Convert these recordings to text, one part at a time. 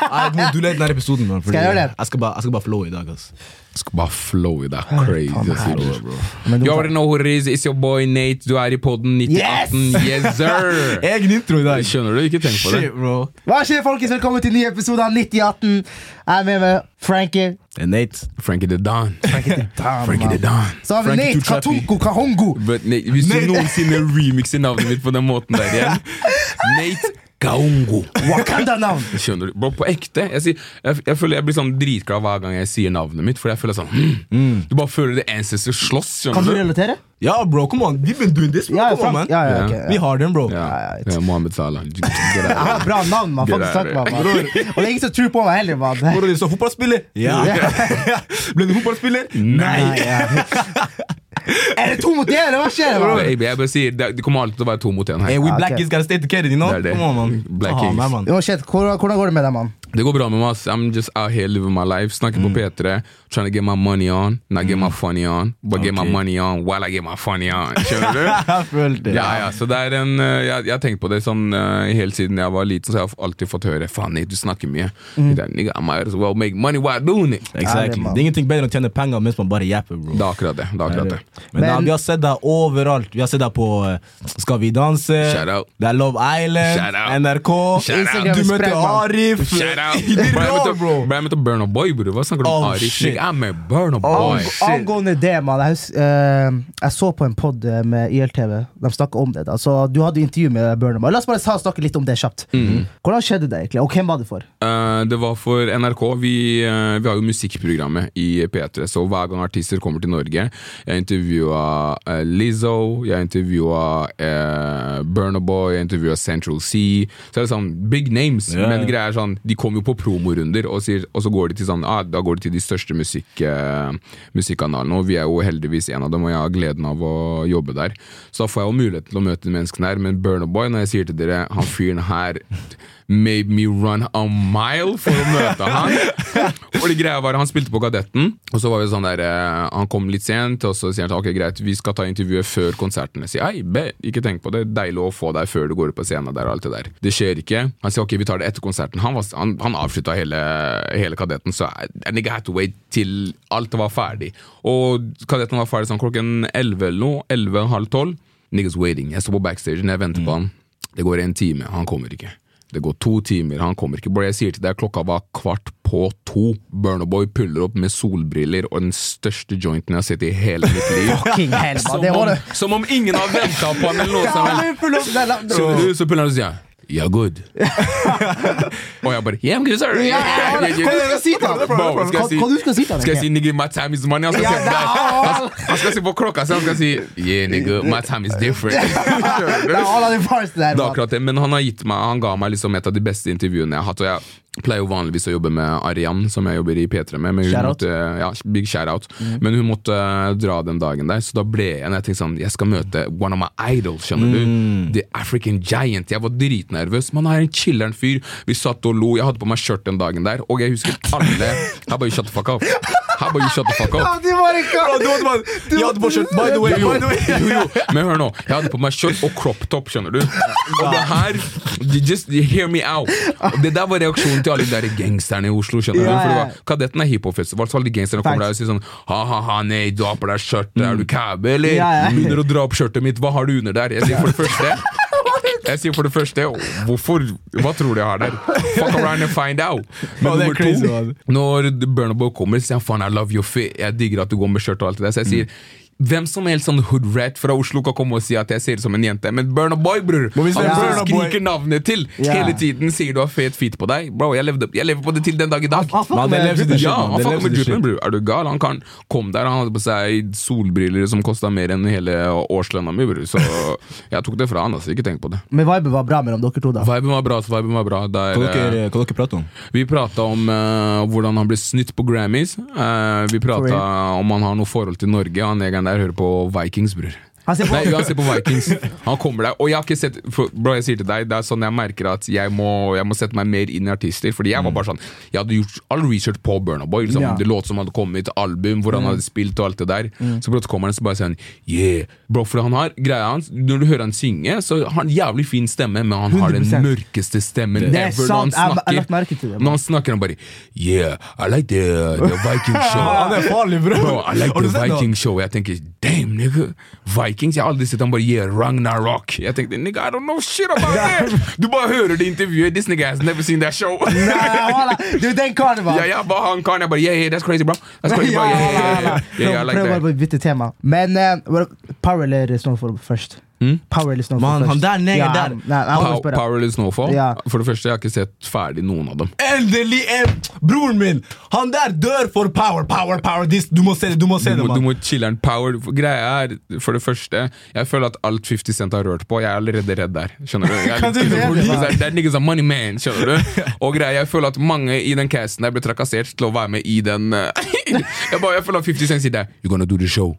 Jeg du leder denne episoden, man. Skal jeg gjøre det? Jeg skal bare, jeg skal bare flow i dag, ass. Skal bare flow i dag. Crazy. faen, ass. Bro. Men du- You already know who it is. It's your boy Nate. Du er i podden 9018. Yes, sir! Egen intro i dag. Skjønner du? Ikke tenk på det. Shit, bro. Hva skjer, folkens? Velkommen til ny episode av 9018. Jeg er med med Frankie. Er Nate. Frankie the Don. Frankie the Don, Frankie the. Don. Så har vi Frankie Nate katoko, Katunko Kahongo. But, Nate, hvis du noensinne remixer navnet mitt på den måten der igjen Nate Gaungo. Wakanda-navn. Skjønner du? Bro, på ekte. Jeg, sier, jeg, jeg føler jeg blir sånn dritglad hver gang jeg sier navnet mitt. For jeg føler sånn hmm, Du bare føler det ancestor slåss. Kan du relatere? Ja, bro, come on. We've been doing this, bro. Ja, come on, man. ja, ja, Ja. ok, Vi har den, bro. Ja, Ja, ja, ja, Mohammed Salah. Bra navn, man. Faktisk takk, man. Og det er ingen som tror på meg heller, man. Bror, du så fotballspiller? Ja. Ble du fotballspiller? Nei, ja. Er det to mot én, eller hva skjer? Baby, jeg bare sier, det, det kommer alltid til å være to mot én Hey, her. we Ja, black ok. kids gotta stay together, you know? Det er det. Come on, man. Black Aha, kings. man, man. Jo, shit, hvordan, hvordan går det med deg, mann? Det går bra med meg. I'm just out here living my life. Snakker på P3. Trying to get my money on. Not get my funny on. But get my money on while I get my funny on. Skjønner du? Jeg følte det. Ja, ja, så det er en eh, Jeg, jeg har tenkt på det sånn uh, helt siden jeg var liten, så jeg har alltid fått høre Fanny, du snakker mye. Mm. Nigga, I might as well make money while doing it. Exactly. Det er ingenting bedre enn å tjene penger mens man bare japper, bro. Det er akkurat det. det, er akkurat det. Men, Men- vi har sett deg overalt. Vi har sett deg på eh, Skal vi danse, Shout out. det er Love Island, Shout out. NRK. Shout out. Du møter. Arif. Shout out! Er Bro, jeg jeg møtte Burna Boy, bror. Hva snakker du om? Oh, shit. Nigga, I'm a Burna Boy. Ang- Angående det, mann. Jeg, eh, jeg så på en pod med YLTV. De snakka om det. da Så Du hadde intervju med Burner. La oss bare snakke litt om det kjapt. Mm. Hvordan skjedde det, egentlig? Og hvem var det for? Eh, det var for NRK. Vi, eh, vi har jo musikkprogrammet i P3, så hver gang artister kommer til Norge Jeg intervjua uh, Lizzo, jeg intervjua uh, Burna Boy, jeg intervjua Central Sea. Så er det sånn big names, men greier sånn de kommer jo på promorunder, og, sier, og så går de til sånn ah, Da går de til de største musikk, eh, musikkanalene, og vi er jo heldigvis en av dem, og jeg har gleden av å jobbe der. Så da får jeg jo mulighet til å møte de menneskene her, men Burner Boy, når jeg sier til dere han fyren her made me run a mile for å møte han. Og det greia var Han spilte på Kadetten, og så var vi sånn der eh, han kom litt sent. Og så sier han ok greit, vi skal ta intervjuet før konserten. Jeg sier ei, be, ikke tenk på det, deilig å få deg før du går ut på scenen. der og alt Det der Det skjer ikke. Han sier ok, vi tar det etter konserten. Han, var, han, han avslutta hele, hele Kadetten, så I, nigga had to wait til alt var ferdig. Og Kadetten var ferdig sånn klokken 11 eller noe. 11, halv 12. Niggas waiting. Jeg står på backstage, jeg venter på han. Det går en time, han kommer ikke. Det går to timer, han kommer ikke. Bare jeg sier til deg, klokka var kvart på to. Burnerboy puller opp med solbriller og den største jointen jeg har sett i hele mitt liv. Fucking hell. Som om, som om ingen har venta på han eller noe sånt. du? Så puller han og sier Yeah, good. og jeg bare Yeah, I'm good, sir. Yeah, yeah, Hva det du skal si til ham? Bro, skal jeg si- Hva- hva skal jeg si nigga, my time is money? Han skal, si, skal se på klokka, så han skal si Yeah, nigga, my time is different. Det er akkurat det, men han, har gitt meg, han ga meg liksom et av de beste intervjuene jeg har hatt. Og jeg pleier jo vanligvis å jobbe med Arian, som jeg jobber i P3 med. Men hun måtte, ja, big shout-out. Men hun måtte eh, dra den dagen der, så da ble jeg Jeg tenkte sånn, jeg skal møte one of my idols, skjønner du. The African Giant. Jeg var dritnervøs. Man er en chiller'n fyr. Vi satt og lo. Jeg hadde på meg skjørt den dagen der, og jeg husker alle Jeg bare shut the fuck up? How about you shut the fuck up? Du var Jeg hadde på skjørt, by the way. Jo, jo, jo. Men hør nå, jeg hadde på meg skjørt og crop top, skjønner du. Og det her you Just hear me out. Og det der var reaksjonen til alle de der gangsterne i Oslo. skjønner du For det var, Kadetten er hiphop-festival, så alle de gangsterne kommer der og sier sånn Ha-ha-ha, nei, du har på deg skjørt, er du cab, eller? Ja, ja. Begynner å dra opp skjørtet mitt, hva har du under der? Jeg sier for det første jeg sier for det første, hvorfor? Hva tror du jeg har der? Fuck around and find out. Men er nummer to, når Burna Boy kommer, sier han faen, I love your fit. Jeg digger at du går med skjørt og alt det der. Så jeg sier hvem som helst sånn hood-rat fra Oslo kan komme og si at jeg ser ut som en jente, men Burna Boy, bror! Han som skriker navnet til Ja. hele tiden, sier du har fet feet på deg. Bro, jeg, levde, jeg lever på det til den dag i dag. Han fucker med Ja, bror. Er du gal? Han kan kom der, han hadde på seg solbriller som kosta mer enn hele årslønna mi, bror. Så jeg tok det fra han, altså. Ikke tenk på det. Men viben var bra mellom dere to, da. Viben var bra, så viben var bra. Der, Hva dere, hva dere prater om? vi prata om uh, hvordan han ble snytt på Grammys. Uh, vi prata om han har noe forhold til Norge. Han negeren der hører på Vikings, bror. Han ser på- Nei, han ser på Vikings. Han kommer der. Og jeg har ikke sett for, Bro, jeg sier til deg, det er sånn jeg merker at jeg må, jeg må sette meg mer inn i artister. Fordi jeg var bare sånn Jeg hadde gjort all research på Burna Boy. Liksom. Ja. Det låt som hadde kommet, album, hvor han hadde spilt og alt det der. Så brått kommer han så bare sier han Yeah. Bro, for han har greia hans Når du hører han synge, så har han jævlig fin stemme, men han har den 100%. mørkeste stemmen Det er ever når han han Jeg jeg det, Når han snakker, han bare Yeah, I like the, the Viking show. Han er farlig, bro! Bro, I like the? Viking show. Jeg tenker, damn, nigga. Vikings? Jeg har aldri sett han bare yeah, Ragnarok. Jeg tenkte, nigga, I don't know shit about it. Du bare hører det intervjuet. This nigga has never seen that show. Nei, Du, den karen var. ja, ja, bare han karen. Jeg bare, yeah, yeah, that's crazy, bro. That's crazy, bro. Yeah, Yeah, yeah, yeah, yeah, yeah, yeah. yeah I like yeah, yeah, that. yeah, yeah, yeah, Men yeah, yeah, yeah, yeah, først? Hmm? Power eller Snowfall Man, først? han der nede ja, der. Nei, må Pow- Powerless Snowfall? Ja. For det første, jeg har ikke sett ferdig noen av dem. Endelig en Broren min! Han der dør for power, power, power! This, du må se det, du må se Du det, må, du må chiller'n power. Greia er, for det første Jeg føler at alt 50 Cent har rørt på, jeg er allerede redd der. Skjønner du? Jeg Kan du skuffet. det, Det er- det er niggas a money man, skjønner du? Og greia, jeg føler at mange i den casten der ble trakassert til å være med i den uh, Jeg, bare, jeg føler at 50 Cent sier det. You gonna do the show.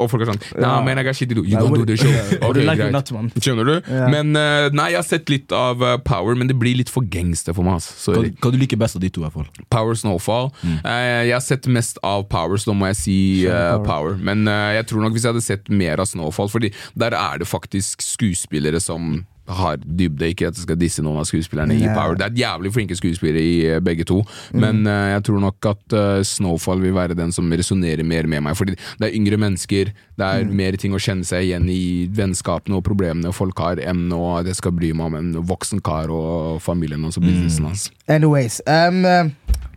Og folk er sånn Nah, man, I got shit to do. You gonna do the show. What do Ok, you like or greit. not, man? Skjønner du? Ja. Men uh, nei, jeg har sett litt av uh, Power, men det blir litt for gangster for meg. Altså. Hva, hva du liker best av de to, i hvert fall? Power Snowfall. Eh, jeg har sett mest av Power, så da må jeg si Power. Power. Men jeg tror nok hvis jeg hadde sett mer av Snowfall, Fordi der er det faktisk skuespillere som har dybde. Ikke at jeg skal disse noen av skuespillerne i Power. Det er jævlig flinke skuespillere i eh, begge to, men eh, jeg tror nok at eh, Snowfall vil være den som resonnerer mer med meg. Fordi det er yngre mennesker, det er mer ting å kjenne seg igjen i vennskapene og problemene folk har, enn at jeg skal bry meg om en voksen kar og familien hans og businessen hans. Anyways. Um,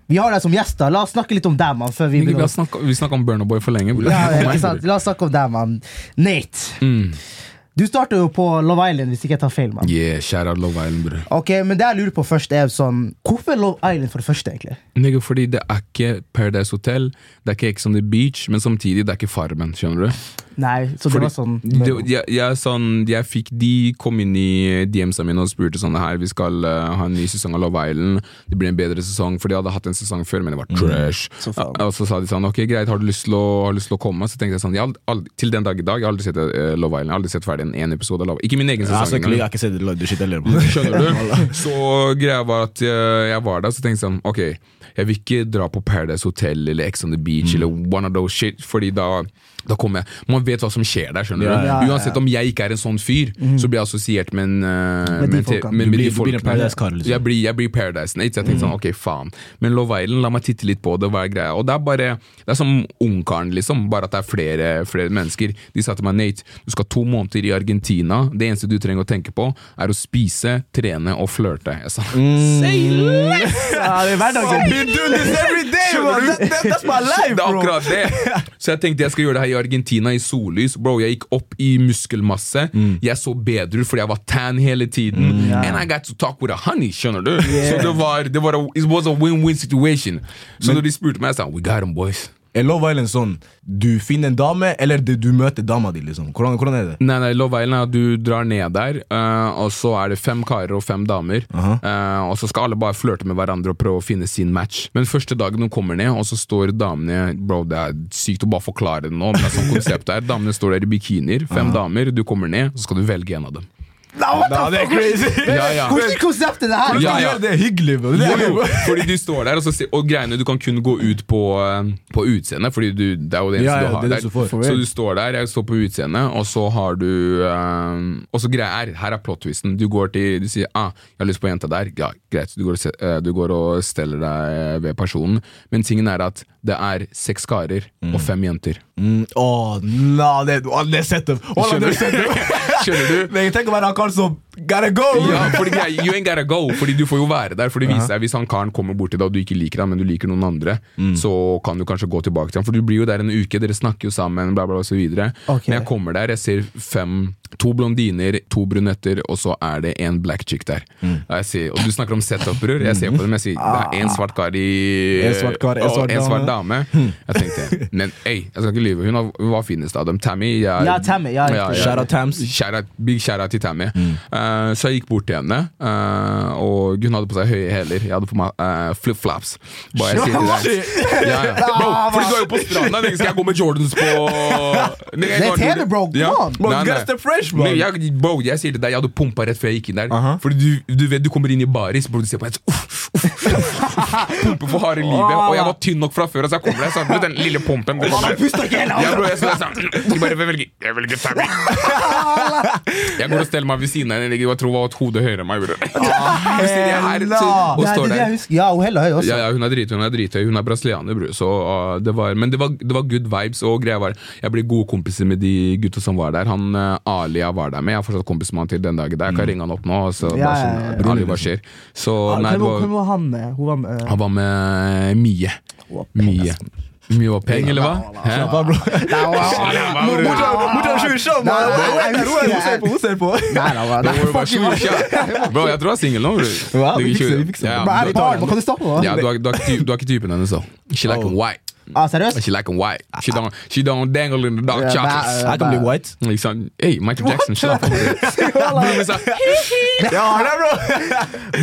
vi har deg som gjest. da La oss snakke litt om deg, mann. Vi Vi snakka om Burnerboy for lenge. Ja, sant? La oss snakke om deg, mann. Nate. Mm. Du starter jo på Love Island, hvis ikke jeg tar feil. Man. Yeah, kjære Love Island, bror. Ok, Men det jeg lurer på først, er sånn Hvorfor Love Island for det første, egentlig? Nigga, fordi det er ikke Paradise Hotel, det er ikke Ex on the Beach, men samtidig det er ikke Farmen, skjønner du? Nei, så det Fordi var sånn det, jeg, jeg, sånn, jeg fikk De kom inn i DM-ene mine og spurte sånn her Vi skal uh, ha en ny sesong av Love Island. Det blir en bedre sesong, for de hadde hatt en sesong før, men det var trash. Så ja, og så sa de sånn Ok, greit, har du lyst til å, har lyst til å komme? Så tenkte jeg sånn jeg aldri, aldri, Til den dag i dag, jeg har aldri sett uh, Love Island. Jeg har aldri sett ferdig en, en episode av Love Ikke min egen Ja, sesong. så engang. jeg har ikke sett det, det shit heller. Skjønner du? Så greia var at jeg, jeg var der, så tenkte jeg sånn Ok, jeg vil ikke dra på Paradise Hotel eller Ex on the Beach eller one of those shit, fordi da da kommer jeg Man vet hva som skjer der, skjønner Ja, du? ja. Uansett om jeg ikke er en sånn fyr, så blir jeg assosiert med, en, eh, Med de med, folkene. med, Du med blir- du blir en. Paradise-kar, liksom. Jeg blir, jeg blir Paradise Nate, så jeg tenkte sånn, ok, faen. Men Love Island, la meg titte litt på det, hva er greia? Og det er bare Det er som Ungkaren, liksom, bare at det er flere, flere mennesker. De sa til meg, Nate, du skal to måneder i Argentina. Det eneste du trenger å tenke på, er å spise, trene og flørte. Jeg sa Ja, det er hverdagen. Every day, that's my life, Det er akkurat det! Så jeg tenkte jeg skal gjøre det her i Argentina, i sollys. Bro, Jeg gikk opp i muskelmasse. Jeg så bedre ut fordi jeg var tan hele tiden. ja. And I got to talk with a honey, skjønner du? Så det var, det var a, it was a win-win situation. Så når de spurte meg, jeg sa we got them, boys. Er Love Island sånn du finner en dame, eller det- du møter dama di? liksom? Hvordan, hvordan er det? Nei, nei, Love Island er at du drar ned der, uh, og så er det fem karer og fem damer. eh, og så skal alle bare flørte med hverandre og prøve å finne sin match. Men første dagen de kommer ned, og så står damene Bro, det er sykt å bare forklare det nå, men det er sånn konsept er. Damene står der i bikinier, fem damer, du kommer ned, så skal du velge en av dem. Nei, the det er fuck? crazy! Ja, ja. Hvordan konsept er det her? Ja, ja. det hyggelig. Det er Jo, jo- fordi du står der, og, så, og greiene du kan kun gå ut på, eh, på utseendet, fordi du, det er jo det eneste Ja, ja, du har det er det der. du får. Så du står der, jeg står på utseendet, og så har du eh, Og så greia er, her er plot-twisten. Du går til, du sier ah, 'jeg har lyst på jenta der'. Ja, greit, du går, og eh, du går og steller deg ved personen. Men tingen er at det er seks karer og fem jenter. Mm, Åh, no, det, det er setup! Å, det er setup. Skjønner du? Men tenker å være han som gotta go! Ja, fordi you ain't gotta go Fordi du får jo være der For det viser seg Hvis han karen kommer bort til deg Og du ikke liker han Men du liker noen andre Så kan du kanskje gå tilbake til han For du blir jo der en uke Dere snakker jo sammen Bla bla og så videre. Men Når jeg kommer der Jeg ser fem To blondiner To brunetter Og så er det en black chick der. Og jeg ser Og du snakker om setup bror Jeg ser på dem Jeg sier Det er en svart kar i En svart kar, en og svart en svart dame. Jeg tenkte Men ei Jeg skal ikke lyve Hun var- finest av dem. Tammy jeg, Ja, Tammy, ja, ja, Shout out Tams. Shout big shout out til Tammy. Eh, Eh, så jeg gikk bort til henne, eh, og hun hadde på seg høye hæler. Jeg hadde på meg uh, flipflaps. Bare jeg sier til deg. Ja, ja. Bro, fordi du er jo på stranda. Skal jeg gå med Jordans på Nei, jeg Det er går- TV, bro. Ja. Bro, Nei, nei. fresh, bro. Jeg, bro, jeg sier til deg, jeg hadde pumpa rett før jeg gikk inn der. -huh. Fordi du, du vet, du kommer inn i baris, bro, du ser på meg sånn. Pumpe for harde livet. Og jeg var tynn nok fra før, så jeg kommer der så jeg, den lille pumpen. Den kommer. puster ikke hele Ja, bro, jeg, så, jeg, de bare velger, jeg velger Tammy. Jeg går og steller meg ved siden av jeg tror hun var et hode høyere enn meg. Bro. Og Nei, står det der. Ja, hun heller høy også. Ja, ja, hun er drithøy, hun er drithøy, hun er brasilianer, bror. Så uh, det var, men det var, det var good vibes, og greia var Jeg ble gode kompiser med de gutta som var der. Han uh, Alia var der med, jeg er fortsatt kompis med han til den dag i dag. Jeg kan ringe han opp nå. Så, Ja, bare ja, sånn, ja. Ali, hva skjer? Så nei, Hvem var, han var med han var med Mie. Mie. Mye var peng, eller hva? Hæ? Slapp av, bro. Nei, nei, er er-. Nei, nei, nei, nei. Jeg tror jeg er singel nå, Du vi fikser vi fikser. Ja, er du-? Ja, du har, du, ikke du har ikke typen hennes, da. She like Oh. white. Ah, seriøst? She like white. She don't, she don't dangle in the dark yeah, chocolates. nei, Jeg kan bli white. Liksom, hey, Michael Jackson, slapp av. Ja, det er bra!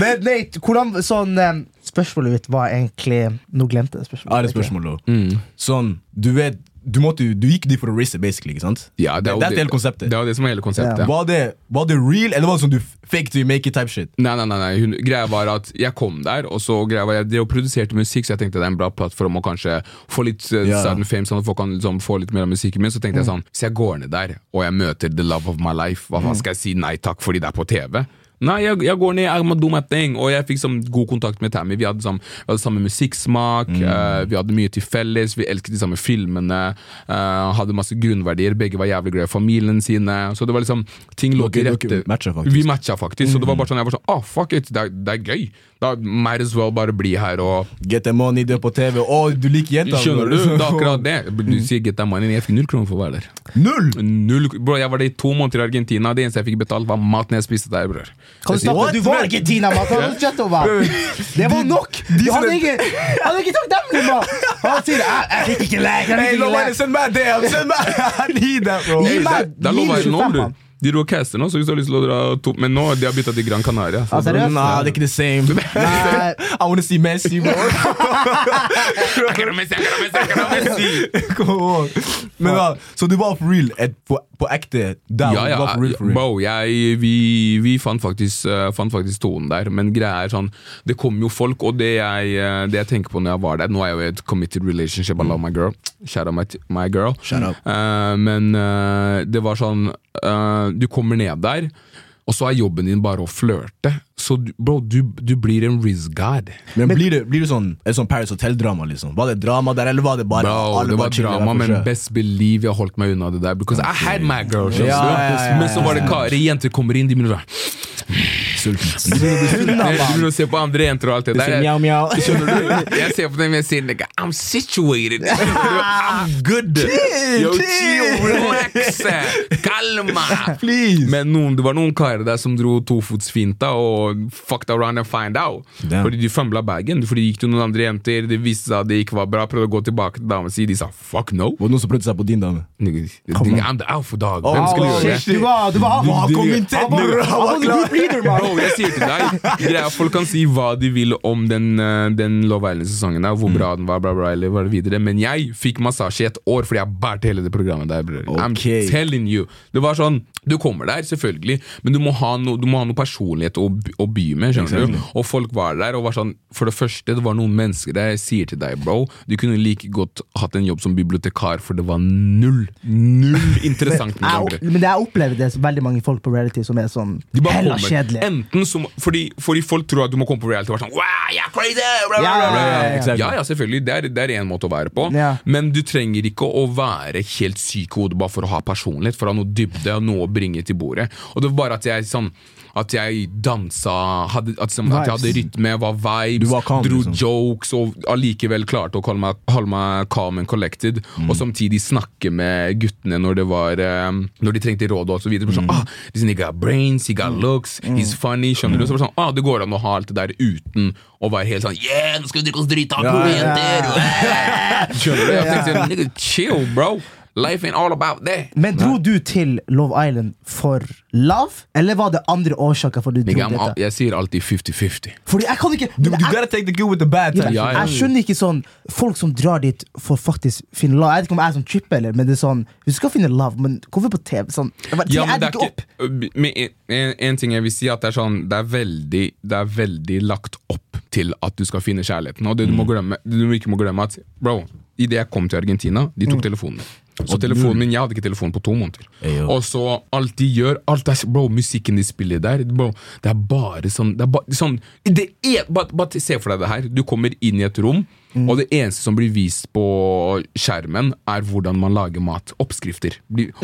Men Nate, hvordan sånn eh, Spørsmålet mitt var egentlig Nå glemte jeg spørsmålet. Ja, det er spørsmålet. Mm. Sånn, du vet Du, måtte, du gikk dit for å risse, basically. ikke sant? Ja, det er det, det, er hele konseptet. Det er det som er hele konseptet. Ja. Var det, var det real, eller var det sånn du fake to make it type shit? Nei, nei, nei, nei. Hun, greia var at jeg kom der, og så greia var jeg det produserte musikk, så jeg tenkte det er en bra plattform å kanskje få litt uh, Ja. sudden fame, sånn at folk kan liksom, få litt mer av musikken min. Så tenkte jeg sånn, hvis jeg går ned der, og jeg møter the love of my life, hva faen skal jeg si nei takk fordi det er på TV? Nei, jeg, jeg går ned, I'm do my thing. Og jeg fikk sånn god kontakt med Tammy. Vi hadde, sånn, vi hadde samme musikksmak, eh, vi hadde mye til felles, vi elsket de samme filmene. Uh, hadde masse grunnverdier, begge var jævlig glad i familien sine. Så det var liksom Ting lå til rette. Vi matcha faktisk. Faktisk. Så det var bare sånn, jeg var sånn, ah, fuck it, det er, det er gøy. Da might as well bare bli her og Get the money, du er på TV. Å, du liker jenta! Skjønner du? Det er akkurat det. Du sier get the money, jeg fikk null kroner for å være der. Null! Null, bro, Jeg var der i to måneder i Argentina. Det eneste jeg fikk betalt, var maten jeg spiste der, bror. Kan du? What? Du var ikke Tina, mann! Kan du chatte meg? Det var nok! Du hadde ikke, hadde ikke takknemlig, mann! Han sier jeg, jeg fikk ikke lek, jeg Hey, fikk ikke lek. send meg det! Send meg need that, bro! Gi meg- Det det gi meg nå, 25, bror. mann. De dro caster nå, så hvis du har lyst til å dra to Men nå de har bytta til Gran Canaria. Så Ah, seriøst? Nah, det er ikke the same. Nei. I wanna see Messi, bro. Akkurat Messi, akkurat Messi, akkurat Messi. Come on. Men da, Så du var for real? Et, på, på ekte? Der, Ja, ja. for real, for real. bro, jeg, vi, vi fant, faktisk, uh, fant faktisk tonen der. Men greia er sånn Det kom jo folk, og det jeg, uh, det jeg tenker på når jeg var der Nå er jeg jo i et committed relationship, I love my girl. Shout out my, my girl. Shout out. Uh, men eh, det var sånn Du kommer ned der, og så er jobben din bare å flørte. Så du, bro, du, du blir en Riz God. Men blir det, blir det sånn et sånn Paris Hotel-drama? liksom? Var det drama der, eller var det bare Bro, alle det var drama, men best believe jeg holdt meg unna det der. Because I had my girl. skjønner Ja, ja, ja, ja, Men så var det karer, jenter kommer inn, de begynner sånn Sulten. Du begynner å se på andre jenter og alt det Det der. mjau, mjau. Skjønner du? Jeg ser på dem og sier like, I'm situated. I'm good. Yo, chill, relax. Kalma. Please. Men noen, det var noen karer der som dro tofotsfinta og fucked around and find out. Damn. Fordi de fømla bagen. Fordi de gikk til noen andre jenter, det viste seg at det ikke var bra. Prøvde å gå tilbake til dama si, de sa fuck no. Var det noen som prøvde seg på din dame? I'm the alpha dog. Hvem skulle gjøre det? Du var, du var han. du, du, du, Han var, tett! han Bro, jeg sier til deg greia, Folk kan si hva de vil om den, eh, den Love Island-sesongen, hvor bra den var, bla, bla, eller hva det videre men jeg fikk massasje i et år fordi jeg bærte hele det programmet der. bror. I'm telling you Det var sånn, Du kommer der, selvfølgelig, men du må ha, noe, du må ha noe personlighet å, å by med. skjønner Exactly. du? Og folk var der og var sånn For det første, det var noen mennesker der jeg sier til deg, bro Du kunne like godt hatt en jobb som bibliotekar, for det var null, null interessant men, Jeg, men jeg opplever det så veldig mange folk på reality som er sånn hella kjedelige. Enten som, fordi, fordi folk tror at du må komme på reality og være sånn Wow, you're crazy! Bla, bla, Ja, bla, ja, ja, ja. Ja, ja, selvfølgelig. Det er, det en måte å være på. Men du trenger ikke å være helt syk i hodet bare for å ha personlighet, for å ha noe dybde og noe å bringe til bordet. Og det var bare at jeg sånn at jeg dansa, hadde, at, som, at jeg hadde rytme, var vibes, var calm, dro liksom. jokes og allikevel klarte å holde meg, holde meg calm and collected. Mm. Og samtidig snakke med guttene når det var eh, Når de trengte råd og så videre. Mm. Sånn, ah, this nigga got brains, he got looks, he's funny. Skjønner du? Så var sånn, ah, det går an å ha alt det der uten å være helt sånn Yeah, nå skal vi drikke oss drita, Ja, pro ja, jenter! eh!» Skjønner du? Jeg tenkte, chill, bro. Life ain't all about that. Men dro du til Love Island for love, eller var det andre årsaker for du dro Nigga, dette? jeg sier alltid 50-50. Fordi jeg kan ikke Du, du gotta take the good with the bad. Ja. Ja, ja. Jeg skjønner ikke sånn folk som drar dit for faktisk finne love. Jeg vet ikke om jeg er sånn tripper, eller, men det er sånn Vi skal finne love, men hvorfor på TV? Sånn, jeg bare, Ja, men det er ikke opp. men en, en, en ting jeg vil si, at det er sånn Det er veldig, det er veldig lagt opp til at du skal finne kjærligheten. Og det du må glemme, du ikke må glemme at Bro, idet jeg kom til Argentina, de tok telefonen min. Og telefonen min, Jeg hadde ikke telefon på to måneder. Eyo. Og så alt de gjør alt er, Bro, Musikken de spiller der bro, Det er bare sånn det er ba, sånn det er, bare, bare se for deg det her. Du kommer inn i et rom, og det eneste som blir vist på skjermen, er hvordan man lager mat. Oppskrifter.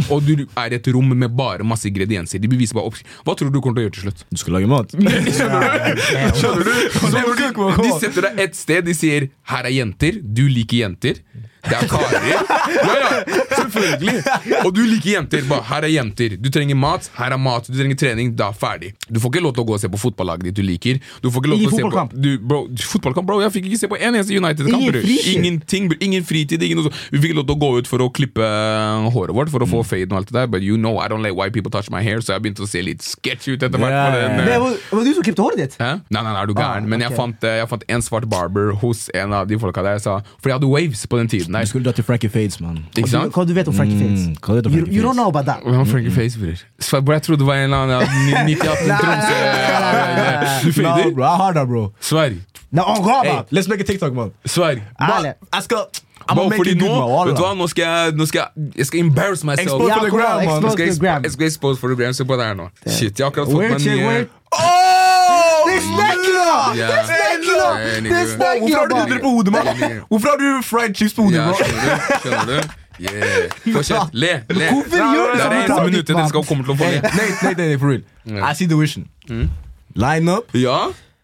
Og du er i et rom med bare masse ingredienser. De beviser bare oppskrifter. Hva tror du du kommer til å gjøre til slutt? Du skal lage mat. Skjønner du? De, de setter deg et sted, de sier 'her er jenter', du liker jenter. Det er karer. Ja, ja, selvfølgelig. Og du liker jenter. Bare, her er jenter. Du trenger mat, her er mat. Du trenger trening. Da ferdig. Du får ikke lov til å gå og se på fotballaget ditt du liker. Du får ikke lov til å se fotballkamp. på du, bro, Fotballkamp, bro. Jeg fikk ikke se på en eneste United-kamp. Ingenting, ingen fritid. Ingen. Vi fikk lov til å gå ut for å klippe håret vårt, for å få fade og alt det der. But you know I don't let white people touch my hair, så jeg begynte å se litt sketch ut etter hvert. Eh, Det var, du som klippet håret ditt? Hæ? Nei, nei, nei, er du gæren? Ah, Men jeg fant, eh, jeg fant en svart barber hos en av de folka der. Sa, for jeg hadde waves på den tiden Du skulle dratt til Frankie Fades, man. Ikke Du, hva du vet om Frankie Fades? Mm, hva vet du om You, Fades? you don't know about that. Hvem var Frankie Face, bror? Bro, Jeg trodde det var en eller annen ja, 9018 Tromsø. Du fader? bro, jeg har det, bro. Sverg. No, oh, God, Hey, let's make a TikTok, man. Sverg. Ærlig. Jeg skal Make fordi nå, vet du hva, nå skal jeg, nå skal jeg, jeg skal embarrass myself. Expose Ja, for the gram, man. Jeg skal, jeg expose for the gram. Se på det her nå. Shit, jeg har akkurat fått meg nye. Oh! Det er snekkere! Ja. Det er! Hey, Det er nigga. Hvorfor har du hundre på hodet, mann? Hvorfor har du fried chips på hodet, Ja, skjønner du? Skjønner du? Yeah. Fortsett. Le. le. Hvorfor gjør du Det er det eneste minuttet dere skal komme til å få le. Nei, Nate, Nate, for real. I see the vision. Line up, Ja?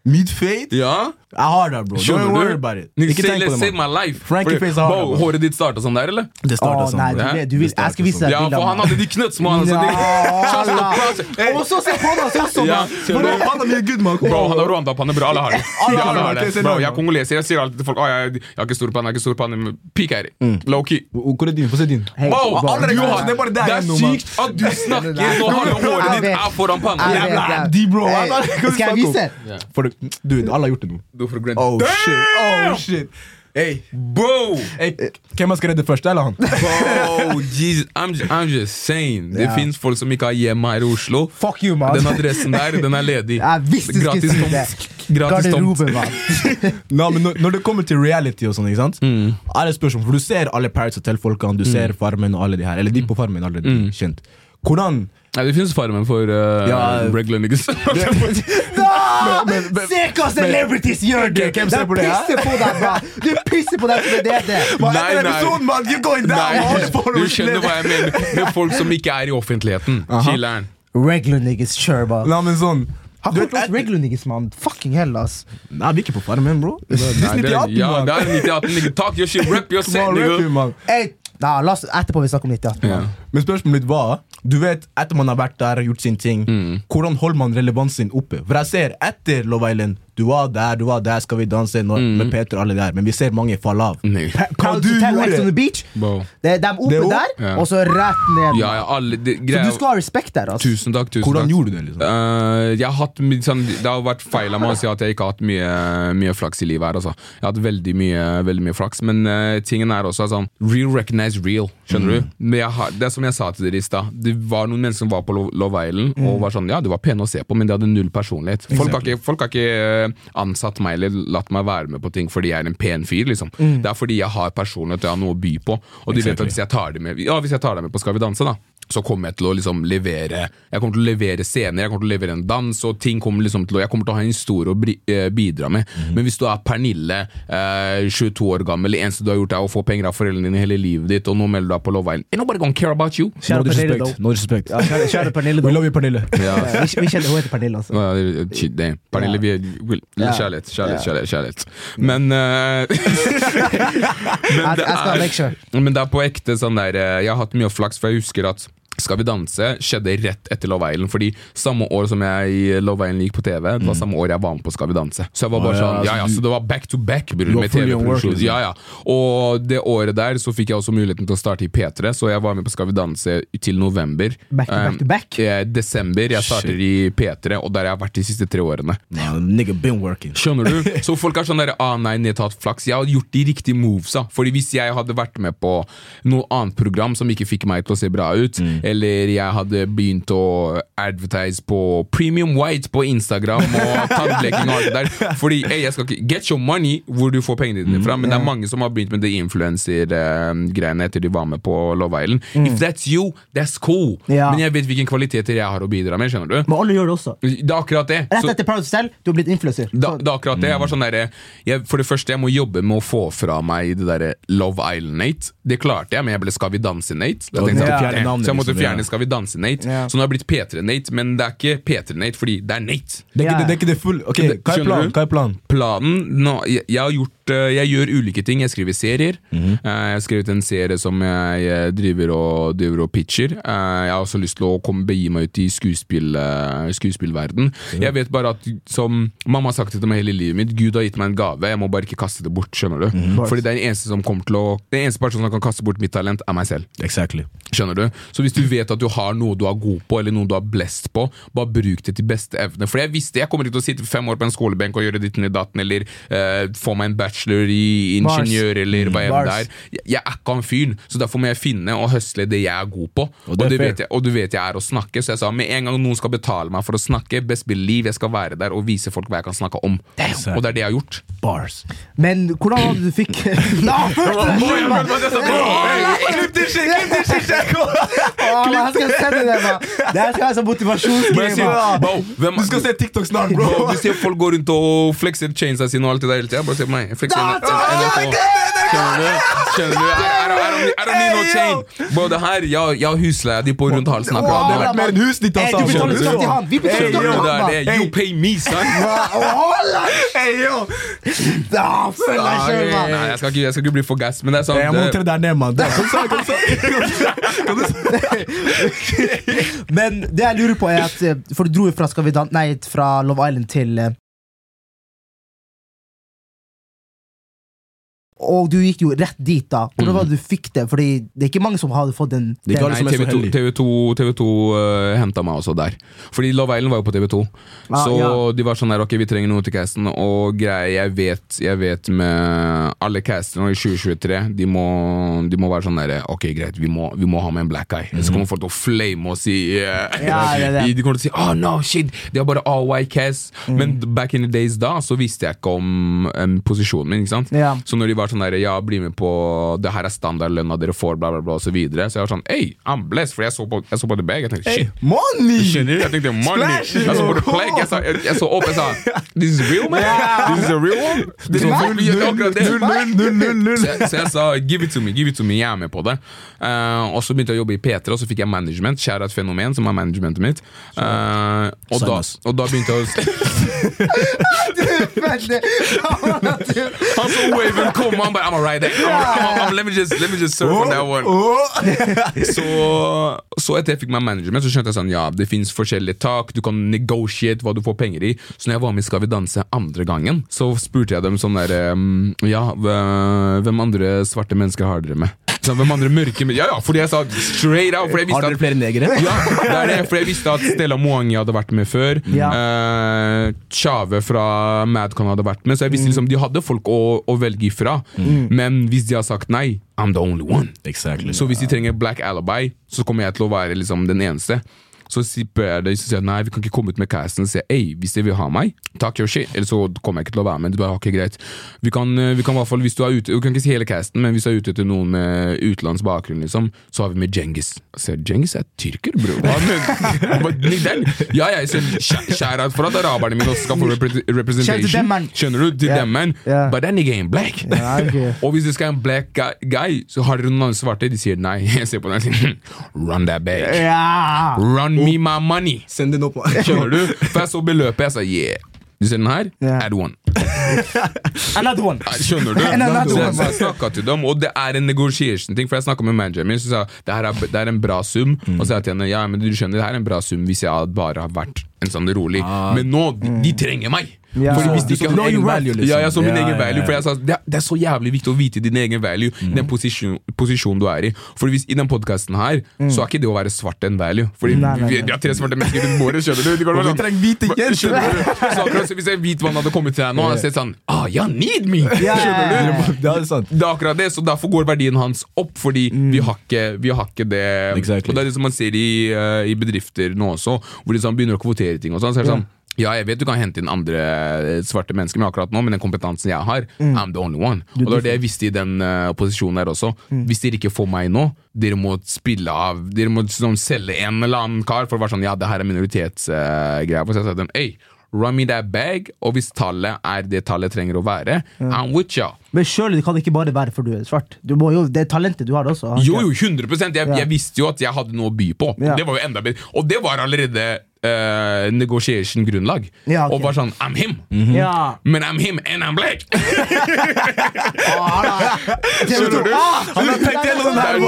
meet fade. Ja? Jeg har det, bro. Don't Skjønner worry du? about it. Ikke tenk på let's det, save man. my life. Frankie-face har det, håret ditt starta sånn der, eller? Det starta nei, sånn. vet- du, vis- jeg skal vise deg Ja, for han hadde de knøttsmå. Altså, Og så se på han også, han er mye good, man. Bro, han har Rwanda-panne, bra, Alle har det. Alle har det. Bro, jeg er kongoleser. Jeg sier alltid til folk at jeg, jeg har ikke stor panne, jeg har ikke stor panne. Peak er. Low key. Hvor er din? Få se din. Har, det er sykt at du snakker når halve håret ditt er foran panna. De, bro. Skal jeg vise? Du, alle har gjort det nå. Du får grønt. Oh shit. Oh shit. Hey, Bro! hey, hvem skal redde først, eller han? Bro, Jesus, I'm, I'm just saying. Det Ja. finnes folk som ikke har hjem her i Oslo. Fuck you, man. Den adressen der, den er ledig. Gratis tomt. det. Gratis tomt. Nå, men når, det kommer til reality og sånn, ikke sant? Mm. Alle spørsmål, for Du ser alle Paris Hotel-folkene, du ser Farmen og alle de her. Eller de på Farmen allerede Mm. kjent. Hvordan Nei, det finnes Farmen for uh, Ja, regular niggas. Men- men- Se hva celebrities gjør, du! Hvem ser De på det, ja? pisser på deg, bra! Du pisser på deg som det er det! Hva Nei, nei. episoden, man? You're going down! Nei, du skjønner hva jeg mener. Med folk som ikke er i offentligheten. Chiller'n. Regular niggas, sure, bro. Nei, men sånn Har du folk vet, regular niggas, man? Fucking hell, ass. Nei, vi er ikke på Farmen, bro. Det er Nei, det- 98, Ja, det er 98, nigga. Talk your shit, rep your set, nigga. Hey, nah, la oss, etterpå vi snakker om 98. Ja. man. Men spørsmålet mitt var Du vet, etter man har vært der og gjort sin ting, Mm. hvordan holder man relevansen oppe? For jeg ser etter Love Island Du var der, du var der, skal vi danse når, Mm. med Peter og alle der, men vi ser mange falle av. Hva du gjorde Beach. Det er dem oppe Det er opp- der, Ja. og så rett ned. Ja, ja, alle det, Så du skal ha respekt der, altså. Tusen takk. tusen Hvordan takk. gjorde du det? liksom? Uh, jeg har hatt, sånn, det har vært feil av meg å si at jeg ikke har hatt mye, mye flaks i livet. her altså. Jeg har hatt veldig mye, veldig mye flaks, men uh, tingen er også sånn Real recognize real. Skjønner du? Men jeg har, det er som jeg sa til dere i stad. Det var noen mennesker som var på Love Island og var sånn Ja, de var pene å se på, men de hadde null personlighet. Folk har ikke, folk har ikke eh, ansatt meg eller latt meg være med på ting fordi jeg er en pen fyr. liksom. Det er fordi jeg har personlighet og jeg har noe å by på. Og de vet at hvis jeg tar dem med Ja, hvis jeg tar deg med på Skal vi danse, da så kommer jeg til å liksom levere Jeg kommer til å levere scener, jeg kommer til å levere en dans, og ting kommer liksom til å Jeg kommer til å ha en historie å eh, bidra med. Men hvis du er Pernille, eh, 22 år gammel, det eneste du har gjort, er å få penger av foreldrene dine hele livet ditt, og nå melder du deg på Love Island nobody gonna care about you! Kjære No Pernille, disrespect. though. No disrespect. Ja, kjære, kjære Pernille, We love you, Pernille. Ja. Ja, vi, vi kjenner, hun heter Pernille, altså. Ja, det det, shit, damn. Pernille, vi er. Kjærlighet, kjærlighet, kjærlighet. kjærlighet. Men uh, Men det er Men det er på ekte sånn der eh, Jeg har hatt mye flaks, for jeg husker at Skal vi danse skjedde rett etter Love Island. Fordi samme år som jeg Love Island gikk på TV, det var samme år jeg var med på Skal vi danse. Så jeg var bare sånn, ja ja, så det var back to back bror, med TV-produksjon. liksom. Ja, ja. Og det året der så fikk jeg også muligheten til å starte i P3, så jeg var med på Skal vi danse til november. Back to back to back? Eh, desember. Jeg starter i P3, og der har jeg vært de siste tre årene. Nah, nigga been working. Skjønner du? Så folk er sånn der, ah nei, nedtatt flaks. Jeg har gjort de riktige movesa. Fordi hvis jeg hadde vært med på noe annet program som ikke fikk meg til å se bra ut, Mm. Eller jeg hadde begynt å advertise på Premium White på Instagram og tannleking og alt det der Fordi ey, jeg skal ikke Get your money hvor du får pengene dine fra, men det er mange som har begynt med det influencer-greiene etter de var med på Love Island. If that's you, that's cool. Ja. Men jeg vet hvilke kvaliteter jeg har å bidra med, skjønner du? Men alle gjør det også. Det er akkurat det. Rett etter Proud selv, du har blitt influencer. da, det er akkurat det. Jeg var sånn der, jeg, For det første, jeg må jobbe med å få fra meg det derre Love Island-Nate. Det klarte jeg, men jeg ble Skal vi danse-Nate. Navnet, Så jeg måtte liksom, fjerne Skal vi danse-Nate. Ja. Så nå har jeg blitt P3-Nate, men det er ikke P3-Nate fordi det er Nate. Det er ikke det, det, er ikke det full Ok, hva er planen? Hva er planen? Planen nå, jeg, jeg har gjort Jeg gjør ulike ting. Jeg skriver serier. Mm -hmm. jeg har skrevet en serie som jeg eh, driver og, driver og pitcher. Eh, jeg har også lyst til å komme, begi meg ut i skuespill, eh, skuespillverden. Jeg vet bare at som mamma har sagt det til meg hele livet mitt, Gud har gitt meg en gave, jeg må bare ikke kaste det bort. skjønner du? Mhm. Fordi det er den eneste som kommer til å Den eneste personen som kan kaste bort mitt talent, er meg selv. Exactly. Skjønner du? Så hvis du vet at du har noe du er god på, eller noe du er blest på, bare bruk det til beste evne. For jeg visste jeg kommer ikke til å sitte fem år på en skolebenk og gjøre ditten i datten, eller uh, få meg en bachelor i ingeniør, eller hva enn det er. Jeg, jeg er ikke han fyren, så derfor må jeg finne og høsle det jeg er god på. Og, og, det vet jeg, og du vet jeg er å snakke, så jeg sa med en gang noen skal betale meg for å snakke, best believe jeg skal være der og vise folk hva jeg kan snakke om. Og det er det jeg har gjort. Bars. Men hvordan var det du fikk La det Jeg skal her være sånn man. bro, hvem, Du skal se TikTok snart, bro! Du ser folk går rundt og flekser chainsa sine og alt det der hele tida. Bare se på meg. Jeg Skjønner du? Skjønner du? I, don't- need no chain. Bro, det her, jeg, jeg har husleia di på rundt halsen Det har vært mer enn huset ditt, Hey, altså! du betaler skatt til han. Vi betaler Hey, skatt yo, til Det han, er det. You pay me, son. Hey, yo! Da følg jeg. Nei, jeg skal ikke, jeg skal ikke bli for gass, men det er sant. Jeg må tre der deg ned, mann. Men det jeg lurer på er at eh, For du dro jo fra, Skal nei, fra Love Island til Og du gikk jo rett dit, da. Hvordan var det du fikk det? Fordi det er ikke mange som hadde fått den. Det er ikke alle som er så TV2, heldig. TV2, TV2 uh, henta meg også der. Fordi Love Island var jo på TV2. Ah, så ja. de var sånn der, ok, vi trenger noe til casten. Og greier, jeg vet, jeg vet med alle castene i 2023, de må, de må være sånn der Ok, greit, vi må, vi må ha med en black guy. Så kommer folk til å flame oss i uh, Ja, det det. De kommer til å si oh no, shit, de har bare all white cast. Mm. Men back in the days da, så visste jeg ikke om um, posisjonen min. ikke sant? Ja. Så når de var sånn der, ja, bli med på Det her er standardlønna dere får, bla, bla, bla, og så videre. Så jeg var sånn, hey, I'm blessed, for jeg så på, jeg så på The Bag. Jeg tenkte, Hey, shit. money! Skjønner du? Jeg tenkte money. Splash, Jeg så på The. Plague. Jeg, jeg, jeg så opp, jeg sa This is real, man? This is a real one? Akkurat det. Null, null, null, null, null. Så jeg, så jeg sa give it to me, give it to me, jeg er med på det. Uh, og så begynte jeg å jobbe i P3, og så fikk jeg management. Kjære et fenomen, som er managementet mitt. Uh, og, da, og da begynte jeg å Han så waven komme, han bare I'm alright. let, me just, let me just surf on that one. Så, så etter jeg fikk meg management, så skjønte jeg sånn Ja, det finnes forskjellige tak, du kan negotiate hva du får penger i. Så når jeg var med i Skal vi danse andre gangen, så spurte jeg dem sånn der um, Ja, hvem andre svarte mennesker har dere med? Så, hvem andre mørke men- Ja, ja, fordi jeg sa straight out. Fordi jeg Har dere at flere negere? ja, det er det, for jeg visste at Stella Moangi hadde vært med før. Ja. Uh, Tjave fra Madcon hadde vært med, så jeg visste liksom de hadde folk å, å velge ifra. Men hvis de har sagt nei, I'm the only one. Exactly. Så hvis de trenger Black Alibi, så kommer jeg til å være liksom den eneste. Så spør jeg dem, så sier jeg nei, vi kan ikke komme ut med casten. Så sier jeg, hvis de vil ha meg, takk your shit. Eller så kommer jeg ikke til å være med. Det bare, ok, greit. Vi kan, eh, vi kan i hvert fall, hvis du er ute, du kan ikke si hele casten, men hvis du er ute etter noen med utenlandsk bakgrunn, liksom, så har vi med Djengis. Jeg sier, Djengis er tyrker, bro. Hva men- den? Ja, jeg ser skjæra for at araberne mine også skal få representation. Skjønner du? Til dem, man. Ja. But then again, black. Yeah, okay. Og hvis det skal ha en black guy, guy, så har dere noen andre svarte. De sier nei. Jeg ser på den og sier run that bag. Yeah. Run me my money. Send den opp. Skjønner du? For jeg så beløpet, jeg sa yeah. Du ser den her? Yeah. Add one. Another one. Skjønner du? Another Så så jeg snakket til dem, og det er en negotiation-ting. For jeg snakka med manageren min, så sa det her er, det er en bra sum. Og så sa jeg til henne ja, men du skjønner, det her er en bra sum hvis jeg bare har vært en sånn rolig. Men nå, de, de trenger meg! Ja. Fordi hvis du Så know your value, liksom. Ja, jeg så min Ja, egen value. For jeg sa det det er så jævlig viktig å vite din egen value mm. den posisjon, posisjonen du er i. For hvis i den podkasten her, så er ikke det å være svart en value. Fordi Nei, nei, nei. vi har tre svarte mennesker rundt bordet, skjønner du? De går vi trenger hvite så hvis en hvit mann hadde kommet til deg nå, hadde jeg sett sånn Ah, you need me! Skjønner du? Det er sant. Det er akkurat det, så Derfor går verdien hans opp, fordi vi, har ikke, vi har ikke det Exactly. Og Det er det som man ser i, uh, i bedrifter nå også, hvor de sånn begynner å kvotere ting. og sånn, så er det sånn ja, jeg vet du kan hente inn andre eh, svarte mennesker, men akkurat nå, med den kompetansen jeg har, I'm the only one. Og det var det jeg visste i den uh, posisjonen der også. Hvis dere ikke får meg nå, dere må spille av Dere må sånn, selge en eller annen kar for å være sånn Ja, det her er minoritetsgreier. så jeg sa til dem, hey, run me that bag, og hvis tallet er det tallet trenger å være, I'm with ya. Men surely det kan ikke bare være for du er svart. Du må jo, det er talentet du har også. Jo, jo, 100 jeg, Ja. jeg visste jo at jeg hadde noe å by på. Ja. Det var jo enda bedre Og det var allerede uh, negotiation-grunnlag. Ja, okay. Og bare sånn I'm him, Ja. men I'm him and I'm black! Skjønner du? Han har tenkt gjennom den her, er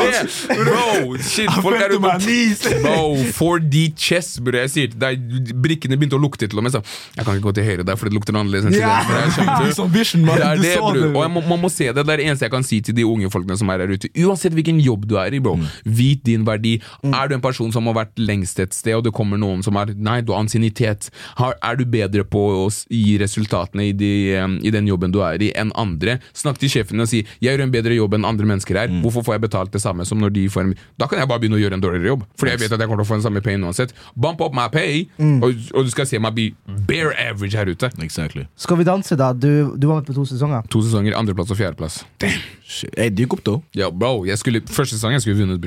bro. shit, folk er. Bro, 4D chess, bro. Jeg sier til deg, brikkene begynte å lukte til og med. Så jeg kan ikke gå til høyre der, for det lukter annerledes enn til venstre. Og må, man må se det. Det er det eneste jeg kan si til de unge folkene som er her ute. Uansett hvilken jobb du er i, bro. Vit din verdi. Er du en person som har vært lengst et sted, og det kommer noen som Nei, du har ansiennitet. Er du bedre på å gi resultatene i, de, i den jobben du er i, enn andre? Snakk til sjefen og si 'Jeg gjør en bedre jobb enn andre mennesker her'. Hvorfor får jeg betalt det samme som når de får en Da kan jeg bare begynne å gjøre en dårligere jobb. Fordi jeg vet at jeg kommer til å få den samme payen uansett. Bump up my pay, og, og du skal se meg bli bare average her ute. Exactly. Skal vi danse, da? Du, du var med på to sesonger. To sesonger, andreplass og fjerdeplass. Damn. Hey, dyk opp, da. Ja, bro, jeg skulle, Første sesong jeg skulle vunnet,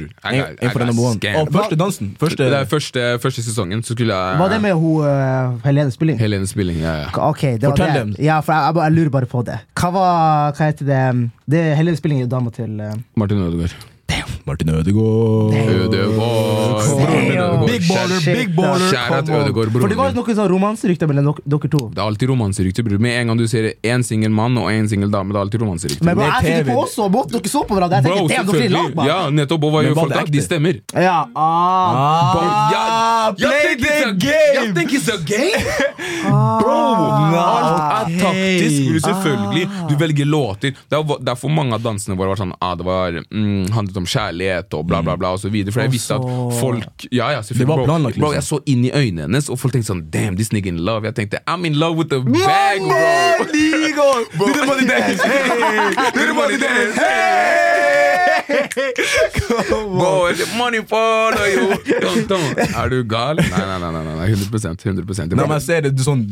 one. scammed. Og første dansen. Første Det er første, første sesongen, så skulle jeg Var det med hun uh, Helene Spilling? Helene Spilling. Ja, ja. Okay, det var Fortell det. dem. Ja, for jeg, jeg, jeg lurer bare på det. Hva var Hva heter det? det Helene Spilling er jo dama til uh, Martin Ødegaard. Martin Ødegaard. Ødegaard. Ødegaard. Big baller, big baller. Kjære come on. For det var noen sånn romanserykter mellom dere, to. Det er alltid romanserykter, bror. Med en gang du ser én singel mann og én singel dame, det er alltid romanserykter. Men bro, jeg tenkte på også måten dere så på hverandre. Jeg Bro, tenkte, damn, dere er lag, man. Ja, nettopp. Og hva Men gjør folk da? De stemmer. Ja, ah. Bro, Ah, jeg play think it's a the Jeg tenker think it's a game! Bro! Alt er taktisk. Du Selvfølgelig. Du velger låter. Det er derfor mange av dansene våre var sånn ah, Det var, mm, handlet om kjærlighet og bla, bla, bla. Og så videre, for jeg visste at folk Ja, ja, Det var planlagt, liksom. bro, jeg så inn i øynene hennes, og folk tenkte sånn Damn, this nigga in love. Jeg tenkte I'm in love with the bag, bro. Bro. The money dance. Hey. The money dance. Hey. Bro, money follow you? Don't, don't. Er du gal? Nei, nei, nei. nei, nei 100 100 Det Nei, men jeg ser det, du, sånn,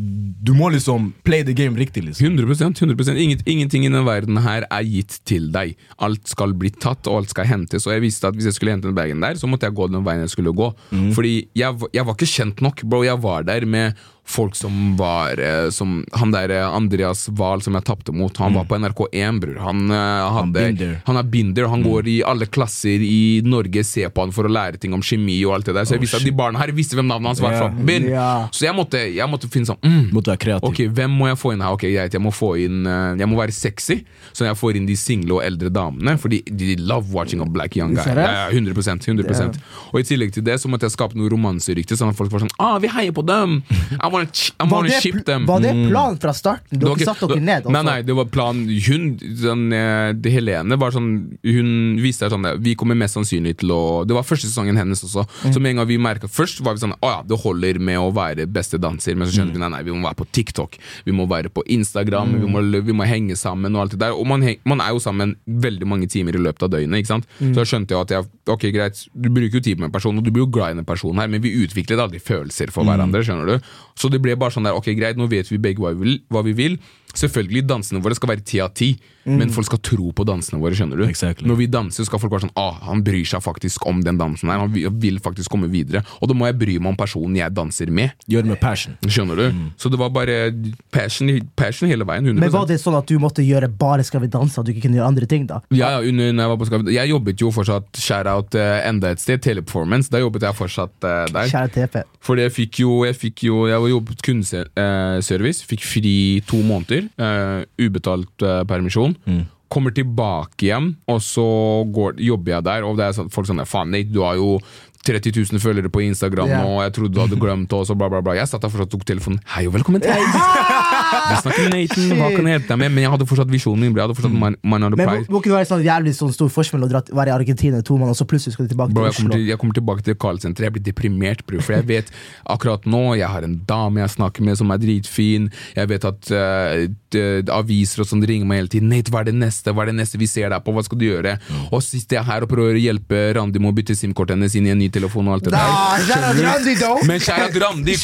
du må liksom play the game riktig, liksom. 100%, 100% Inget, Ingenting i denne verden her er gitt til deg. Alt skal bli tatt, og alt skal hentes. Og jeg visste at hvis jeg skulle hente den bagen der, så måtte jeg gå den veien jeg skulle gå. Fordi jeg, jeg var ikke kjent nok, bro. Jeg var der med folk som var eh, som Han der eh, Andreas Wahl som jeg tapte mot, han var på NRK1, bror. Han, eh, hadde, han er binder. Han går i alle klasser i Norge, ser på han for å lære ting om kjemi og alt det der. Så jeg visste at de barna her visste hvem navnet hans var. Fra. Ja. Så jeg måtte, jeg måtte finne sånn mm, Måtte være kreativ. Ok, Hvem må jeg få inn her? Ok, greit, Jeg må få inn Jeg må være sexy, så jeg får inn de single og eldre damene. Fordi de love watching a black young guy. Ja, ja, 100%, 100%. Og I tillegg til det så måtte jeg skape noe romanserykte, sånn at folk var sånn Ah, vi heier på dem! I wanna, ch I Var wanna det, ship them. var det planen fra starten? Det var ikke- satte dere ned? Nei, nei, det var planen Hun, sånn, eh, det Helene var sånn Hun viste sånn det, Vi kommer mest sannsynlig til å Det var første sesongen hennes også. Mm. Så med en gang vi merket Først var vi sånn Å ja, det holder med å være beste danser. Men så skjønte Mm. vi nei, nei, vi må være på TikTok. Vi må være på Instagram. Vi, må, vi må henge sammen og alt det der. Og man, heng, man er jo sammen veldig mange timer i løpet av døgnet. Ikke sant? Mm. Så da skjønte jeg at jeg Ok, greit, du bruker jo tid på en person, og du blir jo glad i en person her, men vi utviklet aldri følelser for hverandre. skjønner du? Så det ble bare sånn der Ok, greit, nå vet vi begge hva vi vil. Hva vi vil. Selvfølgelig, dansene våre skal være ti av ti, men folk skal tro på dansene våre. skjønner du? Exactly. Når vi danser, skal folk være sånn ah, han bryr seg faktisk om den dansen her. Han vil- faktisk komme videre. Og da må jeg bry meg om personen jeg danser med. Gjør det med passion. Skjønner du? Så det var bare passion, passion hele veien. 100%. Men var det sånn at du måtte gjøre bare Skal vi danse, at du ikke kunne gjøre andre ting, da? Ja, under, når jeg, var på Skal vi- jeg jobbet jo fortsatt shout-out eh, enda et sted, Teleperformance. Da jobbet jeg fortsatt uh, der. Kjære TP. Fordi jeg fikk jo Jeg, fikk jo, jeg jobbet kundeservice, fikk fri to måneder. Eh, ubetalt uh, permisjon. Kommer tilbake hjem, og så går, jobber jeg der, og det er sånn, folk sånn Faen, Nate, du har jo 30 000 følgere på Instagram yeah. og jeg trodde du hadde glemt oss, og bla, bla, bla. Jeg satt der fortsatt og tok telefonen. Hei og velkommen til Vi snakker Nathan, hva kan jeg hjelpe deg med? Men jeg hadde fortsatt visjonen min. Jeg hadde fortsatt man, man on Men må, ikke det være sånn jævlig sånn stor forskjell å være i Argentina to måneder, og så plutselig skal du tilbake Bro, til jeg kommer, Oslo? til, jeg kommer tilbake til Karlsenteret. Jeg blir deprimert, bro. For jeg vet akkurat nå Jeg har en dame jeg snakker med som er dritfin. Jeg vet at uh, aviser og sånn ringer meg hele tiden. Nate, hva er det neste Hva er det neste vi ser deg på? Hva skal du gjøre? Og så sitter jeg her og prøver å hjelpe Randi med å bytte SIM-kortet hennes inn i en ny telefon og alt det der. Randi! Men kjære Randi,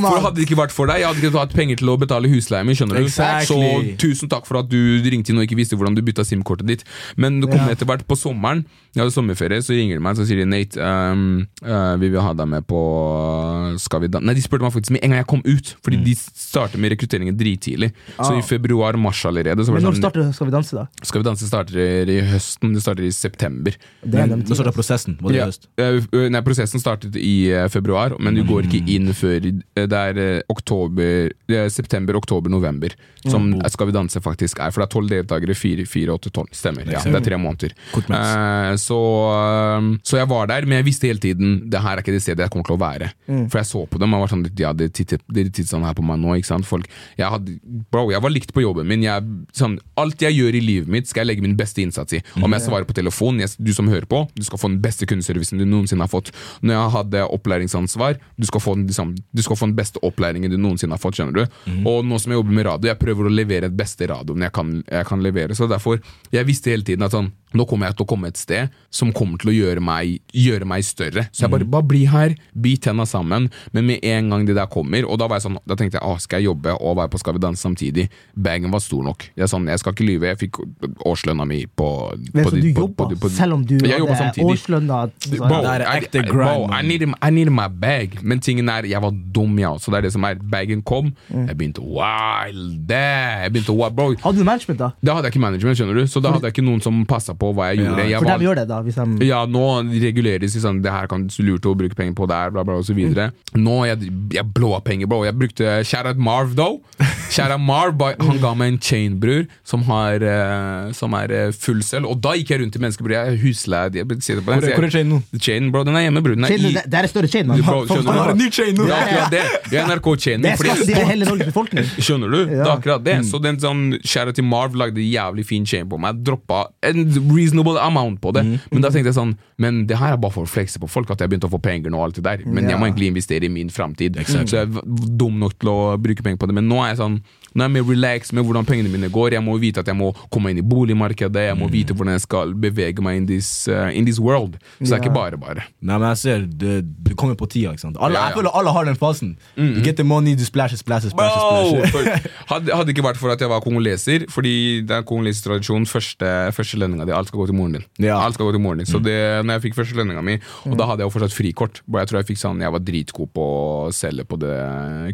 mann. for hadde det ikke vært for deg, jeg hadde ikke hatt penger til å betale husleia mi. skjønner du? Exactly. Så tusen takk for at du ringte inn og ikke visste hvordan du bytta SIM-kortet ditt. Men det kom Ja. etter hvert på sommeren, jeg hadde sommerferie, så ringer de meg så sier de Nate, um, uh, vi vil ha deg med på uh, Skal vi danse Nei, de spurte meg faktisk med en gang jeg kom ut, fordi Mm. de starter med rekrutteringen drittidlig. Så i februar-mars allerede. Så Ah. Men når sånn, starter Skal vi danse, da? Skal vi danse starter i høsten, det starter i september. Det er nå starter prosessen. Var det i Ja. høst? Eh, Nei, Prosessen startet i eh, februar, men du går ikke inn før eh, det er eh, oktober, det er september, oktober, november. Som Mm. Skal vi danse faktisk er. For det er tolv deltakere, fire, fire, åtte, tolv. Stemmer. Ja, det er tre måneder. Kort mens. Eh, så, eh, så jeg var der, men jeg visste hele tiden det her er ikke det stedet jeg kommer til å være. For jeg så på dem og var sånn Ja, de tittet, de tittet sånn her på meg nå, ikke sant. Folk, jeg, hadde, bro, jeg var likt på jobben min. Jeg, sånn, alt jeg gjør i livet mitt, skal jeg legge min beste innsats i. Om jeg svarer på telefon, jeg, du som hører på, du skal få den beste kundeservicen du noensinne har fått. Når jeg hadde opplæringsansvar, du skal få den, liksom, du skal få den beste opplæringen du noensinne har fått. skjønner du? Og nå som jeg jobber med radio, jeg prøver å levere det beste radioen jeg kan, jeg kan levere. Så derfor, jeg visste hele tiden at sånn, nå kommer jeg til å komme et sted som kommer til å gjøre meg, gjøre meg større. Så jeg bare, bare bli her, bit tenna sammen. Men med en gang det der kommer, og da var jeg sånn, da tenkte jeg ah, skal jeg jobbe og være på Skal vi danse samtidig? Bagen var stor nok. Jeg, sånn, jeg skal ikke lyve, jeg fikk årslønna mi på, på så du jobba, selv om du hadde årslønna Det er ekte grind, I needed, I needed my bag. Men tingen er, jeg var dum, jeg også. Det er det som er. Bagen kom, jeg begynte wild. Jeg begynte wow, bro. Hadde du management, da? Da hadde jeg ikke management, skjønner du. Så da hadde jeg ikke noen som passa på hva jeg gjorde. Jeg For var- de gjør det, da. Hvis de ja, nå reguleres det sånn Det her kan du lurt å bruke penger på der, bla, bla, så videre. Nå jeg, jeg blåa penger, bro. Jeg brukte out Marv, though. Kjære out Marv. Han ga meg en chain, bror, som, har, eh, som er eh, full selv. Og da gikk jeg rundt til menneskebror. Jeg er husleid. Jeg sitter på den. Hvor er- hvor er chain nå? Chain, bro. Den er hjemme, bror. Den er Chain, i det, det er en større chain, man. Bro, Han har en ny chain nå! Det er akkurat det. Det er NRK-chainen. Det er skatt i hele Norges befolkning. Skjønner du? Det er akkurat det. Så den sånn Kjære til Marv lagde jævlig fin chain på meg. Droppa en reasonable amount på det. Men da tenkte jeg sånn Men det her er bare for å flekse på folk at jeg begynte å få penger nå og alt det der. Men jeg må egentlig investere i min framtid. Så jeg var dum nok til å bruke penger på det. Men nå er jeg sånn Nå er jeg mer relax med hvordan pengene mine går. Jeg må vite at jeg må komme inn i boligmarkedet. Jeg må vite hvordan jeg skal bevege meg in this, uh, in this world. Så det er ikke bare bare. Nei, men jeg ser Du, du kommer på tida. ikke sant? Alle, Ja, ja. Jeg føler alle har den fasen. You get the money, du splasher, splasher, splasher. Splasher. For, hadde, hadde ikke vært for at jeg var kongoleser, fordi det er kongolesisk tradisjon, første, første lønninga di, alt skal gå til moren din. Ja. Alt skal gå til moren din. Så det, når jeg fikk første lønninga mi, og da hadde jeg jo fortsatt frikort Jeg tror jeg fikk sånn, jeg var dritgod på å selge på det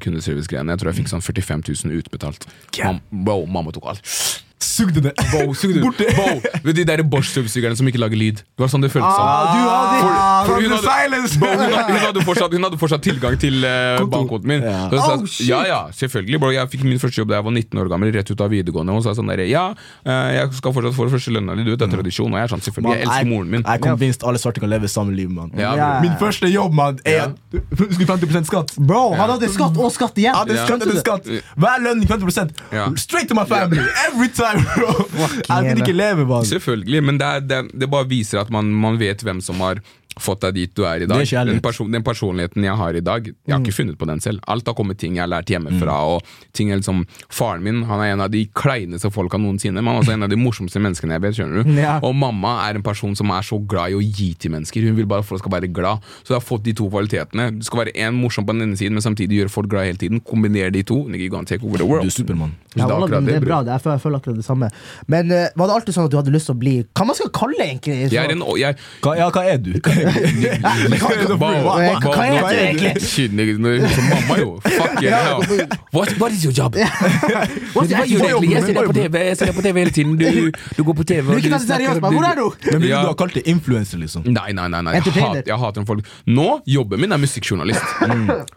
kundeservice-greiene. Jeg tror jeg fikk sånn 45 000 utbetalt. Mam, bro, mamma tok alt. Sugde det. Bow, sugde- Borte. Bow, vet du de der Bosch-støvsugerne som ikke lager lyd? Det var sånn det føltes som. Ah, du hadde For, for hun, hadde, silence! bro, hun, hadde, hun, hadde fortsatt, hun hadde fortsatt tilgang til uh, Konto. bankkontoen min. Ja. Så sa, Oh, ja, ja, selvfølgelig, bro. Jeg fikk min første jobb da jeg var 19 år gammel, rett ut av videregående. Og sa sånn der, ja, eh, jeg skal fortsatt få første lønna di, du vet, det er tradisjon. Og jeg er sånn, selvfølgelig, Man, jeg elsker moren min. Jeg er convinced alle svarte kan leve samme liv, mann. Ja. Min første jobb, mann, er Husker du 50 skatt? Bro, han hadde skatt og skatt igjen. Hadde det skatt, skatt. Hver lønn 50 Ja. Straight to my family! Every time! Jeg vil ikke leve, mann. Selvfølgelig, men det, er, det, det bare viser at man, man vet hvem som har fått deg dit du er i dag. Er den, person, den personligheten jeg har i dag, jeg har ikke funnet på den selv. Alt har kommet ting jeg har lært hjemmefra. Og ting er liksom, Faren min han er en av de kleineste folka noensinne, men også en av de morsomste menneskene jeg vet. skjønner du? Ja. Og mamma er en person som er så glad i å gi til mennesker. Hun vil bare at folk skal være glad. Så du har fått de to kvalitetene. Du skal være en morsom på den ene siden, men samtidig gjøre folk glad hele tiden. Kombiner de to. Nigga, you take over the Du er Supermann. Ja, det det er bra. det Jeg føler, jeg føler akkurat det samme. Men uh, var det alltid sånn at du hadde lyst til å bli Hva man skal kalle egentlig? Jeg er en, jeg, Hva, ja, hva er du? Hva- er nå- det egentlig? Mamma, jo. Fuck yeah. What, what is your job? Hva gjør du egentlig? Jeg ser deg på TV jeg ser deg på TV hele tiden. Du, du går på TV Du er ikke tatt seriøst, hvor er du? Men du ha kalt det influenser, liksom? Nei, nei, nei, nei. Jeg, hat, jeg hater når folk Nå, jobben min er musikkjournalist.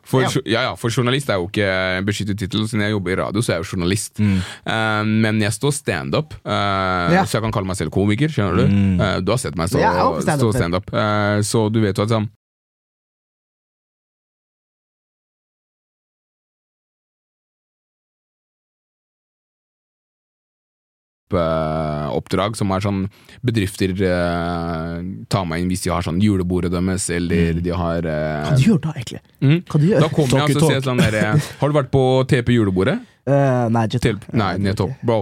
For, Ja. ja, for journalist er jo ikke en beskyttet tittel. Siden jeg jobber i radio, så er jeg jo journalist. Eh, men jeg står standup, uh, så jeg kan kalle meg selv komiker. Skjønner du? Eh, du har sett meg stå Ja, stand-up standup. Uh, så du vet jo at sånn eh, oppdrag som er sånn bedrifter eh, tar meg inn hvis de har sånn julebordet deres, eller de har eh, Hva du gjør da, egentlig? mm. Gjør? Da kommer jeg og så sier sånn der eh, Har du vært på TP julebordet? Eh, nei, Til, nei, nettopp. Bro,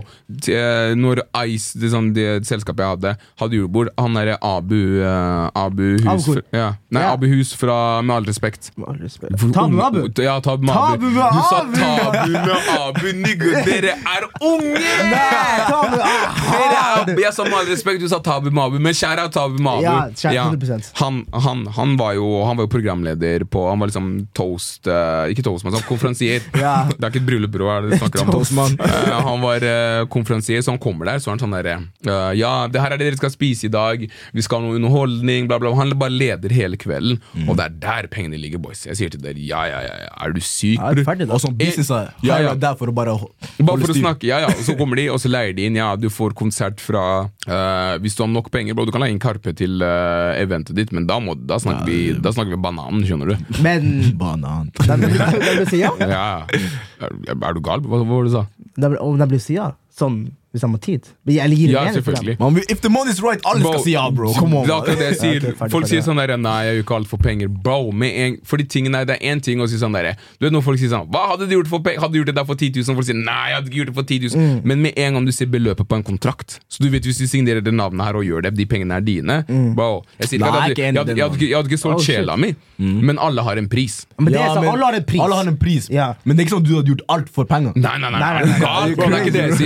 eh, når Ice, det, sånn, det selskapet jeg hadde, hadde julebord Han derre Abu uh, Abu Hus fra, ja. Nei, Ja. Abu Hus fra Med all respekt. Tabu med Abu? Ja, Tabu med Tabu Abu. Du sa Abu! Tabu med Abu, nigga! Dere er unge! Nei, Tabu ah, Dere er, jeg sa med all respekt, du sa Tabu med Abu, men kjære Tabu med Abu. Ja, kjære, 100%. han, han, han, var jo, han var jo programleder på Han var liksom toast Ikke toast, men sånn konferansier. Det er ikke et bryllup, bro. Er snakker om. Eh, han var uh, konferansier, så han kommer der, så er han sånn derre uh, Ja, det her er det dere skal spise i dag, vi skal ha noe underholdning, bla, bla. Han bare leder hele kvelden, Mm. og det er der pengene ligger, boys. Jeg sier til dere, ja, ja, ja, ja. er du syk, Ja, bror? ferdig, da? Og sånn business er Ja, ja. der for å bare Bare for å snakke, ja, ja, og så kommer de, og så leier de inn. Ja, du får konsert fra eh, Hvis du har nok penger, bro, du kan leie inn Karpe til eh, eventet ditt, men da, må, da, snakker vi, da snakker vi bananen, skjønner du. Men Banan. de vil, de vil si ja? Ja, Er, er du gal? Hva, var det du sa? De, vil- om det vil si? Sånn hvis de har tid? Eller gir Ja, selvfølgelig. Man, if the money's right, alle skal si ja, bro. Come on. Det det jeg sier. Ja, okay, ferdig, folk ferdig, sier sånn der Nei, jeg gjør ikke alt for penger. Bro, med en, fordi tingene det er én ting å si sånn der Du vet når folk sier sånn Hva hadde du gjort for penger? Hadde du gjort det der for 10 000? Folk sier nei, jeg hadde ikke gjort det for 10 000. Mm. Men med en gang du ser beløpet på en kontrakt, så du vet hvis du signerer det navnet her og gjør det, de pengene er dine Bro, jeg sier Nei, jeg, hadde, jeg, hadde, jeg, hadde, jeg hadde ikke solgt Oh, sjela mi, men alle har en pris. Men det er sånn, alle har en pris. Alle har en pris. Ja. Men det er ikke sånn at du hadde gjort alt for penger. Nei, nei, nei, Nei, nei, du nei,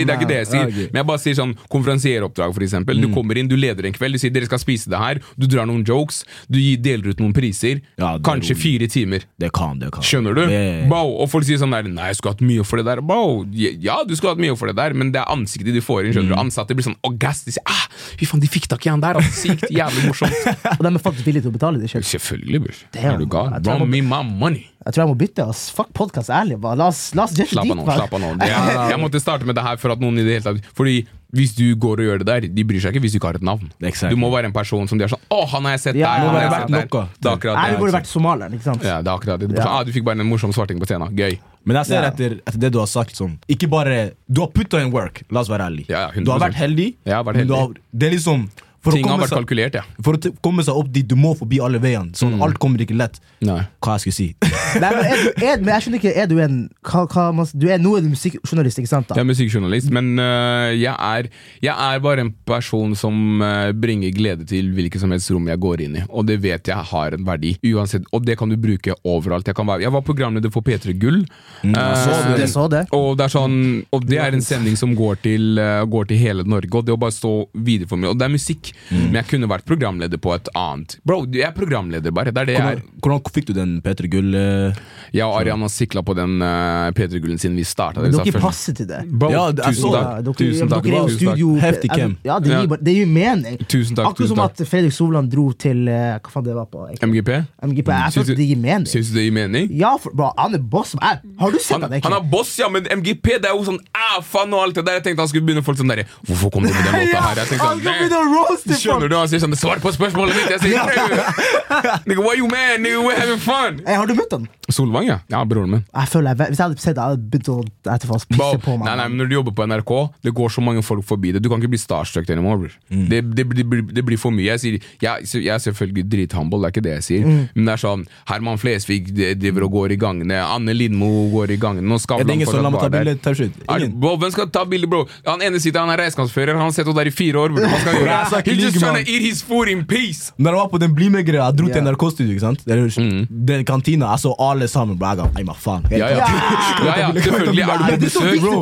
nei, Nei, ok. Men jeg bare sier sånn konferansieroppdrag, for eksempel. Du kommer inn, du leder en kveld, du sier dere skal spise det her, du drar noen jokes, du deler ut noen priser. Ja, Kanskje rolig. fire timer. Det kan, det kan. Skjønner du? Det- Bow. og folk sier sånn der Nei, jeg skulle hatt mye for det der. Bow. ja, du skulle hatt mye for det der, men det er ansiktet de får inn. skjønner du? Ansatte blir sånn gass. De sier ah, fy faen, de fikk tak i han der. Altså, sykt jævlig morsomt. Og de er faktisk villige til å betale det selv. Selvfølgelig, bror. Er du gal? Må- me my money. Jeg tror jeg må bytte. ass. Fuck podkast, ærlig. Bare. La oss, la oss jette Slapp av nå. slapp av nå det, jeg, jeg måtte starte med det her for at noen i det hele tatt Fordi hvis du går og gjør det der, de bryr seg ikke hvis du ikke har et navn. Exactly. Du må være en person som de er sånn Å, han har jeg sett Ja, der! Han har jeg sett der. noe. Det er akkurat Nei, det. du burde vært somalieren, ikke sant? Ja, det er akkurat det. Ja. Ah, du fikk bare en morsom svarting på scenen. Gøy. Men jeg ser Ja. etter, etter det du har sagt sånn Ikke bare Du har putta in work, la oss være ærlige. Ja, ja, du har vært heldig. Har vært men du heldig. har- det er liksom for Ting har vært seg, kalkulert, ja. for å t- komme seg opp dit, du må forbi alle veiene. Sånn, Alt kommer ikke lett. Nei. Hva jeg skulle si. Nei, men, er er, men jeg skjønner ikke, er du en hva, hva, man- Du er nå musikkjournalist, ikke sant? da? Jeg er musikkjournalist, men uh, jeg, er, jeg er bare en person som uh, bringer glede til hvilket som helst rom jeg går inn i. Og det vet jeg har en verdi. Uansett, Og det kan du bruke overalt. Jeg, kan være, jeg var programleder for P3 Gull. Mm, uh, Så det? Så det? Og det er sånn Og det er en sending som går til, går til hele Norge. Og det å bare stå videre for meg Og det er musikk, Mm. men jeg kunne vært programleder på et annet. Bro, jeg er programleder, bare. Det er det jeg Hvordan, er. hvordan fikk du den P3 Gull Uh, Jeg og Arian har sikla på den uh, P3 Gullen siden vi starta. Dere passer til det. Bro, Ja, det er tusen så- takk. Ja, dere, tusen takk. dere er jo studio Heftig cam. Ja, det gir, det gir mening. Tusen takk, Akkurat tusen som takk. at Fredrik Solan dro til uh, Hva faen det var på? MGP? MGP. Jeg Syns det gir mening. Syns du det gir mening? Ja, for, bro, han er boss. Jeg, har du sett Han, han, han er boss, ja, men MGP det er jo sånn æ, faen og alt det der. Jeg tenkte han skulle begynne folk sånn derre Hvorfor kom du med den låta her? Jeg tenkte han sånn, positive Skjønner du? Han sier sånn 'Svar på spørsmålet mitt!' Jeg sier nigga, nigga, why you mad? Nigga, we're having fun! Eh, Har du møtt han? Solvang, ja. Ja, broren min. Jeg føler, jeg, Hvis jeg hadde sett det, hadde jeg begynt å Bro, pisse på meg. nei, nei, men Når du jobber på NRK, det går så mange folk forbi det. Du kan ikke bli starstruck anymore. bror. Mm. Det, det, blir- blir- det blir for mye. Jeg, sier, jeg, jeg er selvfølgelig drithumble, det er ikke det jeg sier. Mm. Men det er sånn Herman Flesvig driver og går i gangene. Anne Lindmo går i gangene. Nå Skavlan det ingen som lar la meg ta bilde? Hvem skal ta bilde, bro? Han ene sitter, han er regnskapsfører, han har sett henne der i fire år. Bro. Hva skal han gjøre? He's just trying to eat his food in peace. Når jeg var på den BlimE-greia, jeg dro til. NRK-studio. ikke sant? Mm. Den kantina, jeg så alle sammen. Bro, jeg ga, «Ei, ma faen. Ja, ja. ja, ja selvfølgelig er du Men på besøk. Bro.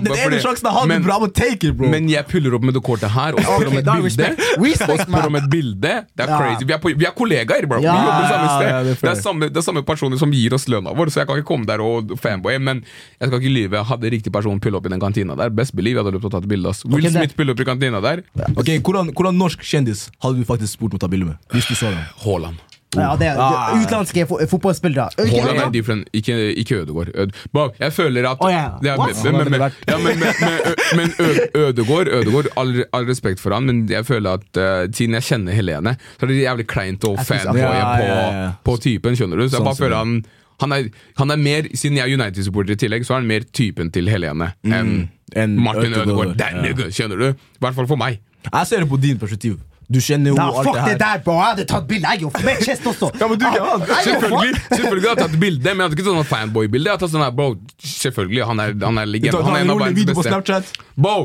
Den ene sjansen jeg Men- bro, I'm gonna take it, bro. Men jeg puller opp med det kortet her og spør om et bilde. Og spør om et bilde Det er crazy. Vi er, på, vi er kollegaer, bro. Vi jobber samme sted. det er det, samme, det er samme personer som gir oss lønna vår, så jeg kan ikke komme der og fanboy, Men jeg skal ikke lyve. Hadde riktig person pulle opp i den kantina der, best believe jeg hadde løpt og tatt bilde. Will Smith puller opp i kantina der. Ok, hvordan, hvordan norsk kjendis hadde du faktisk spurt om å ta bilde med? Hvis du så den? Haaland. Ja, det er Ah. det er utenlandske fo fotballspillere. Haaland er different, ikke, ikke Ødegård. Ød. Jeg føler at oh, yeah. Ja, What? men, men, men, ja, men, men, men, Ø- men Ø- Ødegaard, Ødegaard all, all respekt for han, men jeg føler at uh, siden jeg kjenner Helene, så er det jævlig kleint å fanboye Ja, på, ja, ja. på typen, skjønner du. Så jeg Sånn bare som føler han han er, han er mer, Siden jeg er United-supporter i tillegg, så er han mer typen til Helene enn en Martin Ødegaard, ja. nigga, skjønner du? I hvert fall for meg. Jeg ser det på din perspektiv. Du kjenner jo alt fuck det det der, bro. Jeg hadde tatt bilde. Jeg jo med kjest også. Ja, men du er jo Selvfølgelig, selvfølgelig har jeg tatt bilde, men jeg hadde ikke tatt sånn fanboy-bilde. Jeg hadde tatt sånn her, bro, Selvfølgelig, han er, han er Du legende. Han er en av verdens beste. Bro, Bo,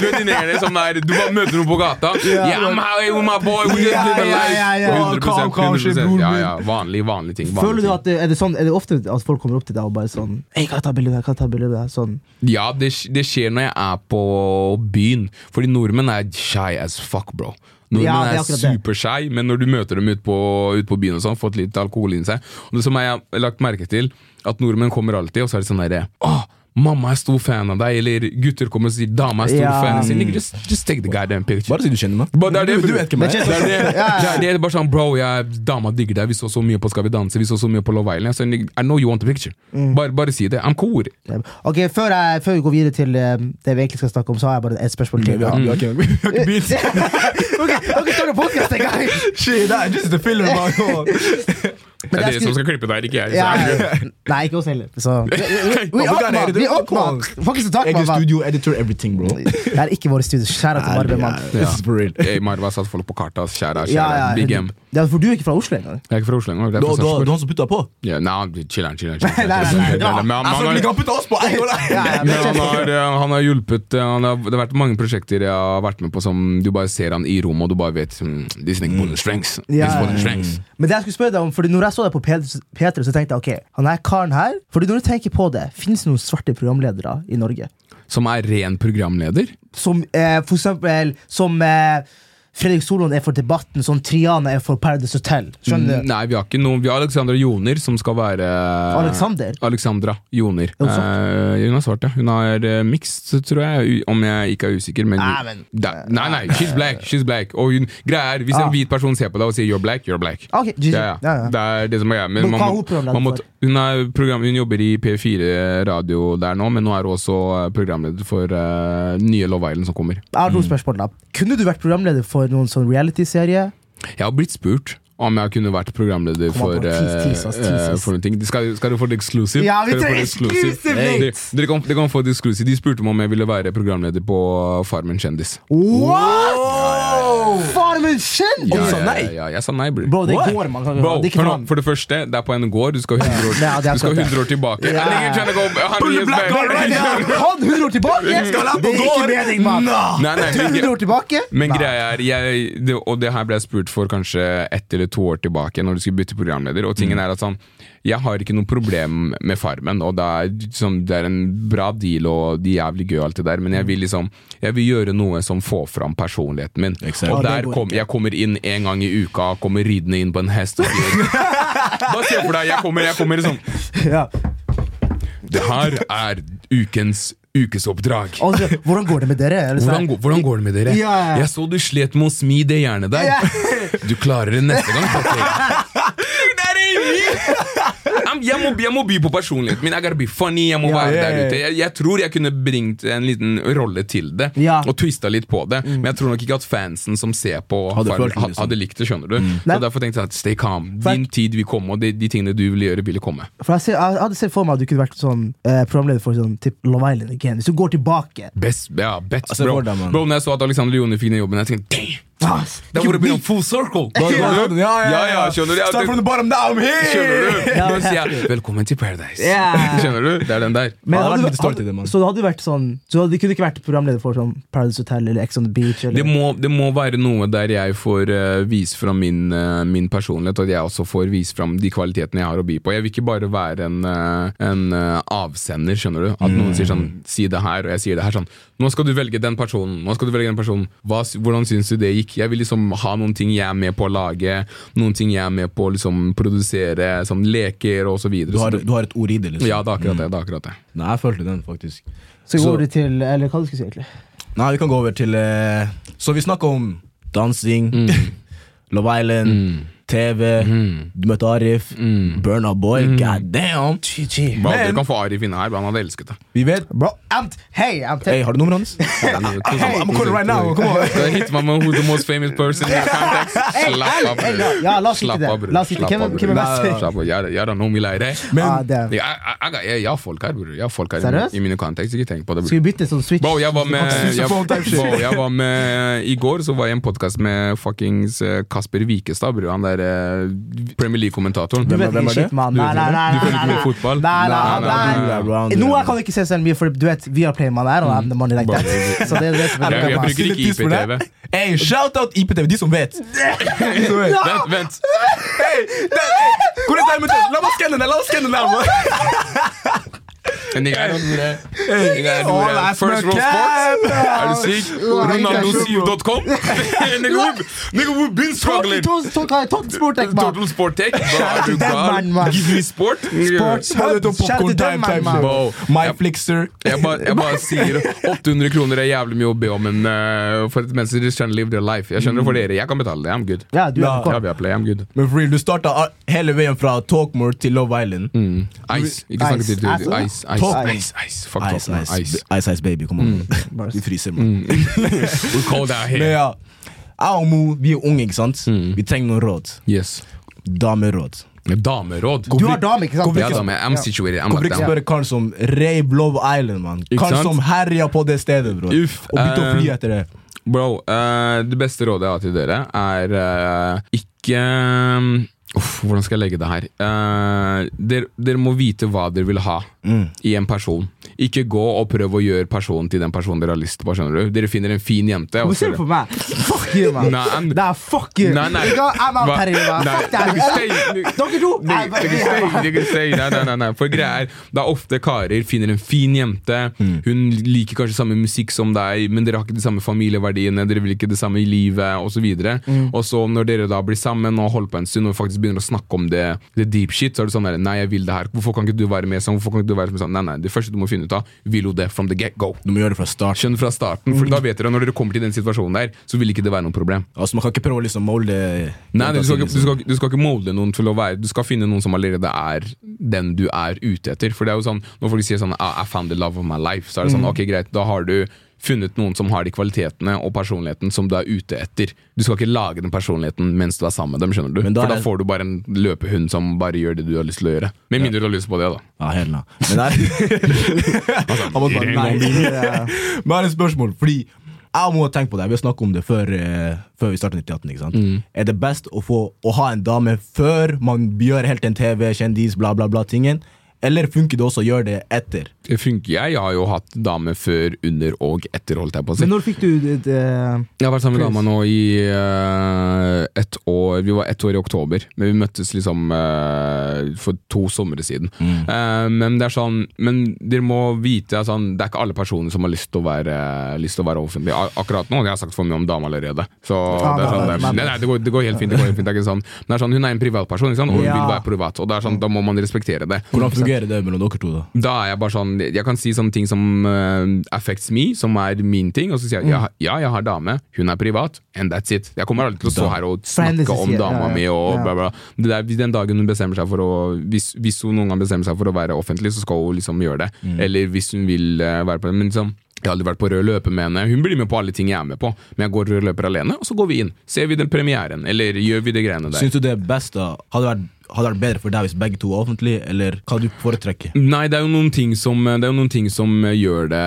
du er din ene som er Du bare møter noen på gata. Yeah, I'm how with my boy. We just Ja, live a ja, life. ja, ja. 100%, Calm, calm, 100%. Ja, ja, vanlig, vanlig ting. vanlig Føler du at det, er, det sånn, er det ofte at folk kommer opp til deg og bare sånn Hei, kan jeg ta bilde der, deg? Kan jeg ta bilde deg? Sånn. Ja, det, det skjer når jeg er på byen. Fordi nordmenn er shy as fuck, bro. Nordmenn Ja, er er, akkurat men når du møter dem ute på, ut på byen og sånn, fått litt alkohol inni seg. Og det som jeg har lagt merke til, at nordmenn kommer alltid, og så er det sånn derre mamma er stor fan av deg, eller gutter kommer og sier dama er stor Ja. fan. Sier, Nigga, just, just take the goddamn picture. Bare si du kjenner meg. Bare det er det, du, du vet hvem meg jeg er. Det er det. Bare sånn, bro, jeg, dama digger deg. Vi så så mye på Skal vi danse, vi så så mye på Love Island. Så I know you want a picture. Mm. Bare, bare si det. I'm cool. Ok, før, jeg, før vi går videre til eh, det vi egentlig skal snakke om, så har jeg bare et spørsmål til. Vi har vi har ikke ikke begynt. ok, dere starter podcast en gang! Shit, det er man. Det er dere som skal klippe der, ikke jeg. Så Ja, ja. Nei, ikke oss heller. Så We kan mann! edite Vi det. opp, Come on. mann! Får ikke så tak Jeg på er meg. studio editor, everything, bro. Det er ikke vår studio. Kjære til Marve, mann. This is for real. Hey, Marva satt folk på kartet. Kjære, kjære. Ja, ja, Big M. Ja, for du er ikke fra Oslo engang? Jeg er ikke fra Oslo engang. Du er Du du- du han som putta på? Ja, Nei, chiller'n, chiller'n. Han har-. Ja, ja, har, eh, han har hjulpet eh, han har, Det har vært mange prosjekter jeg har vært med på som du bare ser han i rommet, og du bare vet This is pulling strengths. Ja. This strengths. Men det jeg skulle spørre deg om, fordi når jeg så det på P3, P3, så tenkte jeg ok, han er karen her. Fordi når du tenker på det, Fins det noen svarte programledere i Norge? Som er ren programleder. Som eh, for eksempel Som eh, Fredrik Solon er for Debatten, sånn Triana er for Paradise Hotel. Skjønner du? Nei, vi har ikke noen Vi har Alexandra Joner, som skal være Alexander? Alexandra Joner. Er hun? Eh, hun har svart, ja. Hun er uh, mixed, tror jeg, om jeg ikke er usikker. Men, Nei, men- da, nei, nei, she's black. She's black. Og hun, greia er, Hvis Ah. en hvit person ser på deg og sier 'you're black', you're black. Okay, GG. Ja, ja. Det er det som er greia. Men Men man hun programleder man må- Hun, er program, hun jobber i P4 radio der nå, men nå er hun også eh, programleder for uh, nye Love Island som kommer. Jeg har to spørsmål da Kunne du vært programleder for noen sånn reality-serie? Jeg har blitt spurt om jeg kunne vært programleder for, ass, eh, for noen ting. Skal, skal du få det exclusive? Ja, vi Skal trenger exclusive? exclusive, Dere, kan, dere kan få det exclusive. De spurte meg om jeg ville være programleder på Farmen kjendis. What?! Farmen kjendis! Ja, ja. Ja, ja, jeg sa nei, bror. Bro, det går, man. Kan, Bro, det for, no, for det første, det er på en gård. Du skal 100 år, Ja, du skal 100 år tilbake. Trying to go 100 Pull the black card right now. Han 100 år tilbake! Skal han Det på ikke gård? mening, mann! Nei, nei, men, 100 år tilbake? Men greia er, jeg, det, og det her ble jeg spurt for kanskje ett eller to år tilbake, når du skulle bytte programleder. Og tingen er at sånn, jeg har ikke noe problem med Farmen, og det er, sånn, det er en bra deal, og de er jævlig gøy og alt det der, men jeg vil liksom Jeg vil gjøre noe som får fram personligheten min. Exactly. Og der kom, jeg kommer inn en gang i uka, kommer ridende inn på en hest og sier Bare se for deg, jeg kommer, jeg kommer sånn Det her er ukens ukesoppdrag. Altså, hvordan går det med dere? Er det sånn- Hvordan, går- hvordan går det med dere? Ja. Jeg så du slet med å smi det jernet der. Du klarer det neste gang. Patrick. That ain't me! I'm jeg, må, jeg må by på personligheten min. Jeg gotta be funny. Jeg må være der ja. ute. Jeg, jeg tror jeg kunne bringt en liten rolle til det. Ja. Mm. Og twista litt på det. Men jeg tror nok ikke at fansen som ser på, Hadde følt liksom. hadde likt det. skjønner du mm. Så Derfor tenkte jeg at stay calm. Din tid vil komme, og de, de tingene du vil gjøre, vil komme. For jeg, ser, jeg hadde sett for meg at du kunne vært sånn eh, programleder for sånn typ Love Island again. Hvis du går tilbake. Best, ja, best, Altså, bro. for bro. Når jeg så at Alexander Leone fikk den jobben, jeg tenkte damn! Da var det begynt full circle. Da- ja, ja, ja, ja, skjønner du? Ja, Start from the bottom now, I'm here! Skjønner du? Ja, Nå men- jeg 'velkommen til Paradise'. Yeah. Skjønner du? Det er den der. Men hadde, det hadde hadde, du- det, så det hadde vært sånn Så det kunne ikke vært programleder for sånn Paradise Hotel eller Ex on the Beach? Eller? Det må, det må være noe der jeg får uh, vise fram min, uh, min personlighet, og at jeg også får vise fram de kvalitetene jeg har å by på. Jeg vil ikke bare være en, uh, en avsender, skjønner du. At noen sier sånn 'si det her', og jeg sier det her sånn 'nå skal du velge den personen', nå skal du velge den personen. Hva, hvordan syns du det gikk? Jeg vil liksom ha noen ting jeg er med på å lage, noen ting jeg er med på å liksom produsere, som leker og så videre. Du har, du har et ord i det, liksom. ja, det er akkurat det. det, er akkurat det. Nei, jeg følte den, faktisk. Så går det til Eller hva du skulle si, egentlig? Nei, vi kan gå over til eh, Så vi snakker om dansing, Love Island, TV, du møtte Arif, Burna Boy, god damn! GG. Bro, Men- dere kan få Arif inne her, han hadde elsket det. Vi vet Bro, I'm hey, I'm Hey, har du nummeret hans? I'm I'm calling right now, come on. Hit meg med who's the most famous person in the context. Slapp av, Hey, bror. ja, la oss Slapp det. av. La oss Hvem er- Slapp. Jeg har noen leire. ah. Jeg, har folk her, bror. Jeg har folk her i, mine kontekst. Ikke tenk på det. Skal vi bytte sånn switch? Bro, jeg var med jeg, bro, jeg var med I går så var jeg i en podkast med fuckings eh, Kasper Wikestad, bror. Han der eh, Premier League-kommentatoren. Du vet ikke shit, det? mann. Du Nei, nei, nei. Du følger nei, ikke med nei. fotball? Nei, nei, Nei, nei, nei. Nå jeg kan ikke se selv mye, for du vet, vi har play man der og I'm the money like that. Så det det er Jeg, jeg bruker ikke det. IPTV. Hey, shout out IPTV, de som vet. De som vet. Vent, vent. Hey, det- hey, Hvor er til? La meg skanne den! La meg skanne den! man. jeg er. Er det. First World Sports. Er du syk? Ronaldosiv.com. Nigga, we've been struggling. Total Sport Tech, man. Total Sport Tech. Shout out du to them, gal? man, man. Give me sport. Sports det til Shout out to them, time, man, time man. shit. Bro. My Jeg- Flixer. Jeg bare, sier 800 kroner er jævlig mye å be om en, uh, for et menneske just trying to live their life. Jeg skjønner for dere. Jeg kan betale det. I'm good. Ja, du er Ja, på. Ja, vi har play, I'm good. Men for real, du starta hele veien fra Talkmore til Love Island. Ice. Ikke snakke til. Ice. Ice, ice, ice, ice. Fuck Ice, ice, Ice. ice, ice baby, kom an. Vi fryser, man. We're cold out Men ja, jeg og Mo, vi er unge, ikke sant? Vi trenger noen råd. Yes. Dameråd. Dameråd. Du har dame, ikke sant? Ja, dame. I'm situated. I'm Hvorfor ikke spørre karen som rave Love Island, mann? Karl Karen som herja på det stedet, bro. Uff, Og begynte å eh, fly etter det. Bro, uh, det beste rådet jeg har til dere, er uh, ikke Uff, hvordan skal jeg legge det her? Uh, dere, dere må vite hva dere vil ha i en person. Ikke gå og prøve å gjøre personen til den personen dere har lyst på. skjønner du? Dere finner en fin jente. Hvorfor ser du på meg? Fuck you, man. Nei, Nei, fuck you. Nei, nei. Ikke I'm out Hva? man. Fuck nigga. Dere to. Nei. Nei, nei, nei. For greia er, det er ofte karer finner en fin jente. Hun liker kanskje samme musikk som deg, men dere har ikke de samme familieverdiene, dere vil ikke det samme i livet, osv. Mm. og så når dere da blir sammen og holder på en stund og faktisk begynner å snakke om det, det deep shit, så er det sånn der, Nei, jeg vil det her. Hvorfor kan ikke du være med sånn? Hvorfor kan ikke du være med sånn? Nei, nei. Det første du må finne ut av, vil hun det from the get go? Du må gjøre det fra start. Skjønn fra starten, for da vet dere når dere kommer til den situasjonen der, så vil ikke det være noe problem. Altså, Man kan ikke prøve å liksom molde Nei, du skal, ikke, du, skal, du skal ikke molde noen til å være Du skal finne noen som allerede er den du er ute etter. For det er jo sånn, Når folk sier sånn ah, I found the love of my life, så er det sånn Ok, greit, da har du funnet noen som har de kvalitetene og personligheten som du er ute etter. Du skal ikke lage den personligheten mens du er sammen med dem. skjønner du da For da får du bare en løpehund som bare gjør det du har lyst til å gjøre. Med mindre du har lyst på det, da. Ja, helt nå. Men det er et spørsmål, fordi jeg må tenke på det. Vi har snakket om det før, uh, før vi startet 98. ikke sant? Mm. Er det best å, få, å ha en dame før man gjør helt en TV, kjendis, bla, bla, bla tingen? Eller funker det også å gjøre det etter? Det funker. Jeg har jo hatt dame før, under og etter, holdt jeg på å si. Men når fikk du det, det Jeg har vært sammen med dama nå i uh, ett år Vi var ett år i oktober, men vi møttes liksom uh, for to somre siden. Eh, men det er sånn Men dere må vite at sånn, det er ikke alle personer som har lyst til å være, lyst til å være offentlig. Akkurat nå jeg har sagt for mye om dama allerede. Så det er sånn, det, er, nei, nei, det, går, det går helt fint. Det går helt fint det er ikke sånn. Men det er sånn, Hun er en privatperson, ikke sant? og hun Ja. vil være privat. Og det er sånn, Da må man respektere det. Hvordan fungerer det mellom dere to, da? Da er jeg bare sånn Jeg kan si sånne ting som uh, affects me, som er min ting, og så sier jeg ja, ja, jeg har dame, hun er privat, and that's it. Jeg kommer aldri til å stå her og snakke om dama ja, ja. mi og bla, bla. Det der, Den dagen hun bestemmer seg for å hvis, hvis hun noen gang bestemmer seg for å være offentlig, så skal hun liksom gjøre det. Eller hvis hun vil uh, være på det. Men liksom jeg har aldri vært på rød løper med henne. Hun blir med på alle ting jeg er med på. Men jeg går rød løper alene, og så går vi inn. Ser vi den premieren, eller gjør vi det greiene der. Syns du det er best da? Hadde det vært, hadde vært bedre for deg hvis begge to var offentlige, eller hva du foretrekker? Nei, det er jo noen ting som, det er noen ting som gjør, det,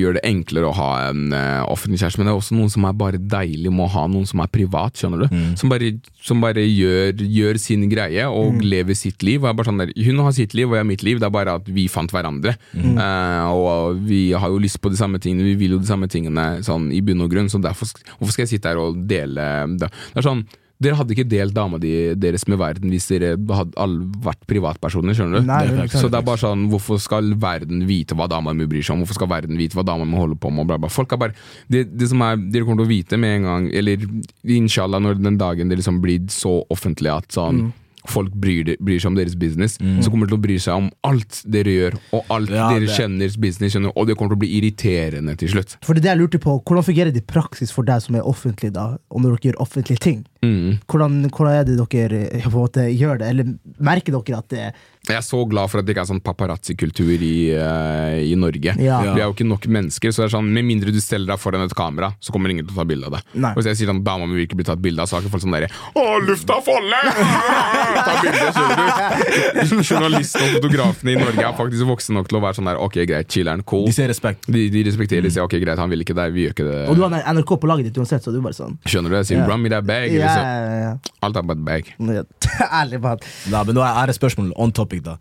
gjør det enklere å ha en uh, offentlig kjæreste, men det er også noen som er bare deilig med å ha noen som er privat, skjønner du? Som bare, som bare gjør, gjør sin greie og lever sitt liv. Sånn der, hun har sitt liv, og jeg har mitt liv. Det er bare at vi fant hverandre. Eh, og vi har jo lyst på de samme tingene, vi vil jo de samme tingene sånn, i bunn og grunn, så derfor hvorfor skal jeg sitte her og dele det? Det er sånn dere hadde ikke delt dama di, deres med verden hvis dere hadde alle vært privatpersoner. skjønner du? Nei, Det er Så det er bare sånn, Hvorfor skal verden vite hva dama mi bryr seg om? Hvorfor skal verden vite hva dama mi holder på med? Bla, bla. Folk er bare, det, det som er, Dere kommer til å vite med en gang, eller inshallah når den dagen det liksom blir så offentlig at sånn Folk bryr, de- bryr seg om deres business, så kommer de til å bry seg om alt dere gjør, og alt Ja, dere det- kjenner business, kjenner, og det kommer til å bli irriterende til slutt. For det er det jeg lurte på, Hvordan fungerer det i praksis for deg som er offentlig, da, og når dere gjør offentlige ting? Mm. Hvordan, hvordan er det dere eh, på en måte gjør det? Eller merker dere at det Jeg er så glad for at det ikke er sånn paparazzi-kultur i, uh, i Norge. Ja. Vi er jo ikke nok mennesker, så det er sånn, med mindre du steller deg foran et kamera, så kommer ingen til å ta bilde av deg. Nei. Og hvis jeg sier sånn, dama mi vil ikke bli tatt bilde av, så har ikke folk sånn derre Å, lufta folder! Ta bilde, skjønner du? Journalistene og fotografene i Norge er faktisk voksne nok til å være sånn der, ok, greit, chiller'n, cool. De ser respekt. De, de respekterer, de sier ok, greit, han vil ikke det, vi gjør ikke det. Og du har NRK på laget ditt uansett, så du bare sånn Skjønner du? Jeg sier yeah. run me that bag. Yeah, yeah, ja. Alt er bare et bag. ja. Ærlig talt. Men nå er det spørsmål on topic, da.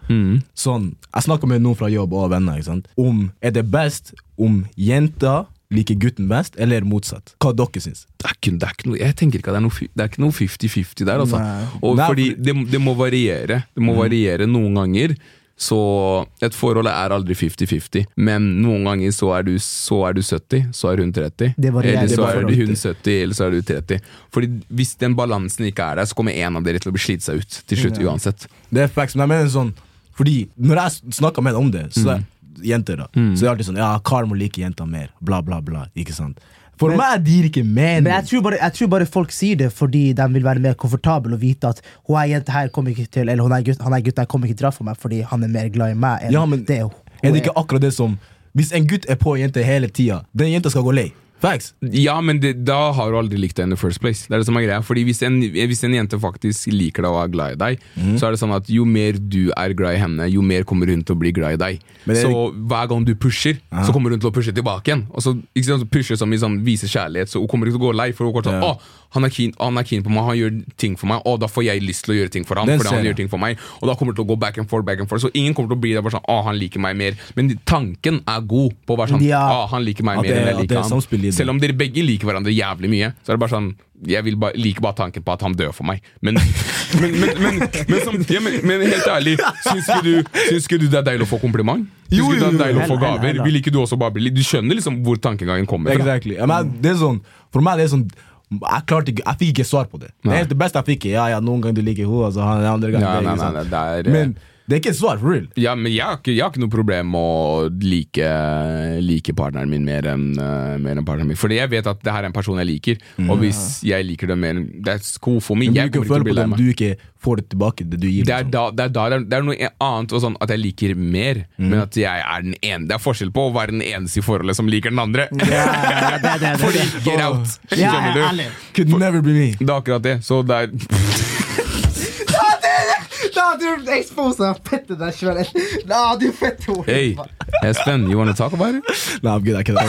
Sånn, Jeg snakker med noen fra jobb og venner ikke sant? om er det best om jenta liker gutten best, eller motsatt. Hva dere syns. det er ikke, det er ikke noe, jeg tenker ikke at det er noe, fi- det er ikke noe 50-50 der. Altså. Og Nei, fordi det, det må variere. Det må variere noen ganger. Så et forhold er aldri 50-50, men noen ganger så er, du, så er du 70, så er hun 30. Det varierer Eller så er hun 70, eller så er du 30. Fordi Hvis den balansen ikke er der, så kommer en av dere til å bli slitt seg ut til slutt uansett. Det er facts, men jeg mener sånn Fordi når jeg snakker med dem om det, så er, jenter da Så er det alltid sånn Ja, Karl må like jenter mer. Bla, bla, bla. Ikke sant? For Men- meg det gir ikke mening. Men jeg tror, bare, jeg tror bare folk sier det fordi de vil være mer komfortable og vite at hun er jente her kommer ikke til Eller hun er gutt, han er gutt her kommer ikke til å dra for meg fordi han er mer glad i meg enn Ja, men det hun Er det ikke akkurat det som Hvis en gutt er på en jente hele tida, den jenta skal gå lei. Facts. Ja, men det, da har du aldri likt deg in the first place. Det er det som er greia. Fordi hvis en, hvis en jente faktisk liker deg og er glad i deg, mm. så er det sånn at jo mer du er glad i henne, jo mer kommer hun til å bli glad i deg. Det Så hver gang du pusher, så kommer hun til å pushe tilbake igjen. Og så sant, så pusher som i sånn viser kjærlighet, så hun kommer ikke til å gå lei. For hun kommer til å sånn, Ja. å, han er, keen, han er keen på meg, han gjør ting for meg, og da får jeg lyst til å gjøre ting for ham. Fordi han gjør ting for meg Og da kommer det til å gå back and forth, back and forth. Så ingen kommer til å bli der bare sånn, å, han liker meg mer. Men tanken er god på å være sånn, Ja. å, han liker meg mer det- enn jeg er liker han. det. Selv om dere begge liker hverandre jævlig mye, så er det bare sånn jeg vil ba, liker bare tanken på at han dør for meg. Men, men, men, men, som, ja, helt ærlig, syns ikke, du, syns ikke du det er deilig å få kompliment? Syns Jo, jo. det er deilig å få gaver? Vil ikke du også bare bli Du skjønner liksom hvor tankegangen kommer fra? Exactly. Ja, men det er sånn, for meg det er sånn jeg, klarte jeg fikk ikke svar på det. Nei. det beste jeg fikk, er ja, ja, noen ganger du liker henne, altså, andre ganger Ja, det, nei, ikke sant? nei, det er, Men det er ikke et svar, for real. Ja, men jeg har, ikke, jeg har ikke noe problem med å like, like partneren min mer enn uh, mer enn partneren min. Fordi jeg vet at det her er en person jeg liker, og hvis jeg liker dem mer That's cool for me. Jeg kommer ikke til å bli lei det meg. du ikke får det tilbake, det du gir. Det er, liksom. da, det, er da, det, er, det er noe annet sånn at jeg liker mer, men at jeg er den ene. Det er forskjell på å være den eneste i forholdet som liker den andre. Det, det, det, Fordi get out! Skjønner du? Could never be me. Det er akkurat det. Så det er Da du exposa Fette deg sjøl. Da du fette hore. Hey, Espen, you wanna talk about it? Nah, I'm good, jeg kødder.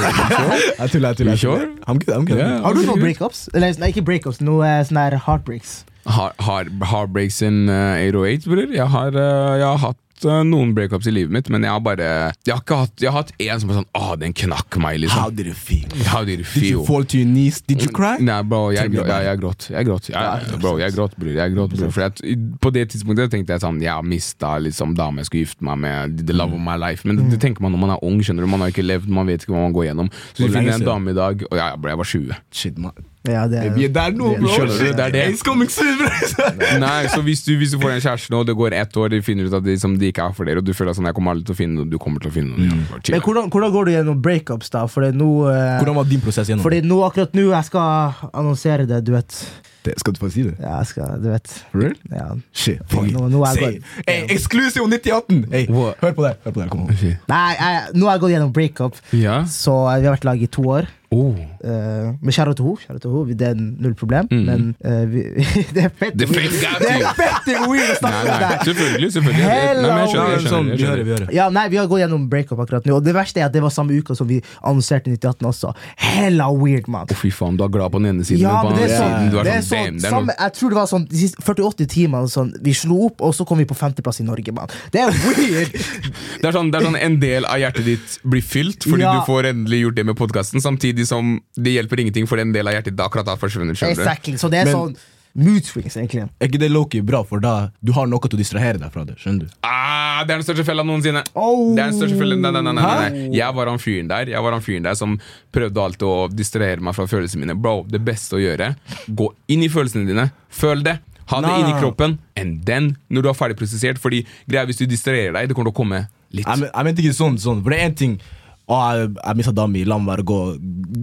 Jeg tuller, jeg tuller. You sure? I'm good, I'm good. Yeah. Har du noen breakups? Eller nei, ikke breakups, noe sånne her heartbreaks. Har, har, heartbreaks in uh, 808, bror. Jeg har, uh, jeg har hatt uh, noen breakups i livet mitt, men jeg har bare Jeg har ikke hatt Jeg har hatt en som er sånn Åh, den knakk meg, liksom. How did it feel? How did it Did you fall to your knees? Did you cry? Nei, bro, jeg, jeg, it. jeg gråt. Jeg gråt, ja, bro, jeg gråt, bror. Jeg gråt, bror. For jeg, på det tidspunktet tenkte jeg sånn Jeg har mista liksom, dame jeg skulle gifte meg med. The love of my life. Men det, det tenker man når man er ung. skjønner du Man har ikke levd, man vet ikke hva man går gjennom. Så vi finner en dame i dag, og ja, bro, jeg var 20. Shit, man. Ja, det, Vi er der nå, det- bro! Skjønner du, det er det. It's coming soon, bro! Nei, så hvis du, hvis du får en kjæreste nå, og det går ett år, de finner ut at de, som de ikke er for dere, og du føler at sånn, jeg kommer aldri til å finne noe, du kommer til å finne noe. Ja. Men hvordan, hvordan går du gjennom breakups, da? Fordi er nå eh, Hvordan var din prosess gjennom Fordi nå, akkurat nå, jeg skal annonsere det, du vet. det? Skal du få si det? Ja, jeg skal, du vet. For real? Ja. Shit. Fuck, nå- nå er jeg gått- Hey, Exclusive 9018! Hey, hør på det. Hør på det. Kom. Nei, jeg, nå har jeg gått gjennom breakup, Ja? så eh, vi har vært i lag i to år. Oh. Uh, men kjære til henne, det er null problem. Men uh, vi, det er fett Det er fett weird å snakke om det der. selvfølgelig. selvfølgelig Nei, men jeg skjønner, jeg Sånn, skjønner, vi hører, vi Ja, nei, Vi har gått gjennom breakup akkurat nå, og det verste er at det var samme uka som vi annonserte 98 også. Hella weird, mann. Oh, fy faen, du er glad på den ene siden, Ja, men på den andre sånn, siden du det er sånn, sånn damn, samme, Jeg tror det var sånn de siste 48 timene sånn, Vi slo opp, og så kom vi på femteplass i Norge, mann. Det er weird! Det er, sånn, det er sånn en del av hjertet ditt blir fylt fordi Ja. du får endelig gjort det med podkasten, samtidig som det hjelper ingenting for en del av hjertet ditt akkurat har forsvunnet. exactly. Så det er Men- sånn mood swings, egentlig. Er ikke det Loki bra, for da du har noe til å distrahere deg fra det? Skjønner du? Ah, det er den største fella noensinne! Oh. Det er den største fella nei, nei, nei, nei, nei. Jeg var han fyren der Jeg var han fyren der som prøvde alltid å distrahere meg fra følelsene mine. Bro, det beste å gjøre, gå inn i følelsene dine, føl det. Ha det inni kroppen, and then, når du har ferdig prosessert Fordi greia hvis du distraherer deg, det kommer til å komme litt. Jeg, jeg mente ikke sånn, sånn, for det er en ting å, jeg, jeg mista dama mi, la meg bare gå,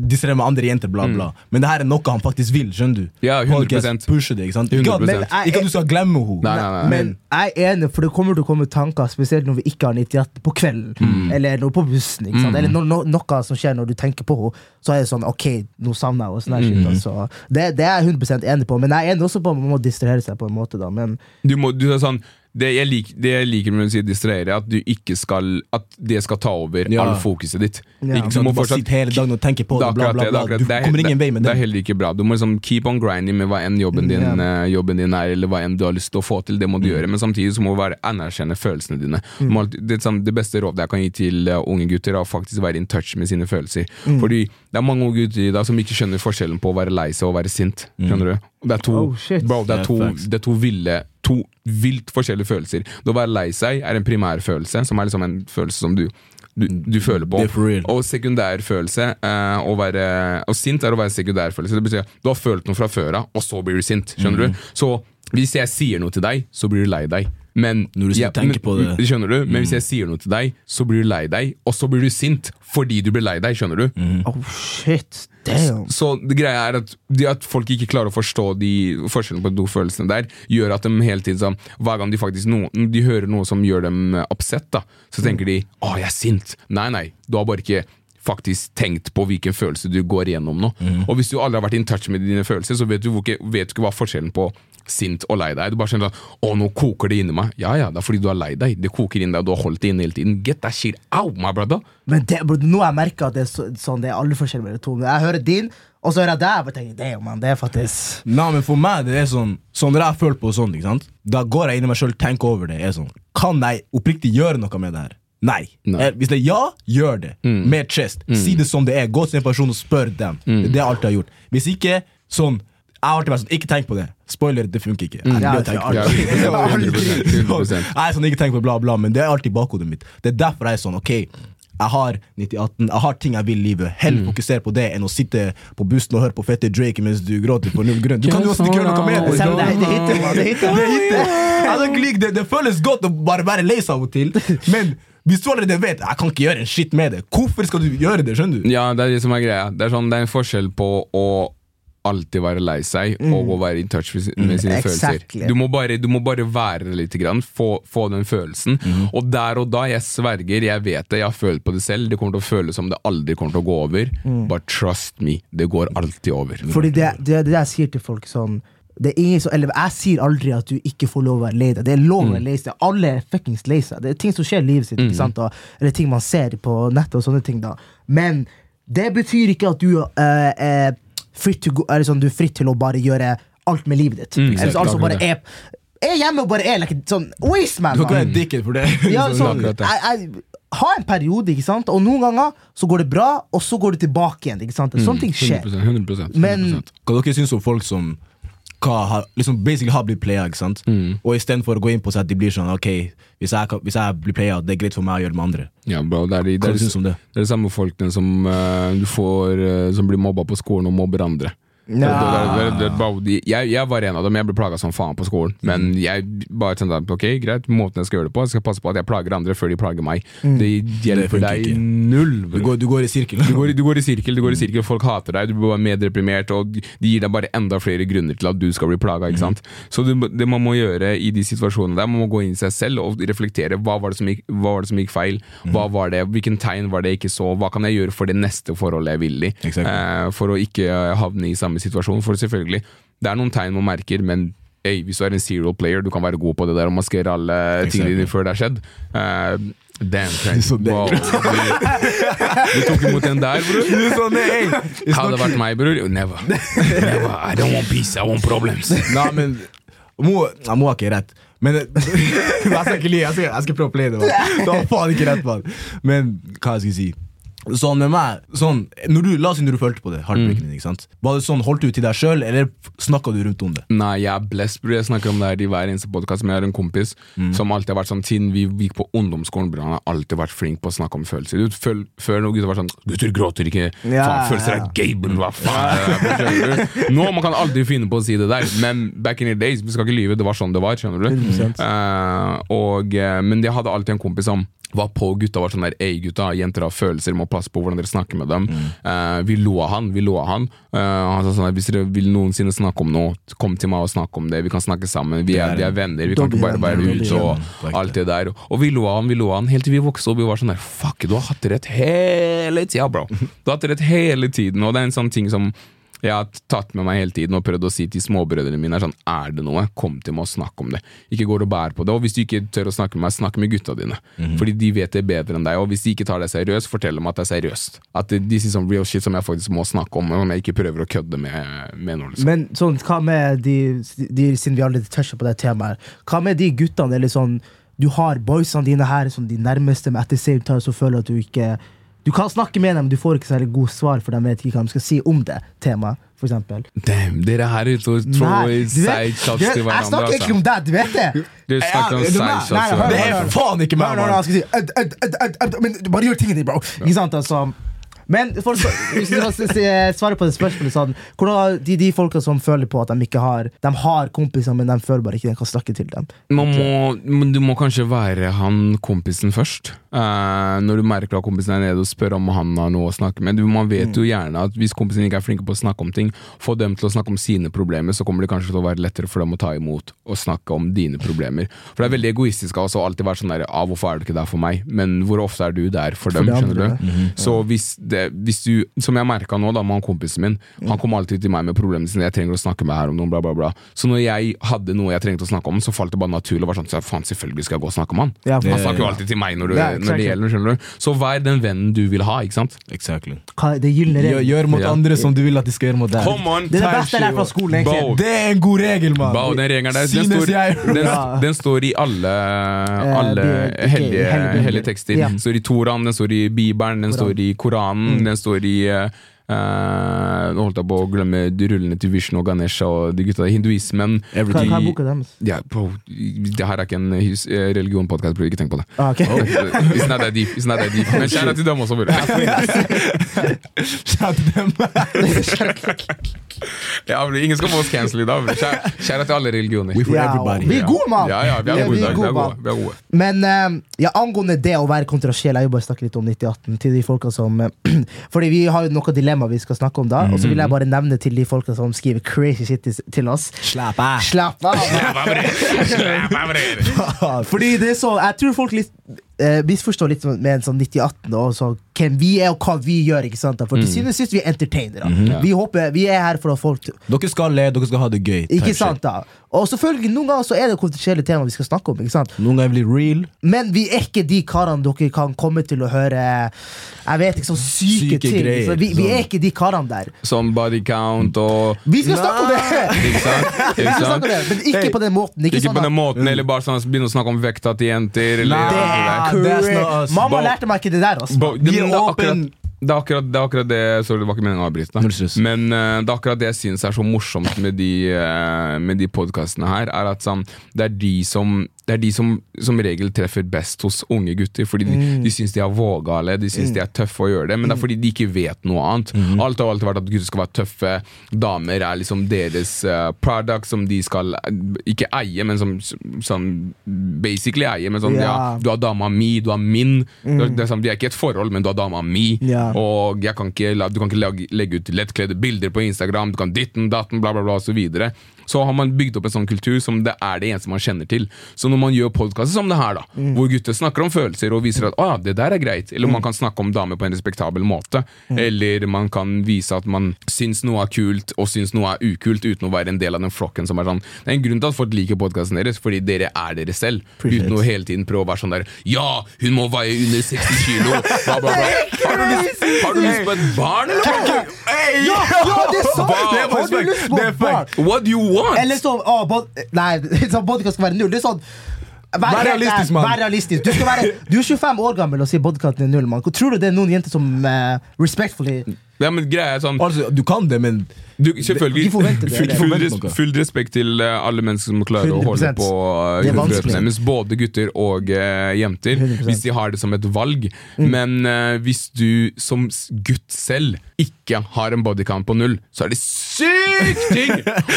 distrahere med andre jenter, bla, bla. Men det her er noe han faktisk vil, skjønner du? Ja, 100%. Podcast pusher det, ikke sant? Ikke at, 100%. men, ikke at du skal glemme henne. Nei, nei, nei. Men jeg er enig, for det kommer til å komme tanker, spesielt når vi ikke har 98 på kvelden, Mm. eller når på bussen, ikke sant? eller no, no, noe som skjer når du tenker på henne, så er det sånn ok, nå savner jeg henne. og Sånn her Mm. shit, altså. det, det er jeg 100 enig på, men jeg er enig også på at man må distrahere seg på en måte. da, men Du må, du er sånn det jeg, lik, det jeg liker med å si distrahere, er at du ikke skal At det skal ta over Ja. all fokuset ditt. Ja. Ikke, Du må fortsatt sitte hele dagen og tenke på Det det, bla, bla, det. det, bla. Du er- kommer ingen vei med det. er heller ikke bra. Du må liksom keep on grinding med hva enn jobben din, Ja. eh, jobben din er, eller hva enn du har lyst til å få til. Det må du gjøre, men samtidig så må du være anerkjenne følelsene dine. Mm. Det, det beste rådet jeg kan gi til eh, unge gutter, er å faktisk være in touch med sine følelser. Fordi det er mange unge gutter i dag som ikke skjønner forskjellen på å være lei seg og være sint. Skjønner du? Det er to, Oh, bro, det er to, det er to ville To vilt forskjellige følelser. Det å være lei seg er en primærfølelse, som er liksom en følelse som du du, du føler på. Og sekundærfølelse eh, å være, Og sint er å være sekundærfølelse. Det betyr at du har følt noe fra før av, og så blir du sint. Skjønner Mm. du? Så hvis jeg sier noe til deg, så blir du lei deg. Men, det. Mm. Skjønner du? Men hvis jeg sier noe til deg, så blir du lei deg, og så blir du sint fordi du blir lei deg. Skjønner du? Mm. oh shit, damn. Så det greia er at, det at folk ikke klarer å forstå de forskjellene på de følelsene der, gjør at de hele tiden sånn, hver gang de faktisk no, de hører noe som gjør dem oppsett, upset, da, så tenker de 'Å, jeg er sint'. Nei, nei, du har bare ikke faktisk tenkt på hvilken følelse du går igjennom nå. Og hvis du aldri har vært in touch med dine følelser, så vet du ikke, vet du ikke hva forskjellen på sint og lei deg. Du bare skjønner at 'Å, nå koker det inni meg'. Ja ja, det er fordi du er lei deg. Det koker inni deg, og du har holdt det inne hele tiden. Get that shit out, my brother. Men det, bro, nå har jeg merka at det er, så, sånn, det er alle forskjeller mellom to. Jeg hører din, og så hører jeg deg. og tenker, damn, man, det er faktisk Nei, men for meg det er sånn Sånn jeg føler på sånn, ikke sant Da går jeg inn i meg selv, tenker over det er sånn, Kan jeg oppriktig gjøre noe med det her? Nei, Nei. Eh, Hvis det er ja, gjør det Med chest, si det som det er Gå til en person og spør dem Det er alt jeg har gjort Hvis ikke, sånn Jeg har alltid vært sånn, ikke tenk på det Spoiler, det funker ikke Jeg Ja, det. 100%, 100%. Jeg er sånn, ikke tenk på bla bla Men det er alltid bakhodet mitt Det er derfor jeg er sånn, ok jeg har 9018, jeg har ting jeg vil i livet. Heller Mm. fokusere på det enn å sitte på bussen og høre på fette Drake mens du gråter på null grunn. Du kan jo også gjøre noe med det. Selv det, det hitter, man. Det hitter. Det, hitter. Det. det føles godt å bare være lei seg av og til, men hvis du allerede vet jeg kan ikke gjøre en shit med det, hvorfor skal du gjøre det? skjønner du? Ja, det er det som er greia. Det er, sånn, det er en forskjell på å alltid være lei seg og å være in touch med, sine mm, sine Exactly. følelser. Du må, bare, du må bare være det litt, grann, få, få den følelsen. Og der og da, jeg sverger, jeg vet det, jeg har følt på det selv, det kommer til å føles som det aldri kommer til å gå over. But trust me, det går alltid over. Fordi det, det, det jeg sier til folk sånn det er ingen som, eller Jeg sier aldri at du ikke får lov å være lei deg. Det er lov å være lei seg. Alle er fuckings lei seg. Det er ting som skjer i livet sitt, ikke sant? Og, eller ting man ser på nettet og sånne ting. da Men det betyr ikke at du uh, er, fritt to go, er sånn, du er fritt til å bare gjøre alt med livet ditt. Mm, exactly. altså bare er, er hjemme og bare er like, sånn wasteman. Du kan man. være dickhead for det. Ja, sånn, jeg, jeg, ha en periode, ikke sant? og noen ganger så går det bra, og så går det tilbake igjen. ikke sant? Sånne ting skjer. 100%, 100%, 100%. Men Hva dere syns om folk som hva, har, liksom basically har blitt playa, ikke sant? Og istedenfor å gå inn på seg at de blir sånn Ok, hvis jeg, hvis jeg blir playa, det er greit for meg å gjøre med andre. Ja, bro, det er de, det er, det, er det? det er de samme folkene som, uh, du får, uh, som blir mobba på skolen og mobber andre. Det- det- det- Jeg, jeg var en av dem, jeg ble plaga som faen på skolen. Men jeg bare tenkte ok, greit, måten jeg skal gjøre det på, jeg skal passe på at jeg plager andre før de plager meg. Det hjelper deg ikke. null. Du går, du går i sirkel. Du går, i- du går i sirkel, du går i sirkel, folk hater deg, du blir bare mer deprimert, og de gir deg bare enda flere grunner til at du skal bli plaga. sant? Så det, man må gjøre i de situasjonene der, man må gå inn i seg selv og reflektere. Hva var det som gikk, hva var det som gikk feil? Hva var det, Hvilken tegn var det jeg ikke så? Hva kan jeg gjøre for det neste forholdet jeg vil i? Exactly. Eh, for å ikke havne i samme situasjon. For selvfølgelig, det er noen tegn man merker, men Hey, hvis du er en serial player, du kan være god på det der og maskere alle tingene dine før det har skjedd. Uh, damn, Frank. Wow. Du, du tok imot en der, bror. Hadde det vært meg, bror Never. Never. I don't want peace, I want problems. Nei, men Mo, Mo har ikke rett. Men Jeg skal ikke le, jeg, skal- jeg skal prøve å play det. Du har faen ikke rett, mann. Men hva skal jeg si Sånn med meg sånn, når du, La oss si når du følte på det. heartbreaken din, ikke sant? Var det sånn, Holdt du til deg sjøl, eller snakka du rundt om det? Nei, jeg er blessed, bror. Jeg snakker om det her i hver eneste podkast. Men jeg har en kompis som alltid har vært sånn Siden vi gikk på ungdomsskolen, bror, han har alltid vært flink på å snakke om følelser. Du, føl, før noen gutter var sånn Gutter gråter ikke. Ja, faen, følelser er gay, bror. Hva faen Ja. Nå man kan aldri finne på å si det der, men back in the days, vi skal ikke lyve, det var sånn det var. skjønner du? 100%. Eh, og, eh, men jeg hadde alltid en kompis som var på gutta var sånn der Ei gutta, jenter har følelser, må passe på hvordan dere snakker med dem. Eh, vi lo av han, vi lå han. Uh, han sa sånn at Hvis dere vil noensinne snakke om noe, kom til meg og snakk om det. Vi kan snakke sammen. Vi er, vi er venner. Vi kan ikke bare være ute og alt det der. Og vi av han, vi av han helt til vi vokste opp. Vi var sånn der Fuck, du har hatt rett hele tida, bro. Du har hatt rett hele tiden. Og det er en sånn ting som jeg har tatt med meg hele tiden og prøvd å si til småbrødrene mine sånn, er det noe, kom til meg og snakk om det. Ikke gå og bær på det. Og hvis du ikke tør å snakke med meg, snakk med gutta dine. Fordi de vet det bedre enn deg. Og hvis de ikke tar deg seriøst, fortell dem at det er seriøst. At de sier sånn real shit som jeg faktisk må snakke om, om jeg ikke prøver å kødde med, med noe. Liksom. Men sånn, hva med de, de siden vi allerede toucher på det temaet, hva med de guttene, eller sånn Du har boysene dine her, som de nærmeste, men etter same time så føler at du ikke Du kan snakke med dem, men du får ikke særlig god svar, for de vet ikke hva de skal si om det temaet, for eksempel. Damn, dere her er ute og throw du vet- side shots du vet, Jeg hverandre. snakker ikke Altså. om deg, du vet det! Du snakker om sideshots til Det er faen ikke meg, Men bare gjør tingene dine, bro. Ikke sant, altså men for, å- s- svare på det spørsmålet sånn, Hvordan de, de folka som føler på at de ikke har De har kompiser, men de føler bare ikke de kan snakke til dem. Man må, du må kanskje være han kompisen først. Eh, når du merker at kompisen er nede, og spør om han har noe å snakke med. Du, man vet jo gjerne at hvis kompisen ikke er flinke på å snakke om ting, få dem til å snakke om sine problemer, så kommer det kanskje til å være lettere for dem å ta imot og snakke om dine problemer. For det er veldig egoistisk av oss å alltid være sånn der ah, 'Hvorfor er du ikke der for meg?' Men hvor ofte er du der for, dem? de skjønner Mm -hmm. Så hvis, det, hvis du, som jeg merka nå, da med han kompisen min, han kom alltid til meg med problemene sine. 'Jeg trenger å snakke med her om noe', bla, bla, bla. Så når jeg hadde noe jeg trengte å snakke om, så falt det bare naturlig. og var sånn, så faen, selvfølgelig skal jeg gå og snakke med han. Ja, for- Han snakker jo alltid til meg når, du, når det gjelder, skjønner du. Så vær den vennen du vil ha, ikke sant? Exactly. Hva, det gylne Gjør, gjør mot andre som du vil at de skal gjøre mot deg. Come on! Det er det beste lærte fra skolen, egentlig. Det er en god regel, mann! Den regelen der, den står, den, den står i alle, alle de- de- hellige, tekster. Den står i Toraen, den står i Bibelen, den står i Koranen, den står i eh, Nå holdt jeg på å glemme de rullene til Vishnu og Ganesha og de gutta i hinduismen. Hva, hva er boka deres? Ja, bro, det her er ikke en eh, religionpodkast. Ikke tenk på det. Ah, ok. It's not that deep. It's not that deep. Men kjære til dem også, bror. Shout til dem. Ja, bror, ingen skal få oss cancel i dag. Kjære kjære til alle religioner. We for Ja, everybody. vi er gode, mann! Ja, ja, vi er Ja, gode vi er dag. Vi er gode. Vi er gode. Men eh, ja, angående det å være kontroversiell, jeg vil bare snakke litt om 9018 til de folka som Fordi vi har jo noe dilemma vi skal snakke om da, og så vil jeg bare nevne til de folka som skriver crazy shit til, oss. Slapp av. Slapp av! Fordi det er så Jeg tror folk litt eh, misforstå litt med en sånn 9018 og så hvem vi er og hva vi gjør. ikke sant? For til syvende og sist vi er entertainere. Vi håper, vi er her for at folk Dere skal le, dere skal ha det gøy. Ikke sant da? Og selvfølgelig, noen ganger så er det kontroversielle temaer vi skal snakke om. ikke sant? Noen ganger blir real. Men vi er ikke de karene dere kan komme til å høre Jeg vet ikke, sånn syke, Syke ting. greier, Så vi, vi er sånn. ikke de karene der. Som body count og Vi skal snakke om det! Ikke sant? Vi Ikke skal snakke sant? om det Men ikke på den måten. Ikke, Ikke sånn på den måten, eller bare sånn begynne å snakke om vekta til jenter. Eller Nei. Mamma lærte meg ikke det der. Altså. Bo- det, er men det, akkurat, det, er akkurat, det er akkurat det Sorry, det var ikke meningen å avbryte. Men uh, det er akkurat det jeg syns er så morsomt med de, uh, med de podkastene her, er at sånn, det er de som det er de som som regel treffer best hos unge gutter. Fordi de, de syns de er vågale, de syns de er tøffe å gjøre det. Men det er fordi de ikke vet noe annet. Alt har alltid vært at gutter skal være tøffe. Damer er liksom deres uh, product som de skal eh, ikke eie, men som, som basically eie. Men sånn, yeah. Ja. du har dama mi, du har min. Det er, det er sånn, de er ikke et forhold, men du har dama mi. Yeah. Og kan ikke, du kan ikke legge, legge ut lettkledde bilder på Instagram, du kan ditten datten, bla, bla, bla, og så har man bygd opp en sånn kultur som det er det eneste man kjenner til. Så når man gjør podkaster som det her, da, hvor gutter snakker om følelser og viser at ah, det der er greit, eller man kan snakke om damer på en respektabel måte, eller man kan vise at man syns noe er kult og syns noe er ukult uten å være en del av den flokken som er sånn Det er en grunn til at folk liker podkasten deres, fordi dere er dere selv, Appreciate. uten å hele tiden prøve å være sånn der Ja, hun må veie under 60 kilo, bla, bla, bla. Har du lyst, har du lyst på et barn, eller? Ja, ja, det er sant! Har du lyst på er barn? What do you want? Eller sånn å, bod, Nei, sånn podcast skal være null. Det er sånn Vær, Vær realistisk, mann. Vær realistisk. Du, skal være, du er 25 år gammel og sier bodycounten er null. Man. Tror du det er noen jenter som uh, respectfully Ja, men greia er sånn Altså, du kan det, men du, Selvfølgelig, De det, full, full, res, full respekt til eh, alle mennesker som klarer å 100%. holde på vanskelig. grøten deres, både gutter og uh, jenter, 100%. hvis de har det som et valg. Mm. Men uh, hvis du som gutt selv ikke har en bodycount på null, så er det sykt ting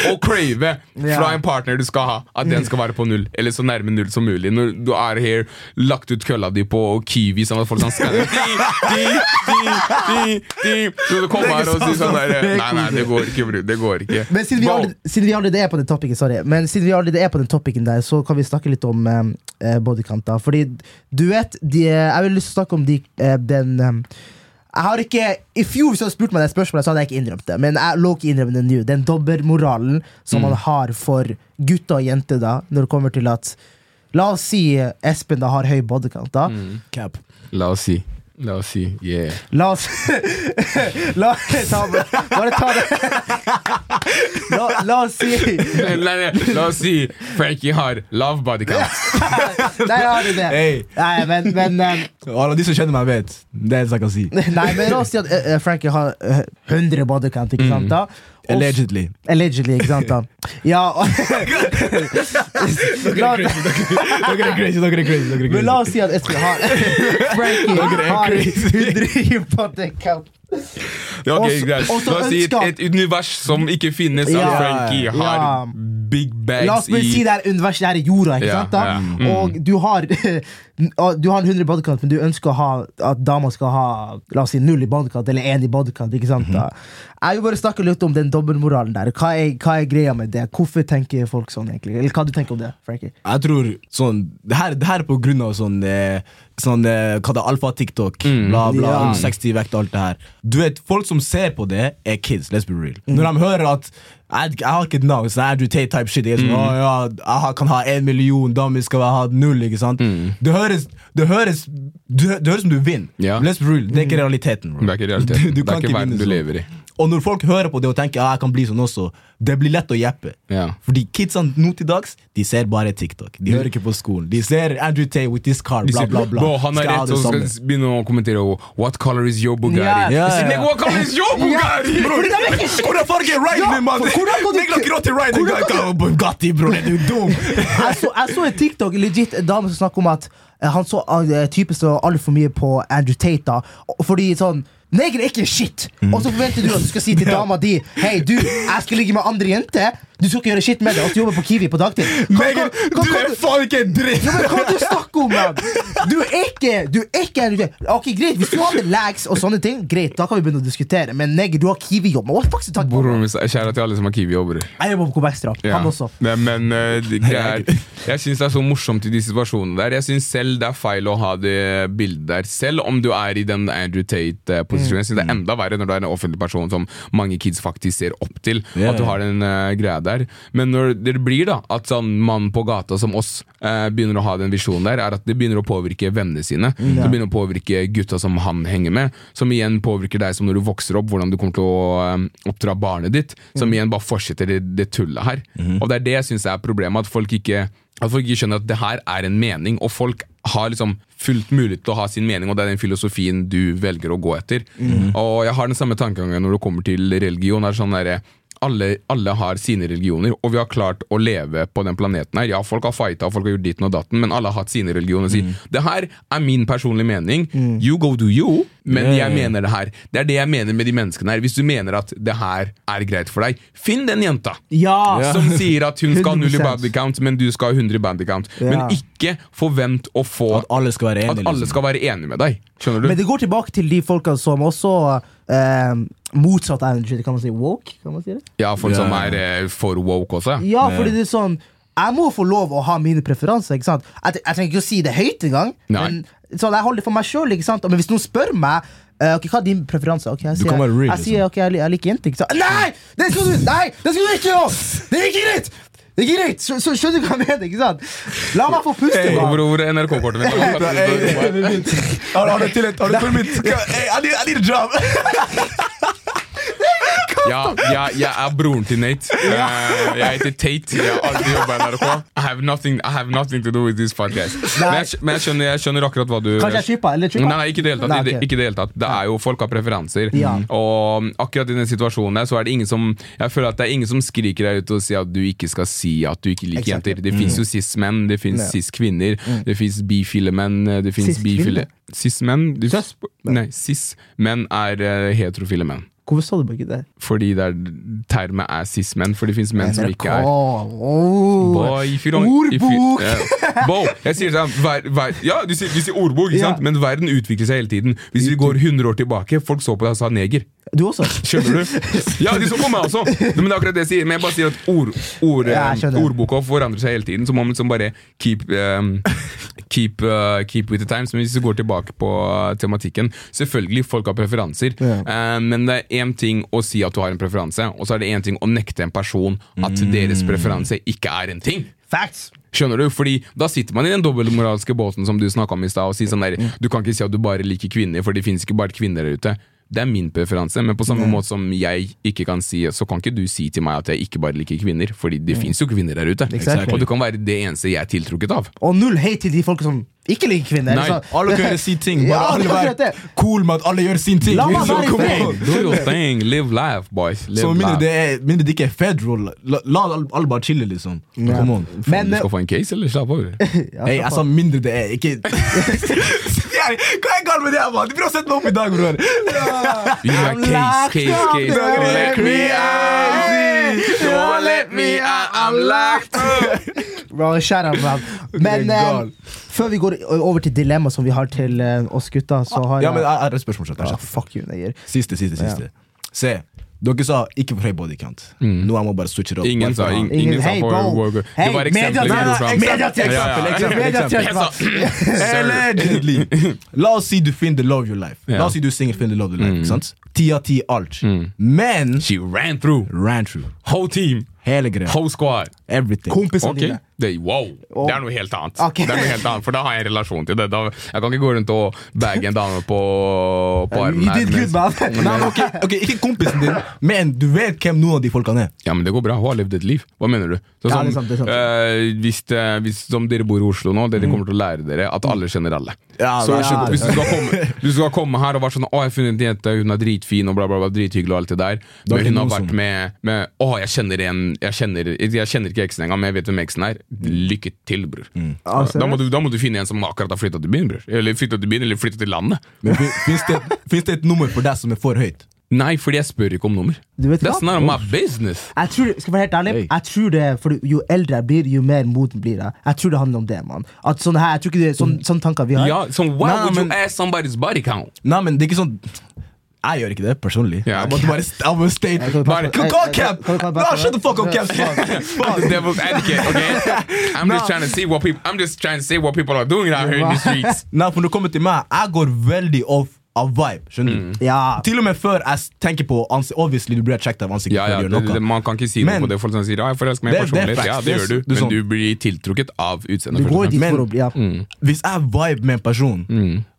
å crave fra en partner du skal ha, at den skal være på null, eller så nærme null som mulig. Når du er her, lagt ut kølla di på Kiwi, sånn at folk kan skanne Så du kommer her og sier sånn der Nei, nei, det går ikke, bror. Det går ikke. Men siden vi, aldri allerede, siden vi allerede er på den topicen, sorry Men siden vi allerede er på den topicen der, så kan vi snakke litt om eh, eh, bodycount. Fordi du vet, de, jeg vil lyst til å snakke om de, eh, den eh, jeg har ikke, I fjor hvis du hadde spurt meg det spørsmålet, så hadde jeg ikke innrømt det. Men jeg lå ikke innrømme det nå. Den dobbeltmoralen som Mm. man har for gutter og jenter da når det kommer til at La oss si eh, Espen da har høy bodycount. da Mm. La oss si. La oss si yeah. La oss La ta, Bare ta det. La, la oss si Nei, nei, La oss si Frankie har love body count. Der har du det. Hey. Nei, men, men um, alle de som kjenner meg, vet. Det er det jeg kan si. Nei, men la oss si at uh, Frankie har uh, 100 bodycount, ikke sant? da? Allegedly. Allegedly, ikke sant? da? Ja Dere er crazy, dere er crazy. Men la oss si at Espen har Frankie har crazy. 100 bodycount. Ja, ok, greit. også La oss si et, et univers som ikke finnes, Ja, Frankie har ja. big La oss bags bare si det er universet her i jorda, ikke Ja, sant? da? ja, mm. Og du har Du har en 100 bodycount, men du ønsker å ha at dama skal ha La oss si null i bodycount, eller én i bodycount. ikke sant? da? Jeg vil bare snakke litt om den dobbeltmoralen der. Hva er, hva er greia med det? Hvorfor tenker folk sånn, egentlig? Eller hva du tenker om det, Frankie? Jeg tror sånn Det her, det her er på grunn av sånn, eh, sånn eh, Hva det er alfa-TikTok, bla, bla, Ja. 60 vekt, og alt det her. Du vet, Folk som ser på det, er kids. Let's be real. Når de hører at jeg, jeg har ikke et navn, så du Tate type shit. Jeg, er sånn, mm. ja, jeg kan ha en million, damer skal ha null. ikke sant? Det høres Det høres du, hø- det høres som du vinner. Yeah. Let's be real, Det er ikke realiteten. bro. Det er ikke realiteten. Du, du Det er ikke verden du lever i. Og når folk hører på det og tenker ja, jeg kan bli sånn også, det blir lett å jeppe. Ja. Fordi kidsene nå til dags De ser bare TikTok. De hører ikke på skolen. De ser Andrew Tate with this car, bla, bla, bla. Bro, han har rett, og skal begynne å kommentere What color is your Bugatti? Ja. Ja, ja. What color is your Bugatti? Bror, er! Hvordan farge er Riding, mann? for hvordan kan du- Negla! Hvordan kan Bugatti, bror, er du dum? jeg, så, en TikTok, legit en dame som snakker om at eh, han så uh, typen så altfor mye på Andrew Tate. da Fordi sånn Neger er ikke shit! Og så forventer du at du skal si til dama di Hei, du, jeg skal ligge med andre jenter. Du skal ikke gjøre shit med det. Og så jobber på Kiwi på dagtid. Hva- du er faen ikke en dritt! Ja, men Hva du snakker om, mann? Du er ikke Du er ikke. Ok, Greit, hvis du hadde lags og sånne ting, greit, da kan vi begynne å diskutere. Men neger, du har Kiwi-jobb. Broren min er Kjære til alle som har Kiwi-jobber. Jeg jobber på Kobekstra. Ja. Han også. Nei, men uh, greier, jeg syns det er så morsomt i de situasjonene der. Jeg syns selv det er feil å ha det bildet der, selv om du er i den Andrew Tate-posisjonen. Jeg synes det er enda verre når du er en offentlig person som mange kids faktisk ser opp til. At du har den uh, greia der. Men når det blir da at sånn mann på gata som oss eh, begynner å ha den visjonen der, er at det begynner å påvirke vennene sine. Det begynner å påvirke gutta som han henger med, som igjen påvirker deg som når du vokser opp, hvordan du kommer til å eh, oppdra barnet ditt. Som igjen bare fortsetter det, det tullet her. Og det er det jeg syns er problemet, at folk ikke at folk ikke skjønner at det her er en mening, og folk har liksom fullt mulighet til å ha sin mening, og det er den filosofien du velger å gå etter. Og jeg har den samme tankegangen når det kommer til religion. Det er sånn derre alle, alle har sine religioner, og vi har klart å leve på den planeten her. Ja, folk har fighta, folk har gjort ditten og datten, men alle har hatt sine religioner. Sier det her er min personlige mening. You go do you, men Yeah. jeg mener det her. Det er det jeg mener med de menneskene her. Hvis du mener at det her er greit for deg, finn den jenta! Ja! Som sier at hun skal ha null i 100%. bandy count, men du skal ha 100 i bandy count. Ja. Men ikke forvent å få At alle skal være enige. liksom. skal være enige med deg. Skjønner du? Men det går tilbake til de folka som også eh, motsatt energy, kan man si woke? Kan man si det? Ja, folk yeah. som er eh, for woke også. Ja, fordi det er sånn Jeg må få lov å ha mine preferanser. ikke sant? Jeg, jeg trenger ikke å si det høyt engang. Men sånn, jeg holder det for meg sjøl. Men hvis noen spør meg uh, ok, hva er din preferanse, Ok, jeg sier, real, jeg, sier ok, jeg, jeg liker jenter. ikke sant? Nei! Det skal du Nei! Det skal du ikke gjøre! Det er ikke greit! Det er greit! Så, så skjønner du hva jeg mener? ikke sant? La meg få puste. Hey. Hvor, hvor er NRK-kortet mitt? Har har du til et- har du permit? Hey, I need- I need a job! Ja, ja, jeg er broren til Nate. Uh, jeg heter Tate. Jeg har aldri jobba i NRK. I have, nothing, I have nothing to do with this podcast. Men jeg, men jeg, skjønner, jeg skjønner akkurat hva du Kanskje jeg kjipa, Eller kjipa? Nei, nei, ikke i det hele tatt. Det- Ikke det hele tatt. Det er jo Folk har preferanser. Ja. Og akkurat i den situasjonen der, så er det ingen som Jeg føler at det er ingen som skriker deg ut og sier at du ikke skal si at du ikke liker exactly. jenter. Det fins jo cis-menn, det fins Ja. cis-kvinner, det fins bifile menn, det fins bifile Cis-menn? Du- Cis- cis-menn er uh, heterofile menn. Hvorfor sa du ikke det? Fordi det er, termet er cis-menn, for det fins menn som ikke er Oh. Boy, Ordbok! Jeg sier sånn ver, ver, Ja, du sier, du sier ordbok, ikke Ja. men verden utvikler seg hele tiden. Hvis vi går 100 år tilbake, folk så på deg og sa neger. Du også? Skjønner du? Ja, de så på meg også! Men det er akkurat det jeg sier. Men jeg bare sier at ord, ord, Ja, eh, ordboka forandrer seg hele tiden, så må man liksom bare keep, um, keep, uh, keep with the times. Men hvis vi går tilbake på uh, tematikken Selvfølgelig, folk har preferanser. Ja. Uh, men det er én ting å si at du har en preferanse, og så er det én ting å nekte en person at deres preferanse ikke er en ting. Facts! Skjønner du? Fordi Da sitter man i den dobbeltmoralske båten som du snakka om i stad, og sier sånn der Du kan ikke si at du bare liker kvinner, for det finnes ikke bare kvinner der ute. Det er min preferanse, men på samme måte som jeg ikke kan si Så kan ikke du si til meg at jeg ikke bare liker kvinner, Fordi det finnes jo kvinner der ute. Exactly. Og du kan være det eneste jeg er tiltrukket av. Og null hate til de folk som ikke liker kvinner. Nei, Så- Alle kan gjøre sin ting. Ja, Bare alle det er akkurat være cool med at alle gjør sin ting. La meg være i fred. Do your thing, live life, boys. Live Så mindre det, er, mindre det ikke er federal, la, la alle, alle bare chille, liksom. Yeah. Come on. Men Du skal få en case, eller? Slapp av. Ja, Hey, jeg sa mindre det er, ikke Hva er galt med det her, mann? De prøver å sette meg opp i dag, bror. You like case, case, up, case. don't let me out. Don't let me out, I'm locked up. Bro, shout out, man. Men eh, før vi går over til dilemma som vi har til eh, oss gutta, så har Ja, men jeg jeg har et spørsmål. Chat, Ah. Fuck you, nigger. Siste, siste, siste. Se, dere sa ikke for høy body count. Nå jeg må bare switche det opp. Ingen sa ingen, ingen sa Hey, for for- Det Hey, var eksempler. La oss si du finner the love of your life. La oss si du er singel, finner the love of your life. ikke sant? Ti av ti alt. Men She ran through. ran through. Whole team. Hele greia. Whole squad. Everything. Kompisene okay. dine. Det, wow, det er noe helt annet. Okay. Det er noe helt annet, For da har jeg en relasjon til det. Da, jeg kan ikke gå rundt og bagge en dame på, på armen Her, men, Nei, men okay, ok, Ikke kompisen din, men du vet hvem noen av de folkene er. Ja, men det går bra. Hun har levd et liv. Hva mener du? Så, Ja, det er sant, det er sant. eh, hvis, det, hvis som dere bor i Oslo nå, dere kommer til å lære dere at alle kjenner alle. Ja, så ja, hvis, du, skal komme, du skal komme her og være sånn 'Å, jeg har funnet en jente, hun er dritfin', og bla, bla, bla, drithyggelig og alt det der, er men hun har vært med, med 'Å, jeg kjenner en Jeg kjenner, jeg kjenner ikke eksen engang, men jeg vet hvem eksen er'. Lykke til, bror. Ah, da, må du, da må du finne en som akkurat har flytta til byen, bror. Eller flytta til byen, eller flytta til landet. Men Fins det, det et nummer for deg som er for høyt? Nei, fordi jeg spør ikke om nummer. Du vet That's hva? not my business. Jeg tror, skal jeg være helt ærlig, Hey. jeg tror det, for Jo eldre jeg blir, jo mer moden blir jeg. Jeg tror det handler om det. man At sånne her, jeg tror ikke det er sånn, sånne tanker vi har. Ja, so why Nei, would men- you ask somebody's body count? Nei, men det er ikke sånn Jeg gjør ikke det personlig. Ja, Jeg måtte bare jeg må state Bare, jeg- Cap! bare No, shut the fuck up, Cap! Fuck the devil's advocate, okay? I'm just trying to see what people. I'm just trying to see what people are doing out here in the streets. Nei, for når det kommer til meg, jeg går veldig off av vibe. Skjønner du? Ja. Til og med før jeg tenker på ansikt Obviously, du blir sjekket av ansiktet Ja, ja, det, det, man kan ikke si noe Men- på det. Folk som sier ja, jeg forelsker meg personlig. Er. Ja, det gjør du, er men sånn. du blir tiltrukket av utseendet. Men å bli ja. Hvis jeg vibe med en person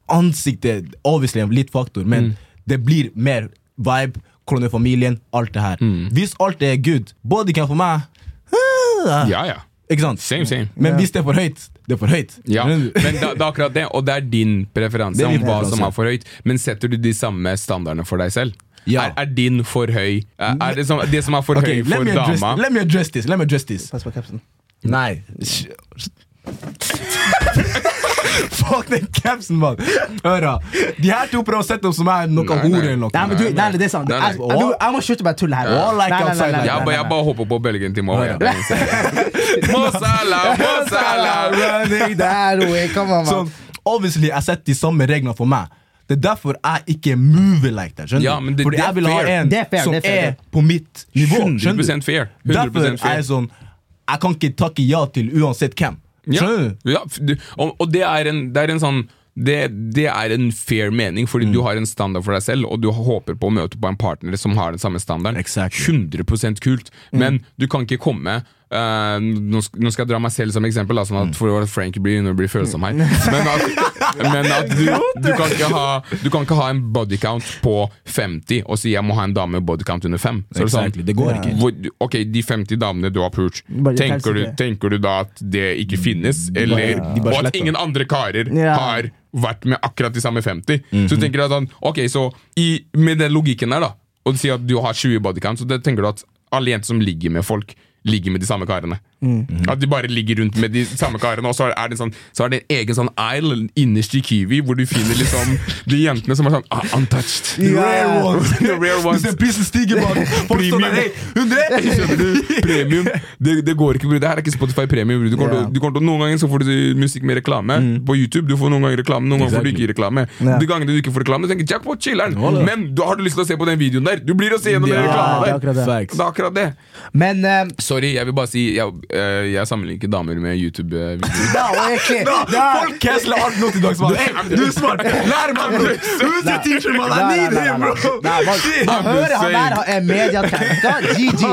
Ansiktet obviously en litt faktor, men det blir mer vibe, hvordan er familien, alt det her. Hvis alt er good, body kan for meg ah, Ja, ja. Ikke sant? Same, same. Men hvis det er for høyt, det er for høyt. Ja, men da, det er akkurat det, og det er din preferanse er om hva som er for høyt. Men setter du de samme standardene for deg selv? Ja. Er, er din for høy? Er, er det, som, det som er for Okay, høy for me dama let me address this. Let me address this. Pass på kapsen. Nei. Fuck den capsen, mann! Høra. De her to prøver å sette opp som er noe Nei, nei. hore eller noe. Nei, men du, nei, det er sant. Nei, nei. Jeg, jeg, jeg må slutte med tullet her. All like Nei, nei, nei, nei. Jeg, nei, bare- nei, jeg bare hopper på bølgen til Mawaya. Mo Salah, Running that way. Come on, man. Sånn, obviously, jeg setter de samme reglene for meg. Det er derfor jeg ikke mover like that. Skjønner Ja, men det- Fordi det jeg vil ha en er fair, som er er på mitt nivå. skjønner 100% du? fair. Derfor 100% er jeg sånn Jeg kan ikke takke ja til uansett hvem. Ja, Skjønner du? ja, du, og, og det er en, det er en sånn det, det er en fair mening, fordi Mm. du har en standard for deg selv, og du håper på å møte på en partner som har den samme standarden. Exactly. 100% kult. Mm. Men du kan ikke komme eh, nå, skal jeg dra meg selv som eksempel, da, sånn at Mm. for at Frank blir, blir følsom her. Men at, men at du, du, kan ha, du kan ikke ha en bodycount på 50 og si jeg må ha en dame med bodycount under 5. Så exactly. det sånn, det går ikke. hvor, ok, de 50 damene du har pult, tenker du, tenker du da at det ikke finnes? Eller og at ingen andre karer har vært med akkurat de samme 50? Mhm. Så du tenker at han, ok, så i, med den logikken der, da, og du sier at du har 20 bodycount, så det tenker du at alle jenter som ligger med folk, ligger med de samme karene. Mhm. At de bare ligger rundt med de samme karene, og så er det, sånn, så er det en egen sånn isle innerst i Kiwi hvor du finner liksom de jentene som er sånn ah, untouched. The rare ones. The rare ones. Hvis prisen stiger, mann! 100! Premium. Det, det går ikke, bror. Det her er ikke Spotify premium. Du kommer, yeah. til- du kommer til, noen ganger så får du musikk med reklame på YouTube. Du får noen ganger reklame, noen ganger får du ikke reklame. Yeah. De gangene du ikke får reklame, du tenker jackpot, chiller'n. Voilà. Men da har du lyst til å se på den videoen der. Du blir å se gjennom den Ja, reklamen det er der. akkurat det. Det er akkurat det. Men eh, Sorry, jeg vil bare si Jeg, jeg sammenligner ikke damer med YouTube-videoer. Folk canceler alt nå til dags. Du er smart! Lær meg, bro! Who's teacher, man? I need him, bro! man, hører han der er mediatrenker. GG.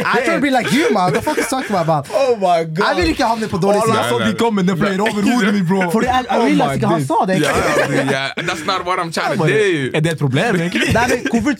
I try be like you, man. What the fuck is talking about? Oh my god! Jeg vil ikke havne på dårlig Alle side. jeg så de kom med, den fløy over hodet mitt, bro. Fordi jeg, jeg Oh vil at ikke han sa det. That's not what I'm trying to do. Er det et problem, egentlig? Nei, men hvorfor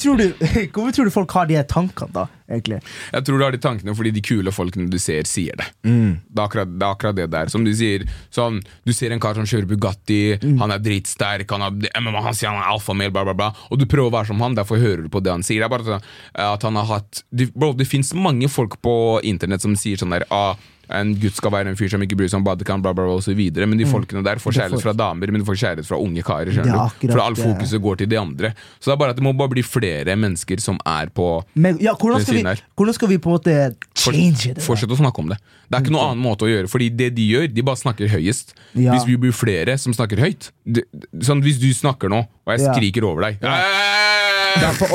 tror du folk har de tankene, da? Egentlig? Jeg tror du har de tankene fordi de kule folkene du ser, sier det. Mm. Det, er akkurat, det er akkurat det der. Som du sier, sånn, du ser en kar som kjører Bugatti, Mm. han er dritsterk, han, er, MMA, han sier han er alfamel, bla, bla, bla. Og du prøver å være som han, derfor hører du på det han sier. Det er bare sånn, eh, at han har hatt bro, det fins mange folk på internett som sier sånn der ah, en gutt skal være en fyr som ikke bryr seg om badekant, bla, bla, bla, videre. Men de folkene der får kjærlighet fra damer, men de får kjærlighet fra unge karer. Mm. Er? For all fokuset går til de andre. Så det er bare at det må bare bli flere mennesker som er på Men ja, hvordan, skal vi, hvordan skal vi på en måte change det? Fortsett å snakke om det. Det er ikke noen annen måte å gjøre, Fordi det de gjør, de bare snakker høyest. Ja. Hvis vi blir flere som snakker høyt det, Sånn Hvis du snakker nå, og jeg skriker over deg Ja,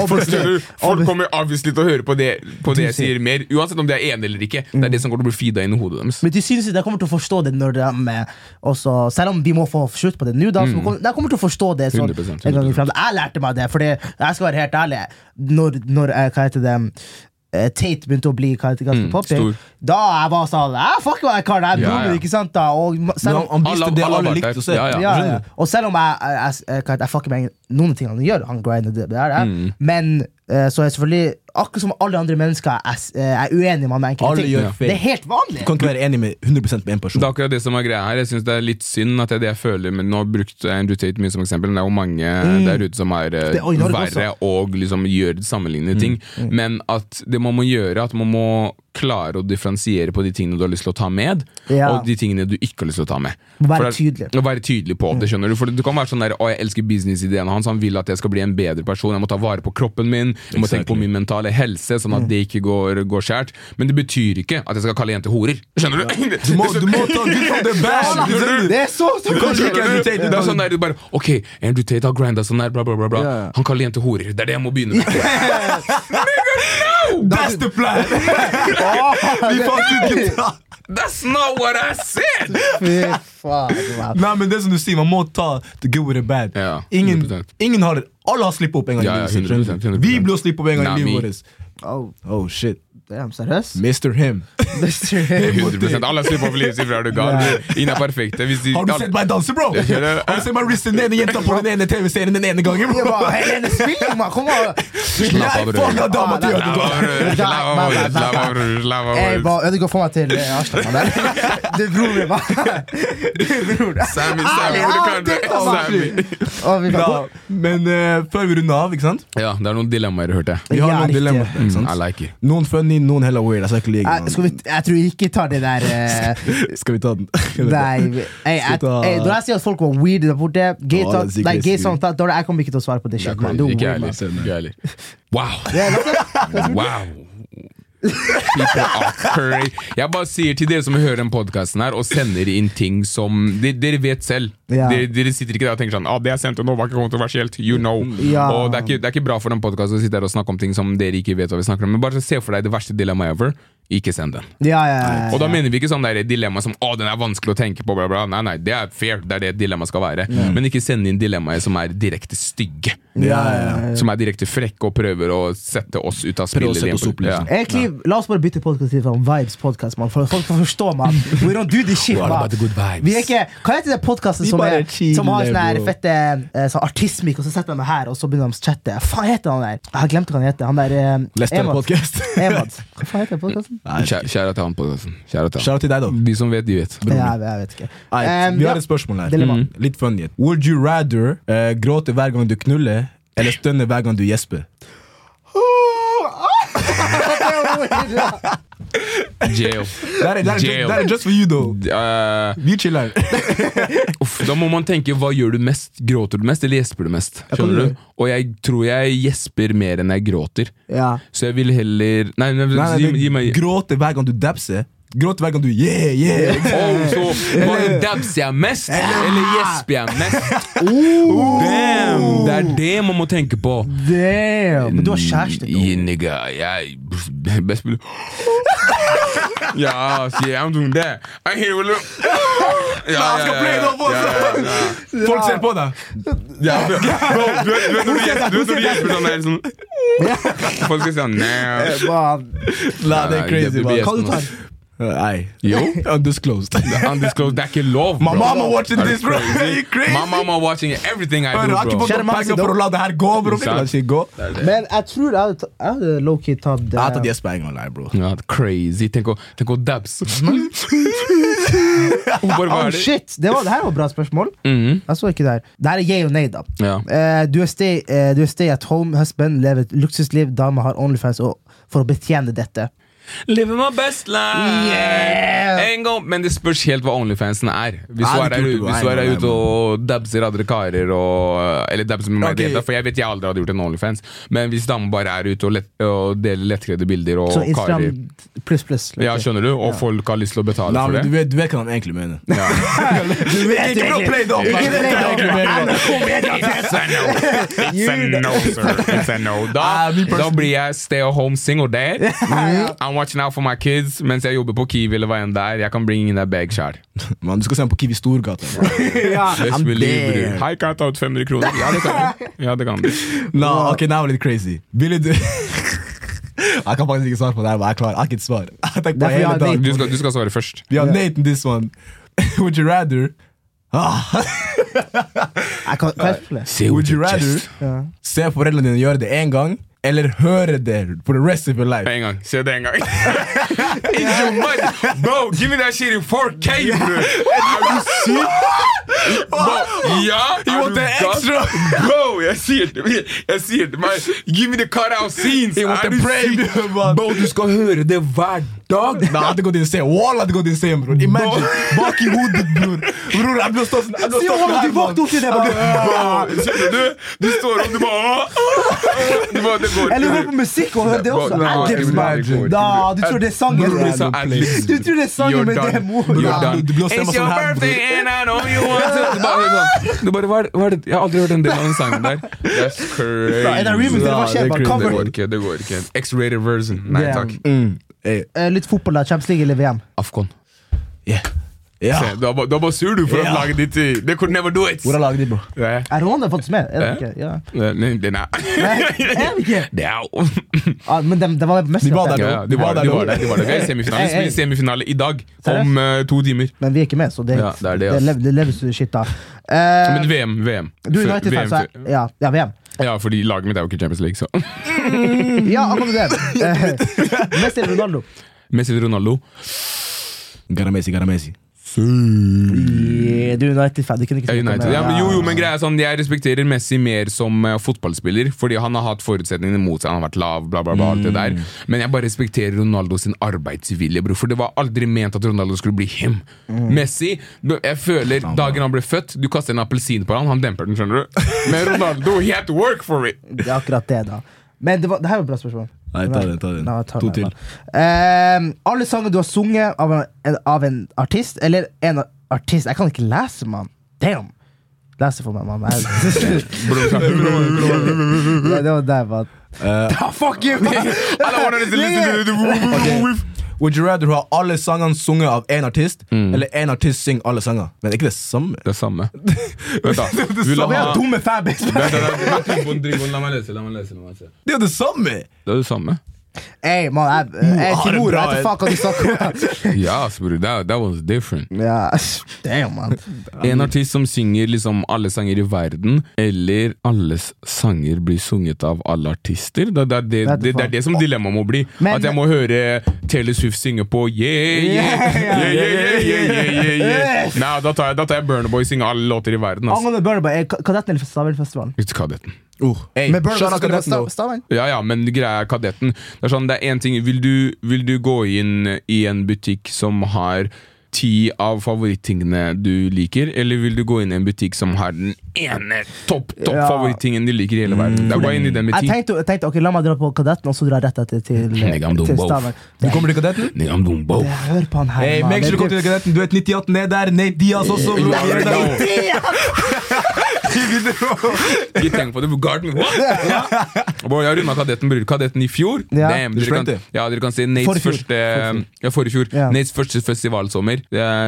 Forstår du? Folk kommer obviously til å høre på det, på det jeg sier- mer, uansett om de er enige eller ikke. Det er det som kommer til å bli feeda inn i hodet deres. Men de synes de kommer til å forstå det når de også, Selv om vi må få slutt på det nå, da, så kommer, de kommer til å forstå det sånn 100%, en gang i fremtiden. Jeg lærte meg det, Fordi jeg skal være helt ærlig. Når, når eh, hva heter det Tate begynte å bli ganske Mm, da jeg var sånn Jeg fuck hva jeg kan, jeg Ja, broren, ja. ikke sant da Og selv om, han viste det alle alle likte å se. Ja, ja. ja, ja. Og selv om jeg, jeg, jeg, jeg, jeg fucker med noen ting han gjør, han grinder det der, Mm. men eh, så er selvfølgelig Akkurat som alle andre mennesker er, s- eh, er uenig med enkelte ting. Det er helt vanlig. Du kan ikke være enig med 100 med en person. Det er akkurat det som er greia her. Jeg synes det er litt synd at det er det jeg føler Men Nå brukte jeg Andrew Tate mye som eksempel. Men det er jo mange der ute som er eh, Det- og verre og liksom gjør sammenlignende ting. Men at det man må gjøre, at man må klare å differensiere på de tingene du har lyst til å ta med, Ja. og de tingene du ikke har lyst til å ta med. Være det- tydelig. Å være tydelig på det, skjønner du. For du kan være sånn der Å, jeg elsker businessideen hans, han vil at jeg skal bli en bedre person, jeg må ta vare på kroppen min, jeg må tenke på min mentale helse, sånn at det ikke går, går skjært. Men det betyr ikke at jeg skal kalle jenter horer. Skjønner du? Du må, du må ta good from the bad! Det er så Det er sånn der du bare Ok, Andrew Tate har grinda sånn der, bla, bla, bla. bla. Ja. Han kaller jenter horer. Det er det jeg må begynne med. That's the plan! Vi fant ut gutta! That's not what I said! Fy faen. Nei, men det som du sier, man må ta the good with the bad. Ja, ingen, ingen har Alle har slippet opp en gang i livet sitt. 100%, skjønner du? 100%. Vi blir å slippe opp en gang i livet vårt. Oh. Oh shit. Damn, seriøst? Mr. Him. 100 Alle slipper opp livet sitt fra du gal. Ingen er perfekte. Har du sett meg danse, bro? Har du sett meg riste den ene jenta på den ene TV-serien den ene gangen, Jeg bro? Helene spilling, man! Kom an! Slapp av, bror. Slapp av, bror. Slapp av, bror. Ødelegger for meg til eh, Du man. Er bror min, man. Det er bror. Sammy, Sammy, hvor du kan. Men eh, før vi runder av, ikke sant? Ja, det er noen dilemmaer, hørte jeg. Vi har noen dilemmaer. Ikke Mm, sant? I like it. Noen funny, noen heller weird. Jeg ikke like skal vi, jeg tror vi ikke tar det der uh, Skal vi ta den? Nei, jeg, jeg, ta- jeg, Når jeg sier at folk var weird der borte gay Ja, talk, nei, gay song, da, Jeg kommer ikke til å svare på det shit, man. Det er Ikke weird, man. jeg. Wow. Wow. People are crazy. Jeg bare sier til dere som hører den podkasten her og sender inn ting som de, Dere vet selv. Ja. Dere, dere sitter ikke der og tenker sånn ah, 'Det jeg sendte nå, var ikke kontroversielt'. You know. Ja. Og det er, ikke, det er ikke bra for den podkasten å sitte der og snakke om ting som dere ikke vet hva vi snakker om. Men bare se for deg det verste dilemmaet ever. Ikke send den. Ja, ja, ja, Og da mener vi ikke sånn der dilemma som 'Å, den er vanskelig å tenke på', bla, bla. Nei, nei, det er fair. Det er det dilemmaet dilemma skal være. Men ikke send inn dilemmaer som er direkte stygge. Ja, ja, ja. Som er direkte frekke og prøver å sette oss ut av spillet. sette oss opp, Ja. liksom. Egentlig, La oss bare bytte podkast til sånn Vibes podcast, man. For folk kan forstå, meg We don't do this shit, What man. about the good vibes? Vi er ikke, hva heter det podkasten som, er- som har sånn fette eh, sånn artistmikk, og så setter de meg her, og så begynner de å chatte? Hva faen heter han der? Jeg har glemt hva han heter. Han der eh, Lester Emad. Emad. Hva faen heter podkasten? Kjære, til han på podkasten. Kjære til til deg, da. De som vet, de vet. Ja, jeg vet ikke. Um, vi ja. har et spørsmål her. Mm. Litt funny. Would you rather uh, gråte hver gang du knuller, eller stønne hver gang du gjesper? Jail. That, that, Jail. er just for you, though. Uh, Vi chiller. uff, da må man tenke hva gjør du mest? Gråter du mest, eller gjesper du mest? Skjønner du- du? Og jeg tror jeg gjesper mer enn jeg gråter. Ja. Så jeg vil heller Nei, nei, Nei, nei, gi, gi meg Gråte hver gang du dabser. Gråte hver gang du yeah, yeah. Oh, så hva dabs jeg mest, eller gjesper jeg mest? Damn! Det er det man må tenke på. Damn! Men du har kjæreste, Yeah, nigga, jeg best spiller Ja, yeah, I'm doing that. I hear you look. Ja, Han skal play det opp! Folk ser på deg. Ja, bro, du vet når du gjesper sånn der sånn Folk skal si sånn nah. Man. Nei, det er crazy, det man. best. Hva du tar? Nei. Jo. Undisclosed. Undisclosed, det er ikke lov, bro. My mama watching this, bro. You crazy? My mama watching everything I do, bro. Kjære mamma, for å la det her gå, bro. Gå. Men jeg tror jeg hadde, low-key tatt Jeg hadde tatt Jesper en gang, nei, bro. Ja, crazy. Tenk å, tenk å dabs. Oh det? shit! Det, var, det her var bra spørsmål. Mhm. Jeg så ikke det her. Det her er yeah og nei, da. Ja. Uh, du, er stay, uh, du er stay at home husband, lever et luksusliv, dama har Onlyfans og, for å betjene dette. Living my best life Yeah! En gang, Men det spørs helt hva Onlyfansen er. Hvis du er det der, ut- er ute og dabser andre karer og, Eller dabser med meg, okay. det for jeg vet jeg aldri hadde gjort en Onlyfans. Men hvis damer bare er ute og, lett, og deler lettkledde bilder og Så Instagram karer pluss, pluss. Ja, skjønner du? Og folk har lyst til å betale Nei, for det. du vet, du vet hva han egentlig mener. Ja. Du vet Ikke bra play, da. NRK It's a no. Sir. It's a no. Da, Ah, da blir jeg stay at home single dad. I'm watching out for my kids mens jeg jobber på Kiwi eller hva enn det er. Jeg kan bringe in that bag sjæl. Man, du skal se ham på Kiwi Storgata. Ja. I'm there. Hei, kan jeg ta ut 500 kroner? Ja, det kan du. Ja, det kan du. no, ok, er litt crazy. Ville du Jeg kan faktisk ikke svare på det her, men jeg er klar. Jeg har ikke et svar. Du skal, du skal svare først. Vi har Nathan this one. Would you rather ah, Jeg kan, kan jeg? Would you rather yeah. se foreldrene dine gjøre det én gang, eller høre det for the rest of your life? En gang. Se det en gang. It's your money. Bro, give me that shit in 4K, bro. Er du syk? Bro, ja, You want the extra? Bro, jeg sier det. Jeg sier det. Man, give me the cut out scenes. You want the man. Bro, du skal høre det hver dag. Nei, hadde gått insane. Wall hadde gått insane, bror. Imagine. Bak i hodet, bror. Bror, jeg ble stått sånn. Jeg Se sånn du her, våkner opp til det! Bro, du? Du står og du bare Eller hør på musikk og hør det også. Du tror det er sangen? Du tror det er sangen med det mor? You're Ja, done. du- blir å It's your sånn her, birthday bror. and I know you want Du bare, hva, er- det? Jeg har aldri hørt en del av den sangen der. That's crazy. Det går ikke. det går ikke X-rated version. Nei takk. Hey, Eh, Litt fotball, da. Champions League eller VM? Afkon. yeah. Ja. Se, da, da bare, du sur, du, for Ja. at laget ditt eh, They could never do it! Hvor er laget ditt, bro? Ja. Er Ronaldo faktisk med? Er det ikke? Ja. Nei, Den er det ikke? Det er jo Ah, men de, de var mest De var der, ja, de var, de var der. De var der. Vi er semifinale. Vi Hey, hey. spiller semifinale i dag. Om uh, to timer. Men vi er ikke med, så det, Ja, det er det, det, ass. det leves shit da. Uh, Men VM. VM. du er Før- United-fan, VM så jeg- før- ja, ja, VM. Ja, fordi laget mitt er jo ikke Champions League, så Ja, akkurat det. Messi eller Ronaldo? Messi eller Ronaldo? Garamesi, Garamesi. United-fan. United. Ja, men jo, jo, men greia er sånn Jeg respekterer Messi mer som uh, fotballspiller, fordi han har hatt forutsetningene mot seg. Han har vært lav, bla, bla, bla, alt det der. Men jeg bare respekterer Ronaldo sin arbeidsvilje, bro. For det var aldri ment at Ronaldo skulle bli him. Messi Jeg føler dagen han ble født Du kaster en appelsin på han, han demper den, skjønner du. Men Ronaldo, he had to work for it! Det er akkurat det, da. Men det, var, det her var et bra spørsmål. Nei, ta den, ta den. Nei, ta To den, til. da. Eh, alle sanger du har sunget av en, av en artist, eller en artist Jeg kan ikke lese, mann. Damn! Lese for meg, mann. Det var der, mann. Uh, fuck you! I wanted to listen to the Would you rather ha alle sangene sunget av én artist, eller én artist synger alle sanger? Men det er ikke det samme? Det samme. Vent, da. Vil det samme ha dumme fanbase. La meg lese, la meg lese. Det er jo det samme! Det er det samme. Ey, man, jeg, jeg er Timur, til Jeg vet faen hva du snakker om. Ja, ass, bror. That, that was different. Ja, damn, man. En artist som synger liksom alle sanger i verden, eller alles sanger blir sunget av alle artister. Det, det, det, det, det er det som dilemmaet må bli. Men- At jeg må høre Taylor Swift synge på yeah, yeah, Yeah, yeah, yeah, yeah, yeah, yeah, yeah. Yes. Nei, da tar jeg, da tar jeg Burner Boy synge alle låter i verden. Altså. Angående Burner Boy, er Kadetten eller du Kadetten. Uh, hey, Men Burner Boy skal spiller på Kadetten, though. Sta- Stavern? Ja, ja, men greia er kadetten. Det er sånn, det er én ting vil du, vil du gå inn i en butikk som har ti av favorittingene du liker, eller vil du gå inn i en butikk som har den ene topp topp Ja. favorittingen du liker i hele verden? Det er bare inn i den butikken. Jeg tenkte, jeg tenkte ok, la meg dra på Kadetten, og så dra rett etter til, til. Stavern. Du kommer til Kadetten? Hører på han her, Hey, sure du kommer til Kadetten. Du vet 98 ned der. Nate Diaz også. bro. Ikke tenk på det, Garden. What? Bro, jeg runda kadetten, bror. Kadetten i fjor. Ja. Damn, dere, kan, ja, dere kan se Nates forfjor. første fjor. Ja, forrige fjor. Ja. Nates første festivalsommer.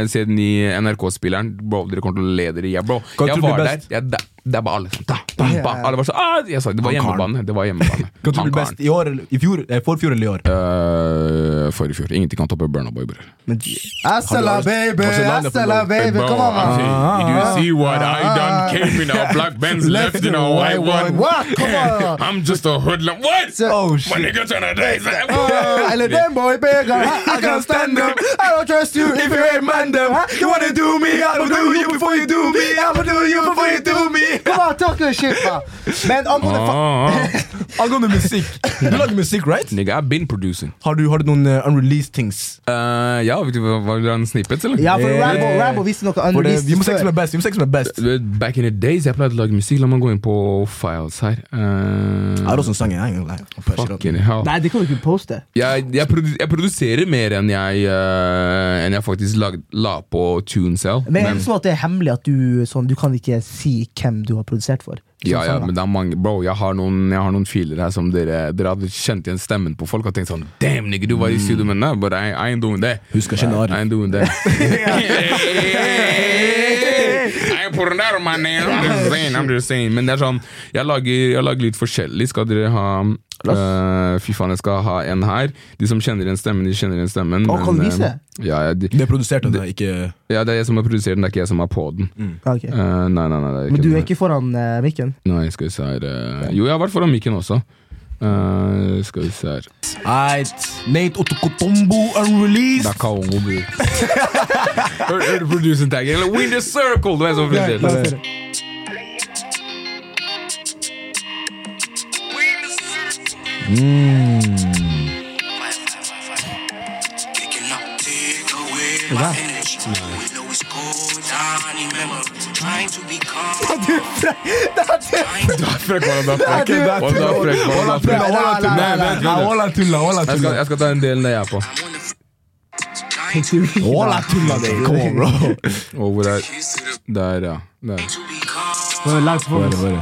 Se den i NRK-spilleren. Bro, dere kommer til å le dere i hjel, bro. Hva Jeg tror du var der. Jeg, det, det er bare alle sånn da, da, ba. Alle var sånn ah, Jeg sa det var hjemmebane. Det var hjemmebane. Hva tror du blir best i år eller i fjor? Eh, forfjor eller i år? Øh, forrige fjor. Ingenting kan toppe Burna Boy, bror. Hastela, baby! Har du landet på Hastela, noe? baby! Bro, Kom an, I man! see- Did you see what I done? Came in a black Benz, left in a white one. What? Come on! I'm just a hoodlum. What? Oh, My shit. nigga tryna die. Ah, Eller dem boy bigger, I, I can't stand them. I don't trust you if you ain't man them. You wanna do me, I'ma do you before you do me. I'ma do you before you do me. Come on, talk your shit, man. Men angående fa Ah. Angående musikk. Du lager musikk, right? Nigga, I've been producing. Har du, har du noen eh, unreleased things? Uh, ja, vet du hva hva vil du ha en snippet, eller? Ja, for Eh, Rambo, Rambo visste noe For det, unreleased vi må se hva som er best. Vi må se hvem som er best. Du vet, Back in the days, jeg pleide å lage musikk. La meg gå inn på files her. Uh, Jeg har også en sang jeg egentlig fucking hell. Nei, det kan du ikke poste. Jeg, jeg, produ jeg produserer mer enn jeg, uh, enn jeg faktisk lag, la på tune selv. Men er det sånn at det er hemmelig at du, sånn, du kan ikke si hvem du har produsert for? Ja, ja, men det er mange Bro, jeg har noen, jeg har noen filer her som dere Dere hadde kjent igjen stemmen på folk og tenkt sånn Damn, nigga, du var i studio med den, but I, I ain't doing that. Husk å kjenne I ain't doing that. I ain't putting that on my name. I'm just saying, I'm just saying. Men det er sånn Jeg lager, jeg lager litt forskjellig. Skal dere ha uh, Fy faen, jeg skal ha en her. De som kjenner igjen stemmen, de kjenner igjen stemmen. Å, kan du men, vise? eh, ja, ja, de, Det er produsert den ikke ja, det er jeg som har produsert den, det er ikke jeg som er på den. Mm. Okay. Uh, nei, nei, nei, det er Men du er ikke foran uh, mikken? Nei, skal vi se her Jo, jeg har vært foran mikken også. Uh, skal vi se her Eit, Nate Otokotombo unreleased. er Hörde producern taggen? Eller Winter Circle, de är som precis. That's Va? Dafrek, ta på. Deg. Come on, bro. Og hvor er kiss to the Der, ja. Der. to be calm. Nå er det live performance. Bare, bare.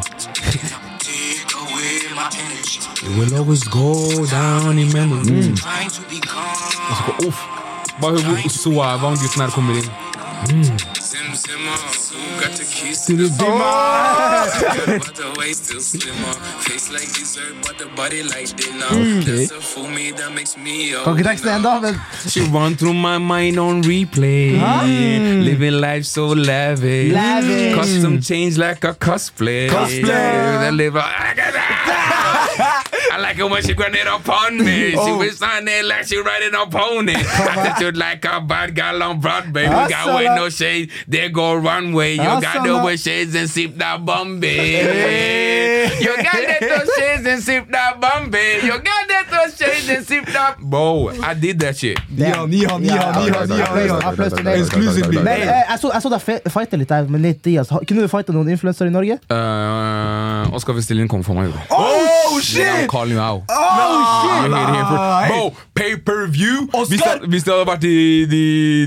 Take away my energy. It will always go down in memory. Trying to be calm. Uff. Bare hør hvor suave han gutten her kommer inn. Zim Zimmer, who got the keys to the bimmer? But the waist still slimmer. Face like dessert, but the body like dinner. Mm, That's a fool me that makes me a Kan ikke teksten ennå, men She run through my mind on replay. Living life so lavish. Lavish. Custom change like a cosplay. Cosplay. I live I like it when she grind it upon me. She was on there like she riding a pony. Attitude like a bad girl on Broadway. We got way no shade. They go runway. You got the wear shades and sip that Bombay. You got that those shades and sip that Bombay. You got that those shades and sip that. Bro, I did that shit. Neon, neon, neon, neon. Applaus til deg. Exclusive beat. Men eh, jeg så, jeg så deg fighte litt der med Nate Diaz. Kunne du fighta noen influensere i Norge? Uh, Oskar Vestelin kom for meg. Oh, shit! Calling you out. Oh, You hear him for- Bro, pay per view! Oscar! Hvis det, hvis det hadde vært de, de,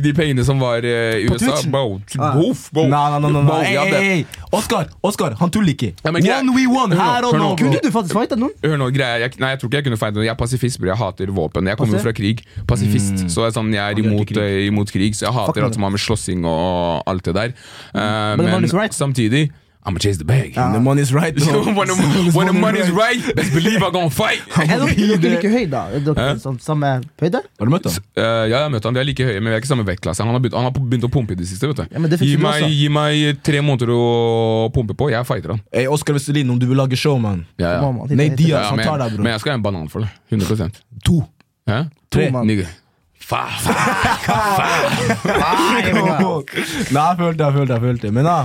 de pengene som var eh, i USA Twitchen? Bro, Boff, bro. Nei, nei, nei, nei, Bro, nei. Hey, hadde- hey, hey. Oscar, Oscar, han tuller ikke. Ja, men One we Hør nå, her og hør nå. nå. Kunne du faktisk fighta noen? Hør nå, greia, jeg, nei, jeg tror ikke jeg kunne feile noen Jeg er pasifist, bror. Jeg hater våpen. Jeg kommer Pasif- fra krig. Pasifist. Så jeg er, sånn, jeg er imot, krig. eh, imot krig, så jeg Fuck hater med alt som har med slåssing og alt det der. Eh, men money's right. samtidig I'm gonna chase the bag. The money's right, bro. when the, when the money's right, best believe I'm gonna fight. Er dere, er like høy, da? Er dere sånn, samme høyde? Har du møtt ham? Uh, ja, jeg har møtt han, Vi er like høye, men vi er ikke samme vektklasse. Han har begynt, han har begynt å pumpe i det siste. vet du Ja, men det gi, meg, også. gi meg tre måneder å pumpe på, jeg fighter han. Hey, Oscar Vestelin, om du vil lage show, man. Ja, ja. Nei, Diaz, Ja, han men, tar deg, bro. men jeg skal ha en banan for det. 100 To. Hæ? To, mann. Nigga. Faen! Nei, jeg følte følte Men da,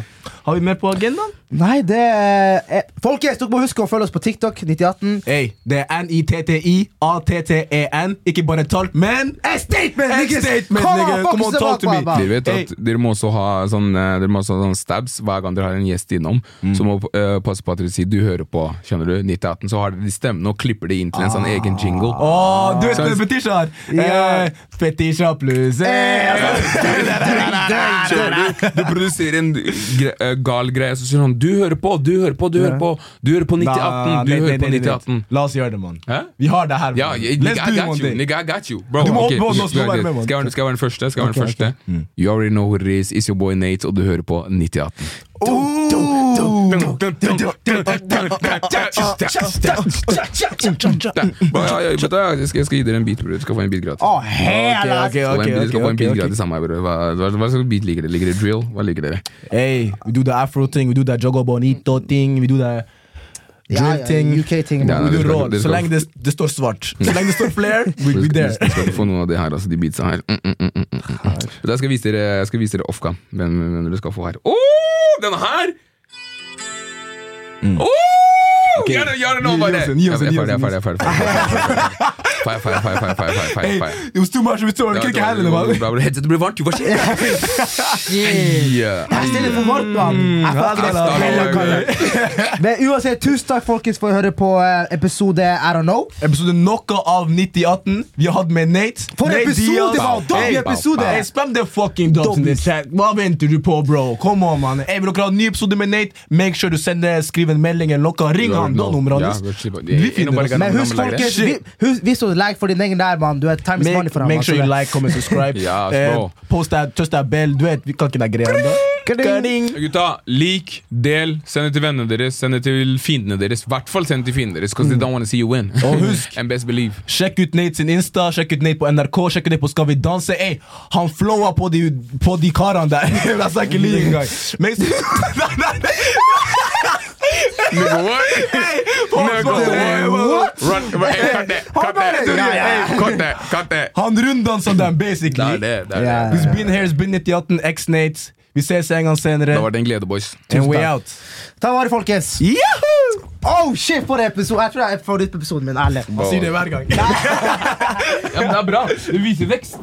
har vi mer på agendaen? Nei, det er Folkens, dere må huske å følge oss på TikTok. 9018. Hey, det er N-I-T-T-I-A-T-T-E-N. Ikke bare tall, men A statement, A statement, Come on, talk to me. Dere vet Hey. at dere må også ha sånn eh, Dere må også ha sånn stabs hver gang dere har en gjest innom. Så må uh, passe på at dere sier 'du hører på', skjønner du? 9018, så har dere de stemmene og klipper det inn til en sånn egen jingle. Åh, du vet hva Fetisha har? Eh, Fetisha pluss eh. Du? Du produserer en gre eh, gal greie, så sier han 'du hører på', 'du hører på', 'du hører på', du hører på 9018, du hører på nei, nei, nei. 9018. La oss gjøre det, mann. Vi har det her. Man. Let's do one day. Nigga, I got you. Bro, Du må okay, oppå skal være med. Skal jeg være- skal jeg være den første? Skal jeg være den første? You already know who it is. It's your boy Nate, og du hører på 9018. Jeg skal, gi dere en beat, bror. Du skal få en beat gratis. Ok, Du skal få en- ok. gratis av. Hva, slags beat liker dere? Liker dere drill? Hva liker dere? Hey, we do the afro thing, we do the jogo bonito thing, we do the Ja, drill ja, ting. UK-ting. Ja, ja, Så lenge det, det står svart. Så lenge det står flair, we'll be there. du skal ikke få noen av de her, altså, de beatsa her. Mm, mm, mm, mm, mm, mm. Du, Jeg skal vise dere, jeg skal vise dere off-cam hvem, hvem dere skal få her. Oh, denne her! Oh! Gjør det, gjør det nå, Gi- gi bare! gi oss en, Jeg gi er oss ferdig, en, jeg er ferdig. er it was too much, saw, Ja, kan det ikke var- handle det blir varmt, jo, hva skjer? Yeah. Jeg stiller for varmt, mann. Kalle. Men uansett, tusen takk folkens for å høre på eh, episode I don't know. Episode noe av 9018. Vi har hatt med Nate. For Nate episode, mann! Dobbel episode! Hey, spam the fucking dots in the chat. Hva venter du på, bro? Kom on, man. Hey, vil dere ha en ny episode med Nate? Make sure du sender, skriv en melding eller noe. Ring han. Hans. godt Vi finner oss. Men husk, folkens, hvis du like for din egen der, mann. Du er time is money for ham. make sure you altså. like, comment, subscribe. Ja, Eh, post that, touch that bell. Du vet, vi kan ikke den greia ennå. Gutta, lik, del, send det til vennene deres, send det til fiendene deres. I hvert fall send det til fiendene deres, because they don't want to see you win. Og husk- And best believe. Sjekk ut Nate sin Insta, sjekk ut Nate på NRK, sjekk ut Nate på Skal vi danse. Ey, han flowa på de, på de karene der. Jeg sa ikke li engang. Nei, nei, nei. Han runddansa dem, basically. Det er det, det er Ja. det. Who's been here, has been 98, X-Nates. Vi ses en gang senere. Da var det en glede, boys. And way out. Ta vare, folkens. Yahoo! Oh, shit, for episode. Jeg tror det er favorittepisoden min. Ærlig. Han sier det hver gang. Ja, men det er bra. Det viser vekst.